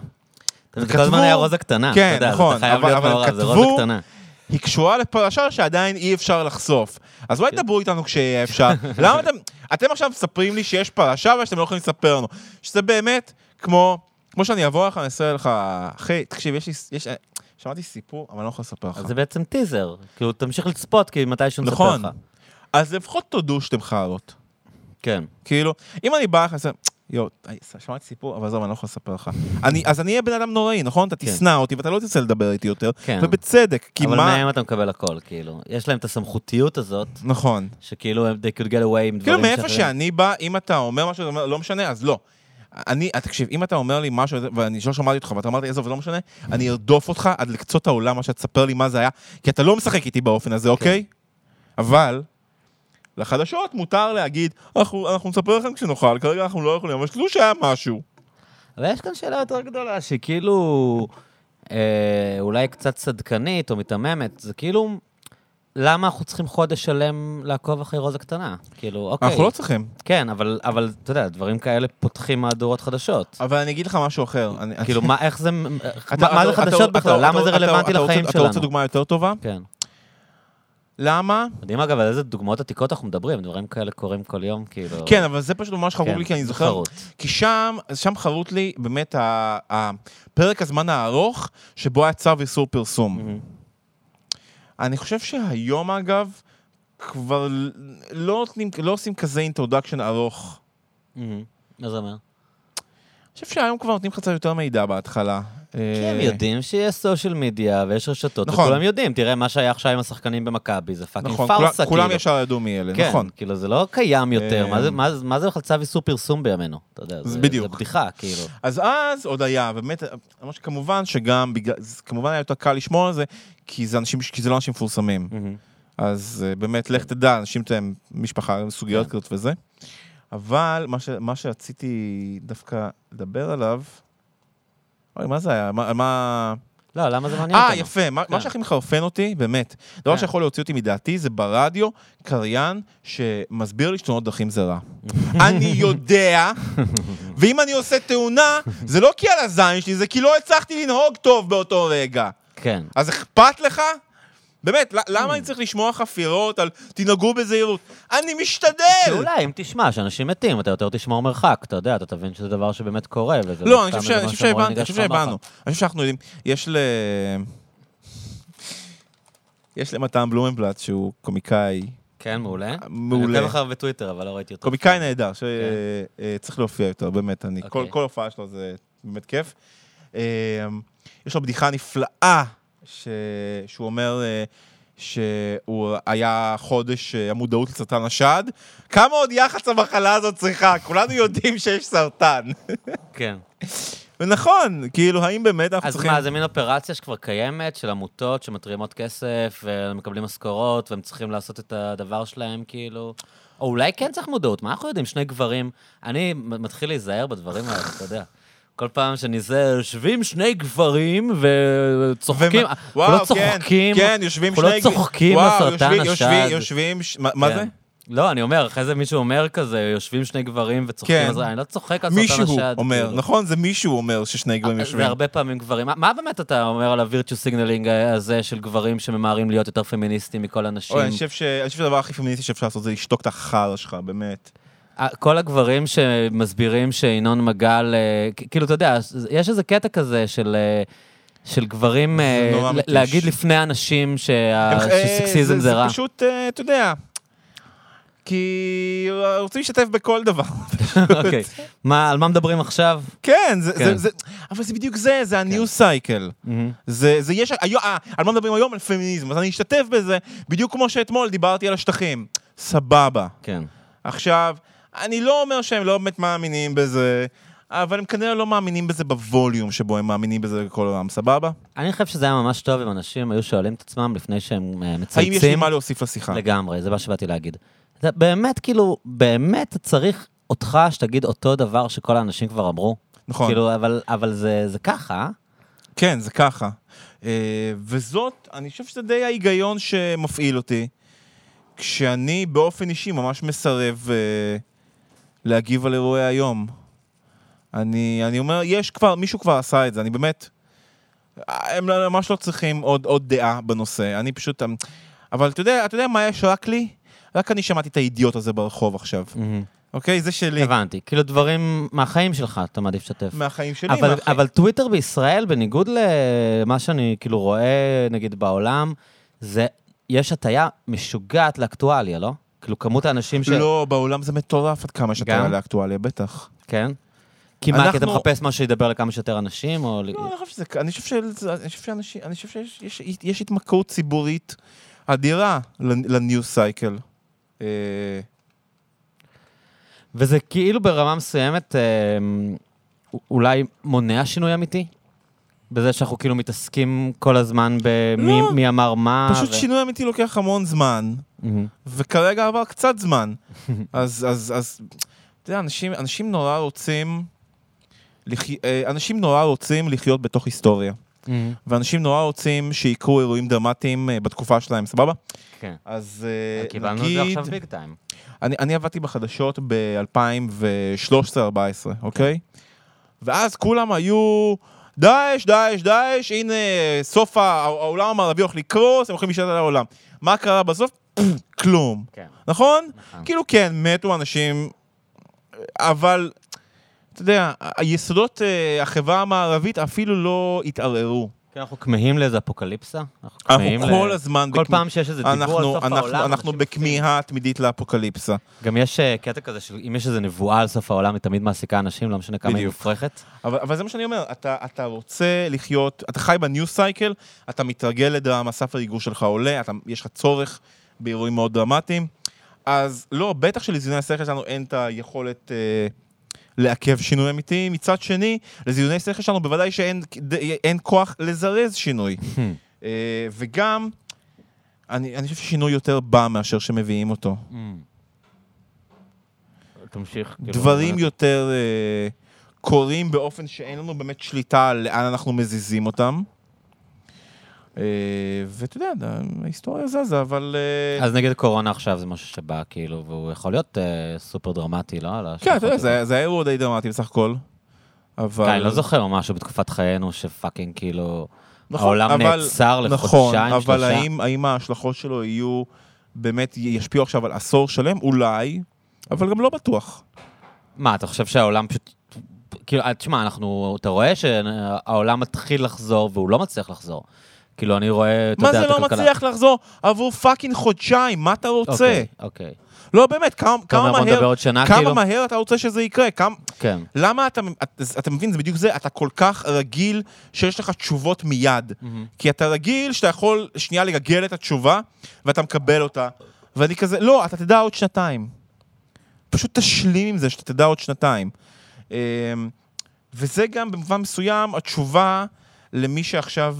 זה כל הזמן היה רוזה קטנה. כן, נכון, אבל- כתבו- רוזה קטנה. היא קשורה לפרשה שעדיין אי אפשר לחשוף. אז אולי כן. דברו איתנו כשיהיה אפשר. למה אתם, אתם עכשיו מספרים לי שיש פרשה ושאתם לא יכולים לספר לנו. שזה באמת כמו, כמו שאני אבוא לך, אני אעשה לך, אחי, תקשיב, יש לי, יש, שמעתי סיפור, אבל אני לא יכול לספר לך. אז זה בעצם טיזר. כאילו, תמשיך לצפות, כי מתישהו נספר נכון. לך. אז לפחות תודו שאתם חארות. כן. כאילו, אם אני בא לך, אני אעשה, יואו, שמעתי סיפור, אבל עזוב, אני לא יכול לספר לך. אני, אז אני אהיה בן אדם נוראי, נכון? אתה כן. תשנא אותי ואתה לא תרצה לדבר איתי יותר. כן. ובצדק, כי אבל מה... מהם אתה מקבל הכל, כאילו. יש להם את הסמכותיות הזאת, נכון. שכאילו they could get away עם דברים כאילו מאיפה שאני בא, אם אתה אומר משהו, לא משנה, אז לא. אני, אה, תקשיב, אם אתה אומר לי משהו, ואני לא שמעתי אותך, ואתה אמרת לי, עזוב, זה לא משנה, אני ארדוף אותך עד לקצות העולם, מה שתספר לי מה זה היה, כי אתה לא משחק איתי באופן הזה, אוקיי? אבל, לחדשות מותר להגיד, אנחנו, אנחנו נספר לכם כשנוכל, כרגע אנחנו לא יכולים, אבל שתדעו שהיה משהו. אבל יש כאן שאלה יותר גדולה, שהיא כאילו אה, אולי קצת צדקנית או מיתממת, זה כאילו, למה אנחנו צריכים חודש שלם לעקוב אחרי רוזה קטנה? כאילו, אוקיי. אנחנו לא צריכים. כן, אבל, אבל אתה יודע, דברים כאלה פותחים מהדורות חדשות. אבל אני אגיד לך משהו אחר. אני- כאילו, מה, איך זה, מה אתה- מה זה אתה- חדשות אתה- בכלל? אתה- למה זה אתה- רלוונטי אתה רוצה- לחיים אתה רוצה שלנו? דוגמה יותר טובה? כן. למה? מדהים אגב, על איזה דוגמאות עתיקות אנחנו מדברים, דברים כאלה קורים כל יום, כאילו... כן, אבל זה פשוט ממש חרוט כן, לי, כי אני זוכר... חרוט. כי שם, שם חרוט לי באמת ה- ה- פרק הזמן הארוך שבו היה צו איסור פרסום. מהמם. אני חושב שהיום, אגב, כבר לא, נותנים, לא עושים כזה introduction ארוך. מהמם. מה זה אומר? חושב שהיום כבר נותנים לך קצת יותר מידע בהתחלה. כי הם יודעים שיש social media ויש רשתות, נכון. וכולם יודעים, תראה מה שהיה עכשיו עם השחקנים במכבי, זה fucking נכון, פארסה, כולם, כולם כאילו. ישר ידעו מי אלה, כן, נכון. כאילו זה לא קיים יותר, אה, מה זה- מה מה זה בכלל צו איסור פרסום בימינו? אתה יודע, זה בדיוק. זה בדיחה, כאילו. אז אז עוד היה, באמת, ממש כמובן שגם בגלל, כמובן היה יותר קל לשמור על זה, כי זה, אנשים, כי זה לא אנשים מפורסמים. אז אה, באמת, לך תדע, אנשים, משפחה, סוגיות כן. כזאת וזה. אבל מה, ש, מה שרציתי דווקא לדבר עליו, אוי, מה זה היה? מה... מה... לא, למה זה מעניין אה, אותנו? יפה, מה, מה כן. שהכי מחרפן אותי, באמת, דבר כן. שיכול להוציא אותי מדעתי, זה ברדיו קריין שמסביר לי שתאונות דרכים זה רע. אני יודע, ואם אני עושה תאונה, זה לא כי על הזין שלי, זה כי לא הצלחתי לנהוג טוב באותו רגע. כן. אז אכפת לך? באמת, למה אני צריך לשמוע חפירות על תנהגו בזהירות? אני משתדל! אולי אם תשמע שאנשים מתים, אתה יותר תשמור מרחק, אתה יודע, אתה תבין שזה דבר שבאמת קורה, וזה לא, אני חושב ש- אני חושב שהבנו. אני חושב שאנחנו יודעים, יש ל... יש למתן בלומנבלט, שהוא קומיקאי כן, מעולה. מעולה. אני עוקב אחריו בטוויטר, אבל לא ראיתי אותו. קומיקאי נהדר, שצריך להופיע יותר, באמת, אני, כל, כן. אוקיי. כל הופעה שלו זה באמת כיף. אה, יש לו בדיחה נפלאה, ש... שהוא אומר אה, שהוא היה חודש אה, המודעות לסרטן השד. כמה עוד יח"צ המחלה הזאת צריכה? כולנו יודעים שיש סרטן. כן. ונכון, כאילו, האם באמת אנחנו אז צריכים... מה, זה מין אופרציה שכבר קיימת, של עמותות שמתרימות כסף, ומקבלים משכורות, והם צריכים לעשות את הדבר שלהם, כאילו... או אולי כן צריך מודעות, מה אנחנו יודעים? שני גברים... אני מתחיל להיזהר בדברים האלה, אתה יודע. כל פעם שאני זה, יושבים שני גברים וצוחקים, ומה- אנחנו לא וואו, כן, צוחקים, כן, יושבים אנחנו לא שני... צוחקים וואו, בסרטן יושבים- יושבים- השד. יושבים... ש- מה- מה כן. זה? לא, אני אומר, אחרי זה מישהו אומר כזה, יושבים שני גברים וצוחקים, כן. אז אני לא צוחק על סרטן השד. מישהו אומר, כאילו. נכון? זה מישהו אומר ששני גברים יושבים. זה הרבה פעמים גברים. מה, מה באמת אתה אומר על ה virtue signaling הזה של גברים שממהרים להיות יותר פמיניסטים מכל הנשים? אוי, אני חושב שהדבר הכי פמיניסטי שאפשר לעשות זה לשתוק את החרא שלך, באמת. כל הגברים שמסבירים שינון מגל, אה, כאילו, אתה יודע, יש איזה קטע כזה של... אה, של גברים, מתיש. להגיד לפני אנשים שסקסיזם זה רע. זה פשוט, אה, אתה יודע, כי רוצים להשתתף בכל דבר. אוקיי. מה, על מה מדברים עכשיו? כן, זה- כן. זה- זה- אבל זה בדיוק זה, זה ה-new cycle. מהמם. זה, זה יש, היום, אה, על מה מדברים היום? על פמיניזם. אז אני אשתתף בזה, בדיוק כמו שאתמול דיברתי על השטחים. סבבה. כן. עכשיו, אני לא אומר שהם לא באמת מאמינים בזה, אבל הם כנראה לא מאמינים בזה בווליום שבו הם מאמינים בזה לכל העולם, סבבה? אני חושב שזה היה ממש טוב אם אנשים היו שואלים את עצמם לפני שהם אה, מצייצים. האם יש לי מה להוסיף לשיחה? לגמרי, זה מה שבאתי להגיד. זה באמת, כאילו, באמת צריך אותך שתגיד אותו דבר שכל האנשים כבר אמרו. נכון. כאילו, אבל, אבל זה, זה ככה, אה? כן, זה ככה. אה, וזאת, אני חושב שזה די ההיגיון שמפעיל אותי, כשאני באופן אישי ממש מסרב אה, להגיב על אירועי היום. אני, אני אומר, יש כבר, מישהו כבר עשה את זה, אני באמת... הם ממש לא צריכים עוד, עוד דעה בנושא, אני פשוט... אבל אתה יודע, אתה יודע מה יש רק לי? רק אני שמעתי את האידיוט הזה ברחוב עכשיו, אוקיי? זה שלי. הבנתי. כאילו, דברים מהחיים שלך אתה מעדיף לשתף. מהחיים שלי, אבל, מהחיים. אבל טוויטר בישראל, בניגוד למה שאני כאילו רואה, נגיד, בעולם, זה, יש הטיה משוגעת לאקטואליה, לא? כאילו, כמות האנשים ש... לא, בעולם זה מטורף עד כמה שאתה גם? לאקטואליה, בטח. כן? כי מה, כי אתה מחפש משהו שידבר לכמה שיותר אנשים, או... לא, אני חושב שזה, אני חושב שזה- אני חושב שאנשים, אני חושב שיש יש, יש התמכרות ציבורית אדירה לניו סייקל. אה, וזה כאילו ברמה מסוימת אה, אולי מונע שינוי אמיתי? בזה שאנחנו כאילו מתעסקים כל הזמן במי לא. מי אמר מה. פשוט שינוי אמיתי לוקח המון זמן, מהמם. וכרגע עבר קצת זמן. אז, אז, אז, אתה יודע, אנשים, אנשים נורא רוצים, לחי... אה, אנשים נורא רוצים לחיות בתוך היסטוריה. ואנשים נורא רוצים שיקרו אירועים דרמטיים אה, בתקופה שלהם, סבבה? כן. אז אה, קיבלנו את זה נגיד, עכשיו ביג טיים. אני, אני עבדתי בחדשות ב-2013-2014, אוקיי? ואז כולם היו, דאעש, דאעש, דאעש, הנה סוף העולם המערבי הולך לקרוס, הם הולכים להשתלט על העולם. מה קרה בסוף? כלום. כן. נכון? נכון. כאילו כן, מתו אנשים, אבל, אתה יודע, היסודות, אה, החברה המערבית אפילו לא התערערו. כן, אנחנו כמהים לאיזה אפוקליפסה. אנחנו כמהים כל ל- הזמן... כל פעם שיש איזה דיבור על סוף אנחנו, העולם, אנחנו בכמיהה תמידית לאפוקליפסה. גם יש אה, קטע כזה של אם יש איזה נבואה על סוף העולם, היא תמיד מעסיקה אנשים, לא משנה כמה היא. מופרכת. אבל, אבל זה מה שאני אומר, אתה, אתה רוצה לחיות, אתה חי בניו סייקל, אתה מתרגל לדרמה, סף הריגוש שלך עולה, אתה, יש לך צורך באירועים מאוד דרמטיים, אז לא, בטח שלזיוני השכל שלנו אין את היכולת אה, לעכב שינוי אמיתי, מצד שני, לזיוני השכל שלנו בוודאי שאין כוח לזרז שינוי. אה, וגם, אני, אני חושב ששינוי יותר בא מאשר שמביאים אותו. תמשיך. כאילו, דברים באמת. יותר אה, קורים באופן שאין לנו באמת שליטה על לאן אנחנו מזיזים אותם. אה, ואתה יודע, ההיסטוריה זזה, אבל... אה, אז נגיד קורונה עכשיו זה משהו שבא, כאילו, והוא יכול להיות אה, סופר דרמטי, לא? כן, אתה יודע, זה היה אירוע די דרמטי בסך הכל. אבל... כן, אני לא זוכר משהו בתקופת חיינו שפאקינג כאילו, נכון, העולם אבל- נעצר נכון, לחודשיים, אבל שלושה. האם, האם ההשלכות שלו יהיו, באמת ישפיעו עכשיו על עשור שלם? אולי, אבל גם לא בטוח. מה, אתה חושב שהעולם פשוט... כאילו, תשמע, אנחנו... אתה רואה שהעולם מתחיל לחזור והוא לא מצליח לחזור. כאילו, אני רואה, אתה מה יודע, זה את לא הכלכלה. מצליח לחזור עבור פאקינג חודשיים? מה אתה רוצה? אוקיי, אוקיי. לא, באמת, כמה כמה מהר... שנה, כמה כאילו? מהר אתה רוצה שזה יקרה? כמה... כן. למה אתה, אתה, אתה מבין, זה בדיוק זה, אתה כל כך רגיל שיש לך תשובות מיד. כי אתה רגיל שאתה יכול שנייה לגגל את התשובה, ואתה מקבל אותה. ואני כזה, לא, אתה תדע עוד שנתיים. פשוט תשלים עם זה שאתה תדע עוד שנתיים. אמ, וזה גם במובן מסוים התשובה למי שעכשיו...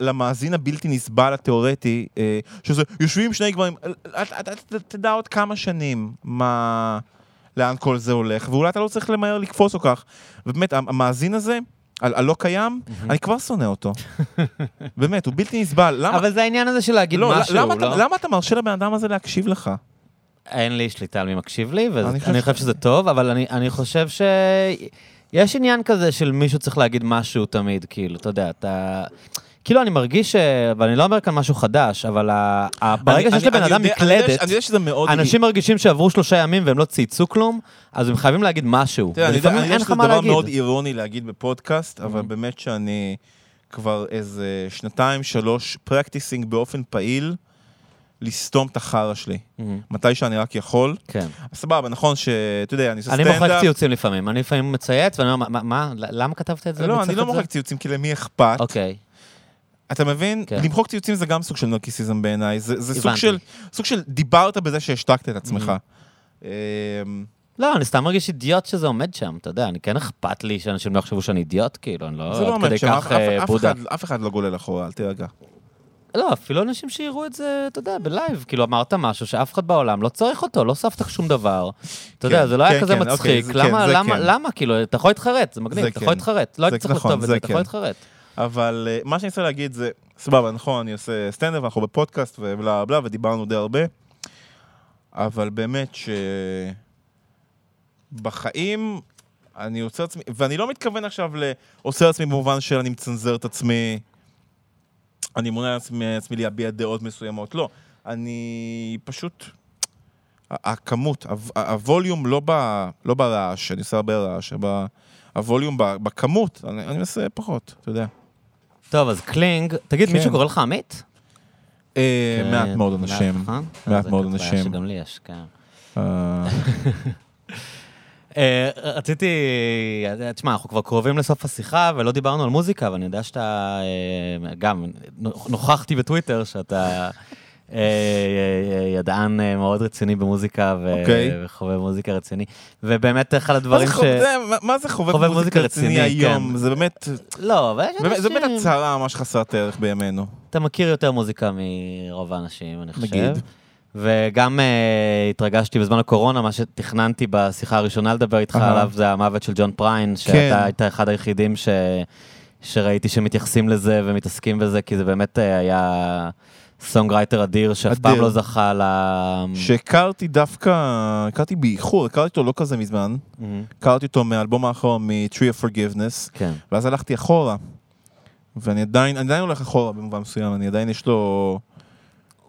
למאזין הבלתי נסבל התיאורטי, אה, שזה יושבים שני גברים, אתה- תדע עוד כמה שנים מה... לאן כל זה הולך, ואולי אתה לא צריך למהר לקפוץ או כך. ובאמת, המאזין הזה, הלא קיים, אני כבר שונא אותו. באמת, הוא בלתי נסבל. למה? אבל זה העניין הזה של להגיד לא, משהו, למה אתה- לא? למה אתה מרשה לבן אדם הזה להקשיב לך? אין לי שליטה על מי מקשיב לי, חושב ואני חושב שזה טוב, אבל אני, אני חושב ש... יש עניין כזה של מישהו צריך להגיד משהו תמיד, כאילו, אתה יודע, אתה... כאילו, אני מרגיש ש... ואני לא אומר כאן משהו חדש, אבל ה... ברגע אני- שיש לבן אדם מקלדת. אנשים מרגישים שעברו שלושה ימים והם לא צייצו כלום, אז הם חייבים להגיד משהו. תראה, אני יודע שזה מה דבר. מאוד אירוני להגיד בפודקאסט, אבל Mhm. באמת שאני כבר איזה שנתיים, שלוש, פרקטיסינג באופן פעיל, לסתום את החרא שלי. מהמם. מתי שאני רק יכול. כן. סבבה, נכון שאתה יודע, אני עושה אני סטנדאפ. מוחק ציוצים לפעמים, אני לפעמים מצייץ, ואני אומר, "מה- מה, למה כתבת את זה? לא, אני לא את זה?" מוחק ציוצים, כי למי אכפת? אוקיי. אתה מבין? כן. למחוק ציוצים זה גם סוג של נרקיסיזם בעיניי. זה זה סוג. של, סוג של דיברת בזה שהשתקת את עצמך. אמ, לא, אני סתם מרגיש אידיוט שזה עומד שם, אתה יודע, אני כן אכפת לי שאנשים לא יחשבו שאני אידיוט, כאילו, אני לא זה לא עומד שם, אף- אף- אה, אף. אחד- אף אחד לא גולל אחורה, אל תירגע. לא, אפילו אנשים שיראו את זה, אתה יודע, ב live, כאילו אמרת משהו שאף אחד בעולם לא צריך אותו, לא הוספת שום דבר. אתה יודע, כן, זה לא היה כן, כזה כן, אוקיי, מצחיק, למה, למה. למה, כאילו, אתה יכול להתחרט, זה מגניב, אתה. יכול להתחרט, לא זה היית צריך נכון, לכתוב את זה אתה יכול. להתחרט. אבל אה, מה שאני רוצה להגיד זה, סבבה, נכון, אני עושה סטנדאפ, אנחנו בפודקאסט ובלה בלה, ודיברנו די הרבה, אבל באמת ש... בחיים אני עושה עצמי, ואני לא מתכוון עכשיו ל... עושה עצמי במובן של אני מצנזר את עצמי, אני מונע עצמי, עצמי להביע דעות מסוימות, לא. אני פשוט... הכמות, ה volume לא, ב, לא ברעש, אני עושה הרבה רעש, ה volume בכמות, אני, אני מנסה פחות, אתה יודע. טוב, אז קלינג, תגיד, כן. מישהו קורא לך עמית? אה, כן, מעט מאוד מעט, אנשים. נכון? מעט זה מאוד אנשים. שגם לי יש, כן. אה, רציתי, אה, תשמע, אנחנו כבר קרובים לסוף השיחה ולא דיברנו על מוזיקה, ואני יודע שאתה, אה, גם נוכחתי בטוויטר שאתה ידען מאוד רציני במוזיקה אוקיי. וחובב מוזיקה רציני, ובאמת אחד הדברים ש... מה- זה חובב מוזיקה רציני היום? כן. זה באמת, לא, אבל זה באמת. הצהרה ממש חסרת ערך בימינו. אתה מכיר יותר מוזיקה מרוב האנשים, אני חושב. נגיד. וגם uh, התרגשתי בזמן הקורונה, מה שתכננתי בשיחה הראשונה לדבר איתך אהה. עליו, זה המוות של ג'ון פריין, כן. שאתה היית אחד היחידים ש... שראיתי שמתייחסים לזה ומתעסקים בזה, כי זה באמת אה, היה songwriter אדיר, שאף פעם. לא זכה ל... שהכרתי דווקא, הכרתי באיחור, הכרתי אותו לא כזה מזמן. מהמם. הכרתי אותו מהאלבום האחרון, מ-Tree of Forgiveness, כן. ואז הלכתי אחורה. ואני עדיין, אני עדיין הולך אחורה במובן מסוים, אני עדיין יש לו...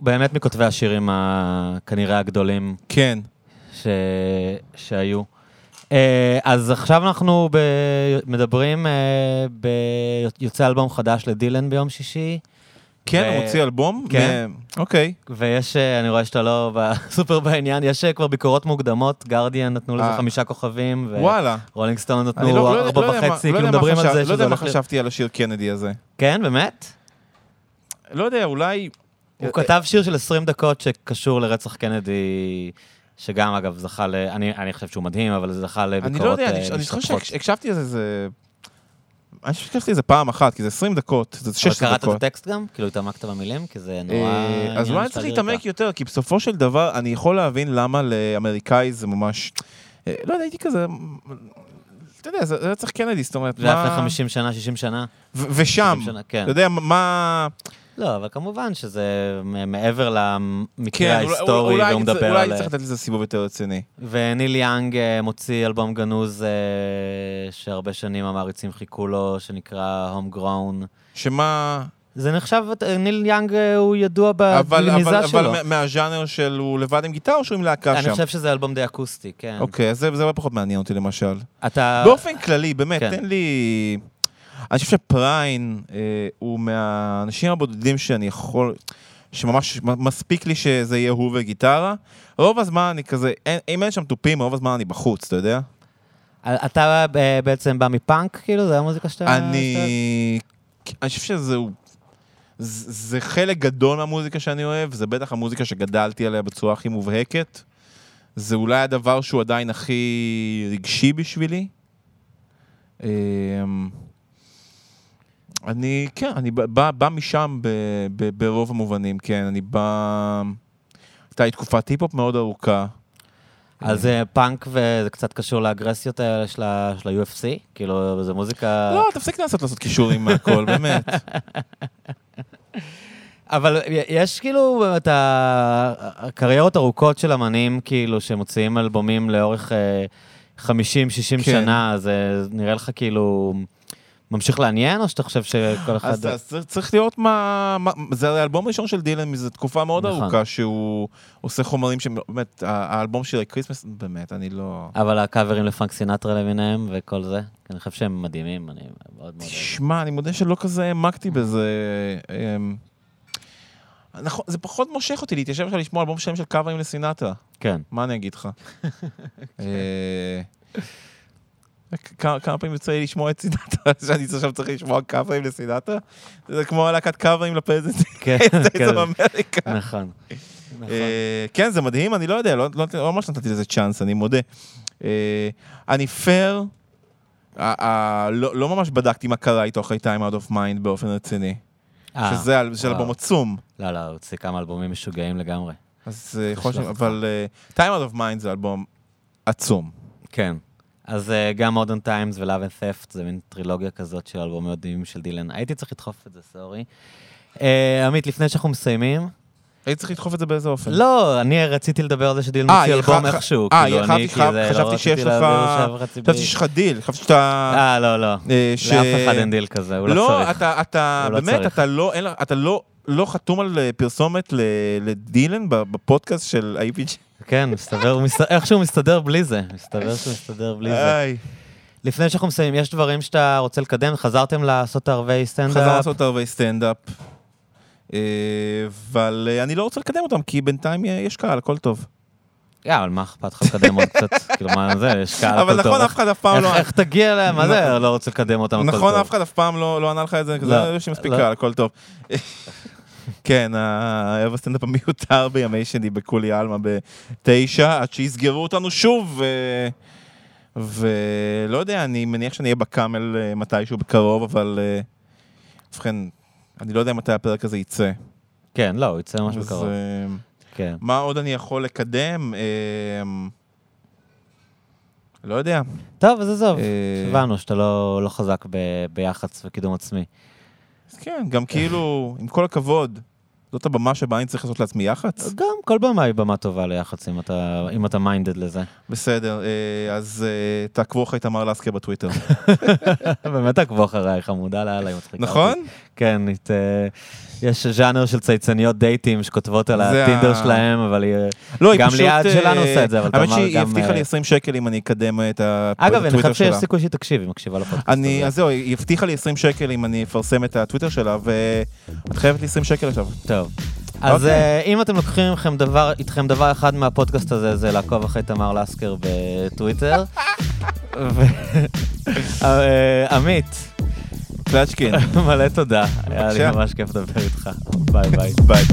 באמת מכותבי השירים ה- כנראה הגדולים כן. ש... שהיו. אה, אז עכשיו אנחנו ב... מדברים, אה, ב... יוצא אלבום חדש לדילן ביום שישי, כן, ו- הוא מוציא אלבום? כן. אוקיי. ויש, אה, אני רואה שאתה לא סופר בעניין, יש כבר ביקורות מוקדמות, גרדיאן נתנו לזה. חמישה כוכבים, וואלה. ורולינג סטון נתנו לא- לא ארבע לא מה- וחצי, לא כאילו יודע מה מדברים על זה לא יודע מה חשבתי על השיר קנדי הזה. כן, באמת? לא יודע, אולי... הוא כתב שיר של 20 דקות שקשור לרצח קנדי, שגם אגב זכה ל... אני אני חושב שהוא מדהים, אבל זה זכה לביקורות אני לא יודע, אה, אני- זוכר משתתפות. שהקשבתי לזה, זה... אני חושב שהקשבתי לזה פעם אחת, כי זה 20 דקות, זה 16 אבל דקות. קראת את הטקסט גם? כאילו התעמקת במילים? כי זה נורא... אה, אז אולי צריך. להתעמק יותר, כי בסופו של דבר אני יכול להבין למה לאמריקאי זה ממש... אה, לא יודע, הייתי כזה... אתה יודע, זה רצח קנדי, זאת אומרת, זה היה לפני מה... 50 שנה, 60 שנה? ושם, 60 שנה, כן. אתה יודע, מה... לא, אבל כמובן שזה מעבר למקרה כן, אולי- ההיסטורי, אולי והוא אני צריך- מדבר אולי על... אני צריך לתת לזה סיבוב יותר רציני. וניל יאנג אה, מוציא אלבום גנוז אה, שהרבה שנים המעריצים חיכו לו, שנקרא Home Grown. שמה... זה נחשב, אה, ניל יאנג אה, הוא ידוע בגניזה שלו. אבל מה- מהז'אנר של הוא לבד עם גיטרה או שהוא עם להקה אני שם? חושב שזה אלבום די אקוסטי, כן. אוקיי, אז זה זה פחות מעניין אותי למשל. אתה... באופן כללי, באמת, כן. תן לי... אני חושב שפריין אה, הוא מהאנשים הבודדים שאני יכול... שממש מספיק לי שזה יהיה הוא וגיטרה. רוב הזמן אני כזה, אין, אם אין שם תופים, רוב הזמן אני בחוץ, אתה יודע? אתה אה, בעצם בא מפאנק, כאילו? זה המוזיקה שאתה... אני... אני חושב שזה... זה זה חלק גדול מהמוזיקה שאני אוהב, זה בטח המוזיקה שגדלתי עליה בצורה הכי מובהקת. זה אולי הדבר שהוא עדיין הכי רגשי בשבילי. אני, כן, אני בא, בא, משם ב, ב, ברוב המובנים, כן, אני בא... הייתה לי תקופת היפ-הופ מאוד ארוכה. אז אה, פאנק וזה קצת קשור לאגרסיות האלה של ה- של ה-UFC? כאילו, זה מוזיקה... לא, תפסיק לנסות לעשות קישורים מהכל, באמת. אבל יש כאילו את הקריירות ארוכות של אמנים, כאילו, שמוציאים אלבומים לאורך 50-60 כן. שנה, זה נראה לך כאילו ממשיך לעניין, או שאתה חושב שכל אחד... אז, אז צריך- לראות מה, מה... זה הרי האלבום הראשון של דילן מזה תקופה מאוד נכון. ארוכה שהוא עושה חומרים שבאמת, ה- האלבום של ה Christmas, באמת, אני לא... אבל הקאברים לפרנק סינטרה למיניהם וכל זה, אני חושב שהם מדהימים, אני מאוד מאוד... תשמע, אני מודה שלא כזה העמקתי בזה. אמ, נכון, זה פחות מושך אותי להתיישב עכשיו לשמוע אלבום שלם של קאברים לסינטרה. כן. מה אני אגיד לך? כמה פעמים יוצא לי לשמוע את סינטרה, שאני עכשיו צריך לשמוע קאברים לסינטרה? זה כמו להקת קאברים לפרזנט. כן, כן. אמריקה. נכון. נכון. אה, כן, זה מדהים, אני לא יודע, לא לא- לא ממש נתתי לזה צ'אנס, אני מודה. אה, אני פייר, לא לא ממש בדקתי מה קרה איתו אחרי time out of mind באופן רציני. אה, שזה. אלבום עצום. לא, לא, הוא הוציא כמה אלבומים משוגעים לגמרי. אז יכול להיות. אבל time out of mind זה אלבום עצום. כן. אז אה, גם Modern Times ו-Love and Theft זה מין טרילוגיה כזאת של אלבומים מדהימים של דילן. הייתי צריך לדחוף את זה, sorry. אה, עמית, לפני שאנחנו מסיימים, הייתי צריך לדחוף את זה באיזה אופן. לא, אני רציתי לדבר על זה שדילן אה, מוציא אלבום איכשהו. אה, כאילו, חשבתי- לא חשבתי רציתי שיש לך- חשבתי. שיש לך דיל, חשבתי שאתה... אה, לא, לא. לאף אחד אין דיל כזה, הוא לא לא, צריך. אתה, אתה, לא באמת. אתה לא, אין לך- אתה לא, לא חתום על פרסומת לדילן בפודקאסט של ה-IPG? כן, מסתבר, איכשהו מסתדר בלי זה. מסתבר שהוא מסתדר בלי זה. לפני שאנחנו מסיימים, יש דברים שאתה רוצה לקדם? חזרתם לעשות ערבי סטנדאפ? חזרנו לעשות הרבה סטנדאפ, אה, אבל אה, אני לא רוצה לקדם אותם, כי בינתיים אה, יש קהל, הכל טוב. יא, אבל מה אכפת לך לקדם עוד קצת? כאילו, מה זה, יש קהל אבל הכל טוב. נכון, איך- אף אחד אף פעם לא... איך תגיע אליהם? מה זה, לא רוצה לקדם אותם, הכל טוב. נכון, אף אחד אף פעם לא לא ענה לך את זה, לא, יש לי מספיק לא. קהל, הכל טוב. כן, הערב הסטנדאפ המיותר בימי שני בקולי עלמה בתשע, עד שיסגרו אותנו שוב. ולא יודע, אני מניח שאני אהיה בקאמל אה, מתישהו בקרוב, אבל... אה, ובכן, אני לא יודע מתי הפרק הזה יצא. כן, לא, הוא יצא ממש בקרוב. אה, כן. מה עוד אני יכול לקדם? לא יודע. טוב, אז עזוב, הבנו שאתה לא לא חזק ב- ביח"צ וקידום עצמי. אז כן, גם כאילו, עם כל הכבוד, זאת הבמה שבה אני צריך לעשות לעצמי יח"צ? גם כל במה היא במה טובה ליח"צ, אם אתה- אם אתה מיינדד לזה. בסדר, אה, אז אה, תעקבו אחרי תמר לסקר בטוויטר. באמת תעקבו אחריי, חמודה לאללה, היא מצחיקה. נכון? כן, יש ז'אנר של צייצניות דייטים שכותבות על הטינדר שלהם, אבל היא... לא, היא גם פשוט... ליעד אה, שלנו עושה את זה, אבל האמת תמר שהיא גם, הבטיחה לי אה, 20 שקל אם אני אקדם את ה- את אגב, אני הטוויטר חושב שיש שלה. סיכוי שהיא תקשיב, היא מקשיבה לפודקאסט הזה. אז זהו, היא הבטיחה לי 20 שקל אם אני אפרסם את הטוויטר שלה, ואת חייבת לי 20 שקל עכשיו. טוב. אז אוקיי. אה, אם אתם לוקחים דבר, איתכם דבר אחד מהפודקאסט הזה, זה לעקוב אחרי תמר לסקר בטוויטר. ו- אה, עמית, קלצ'קין. מלא תודה. היה לי ממש כיף לדבר איתך. ביי ביי. ביי.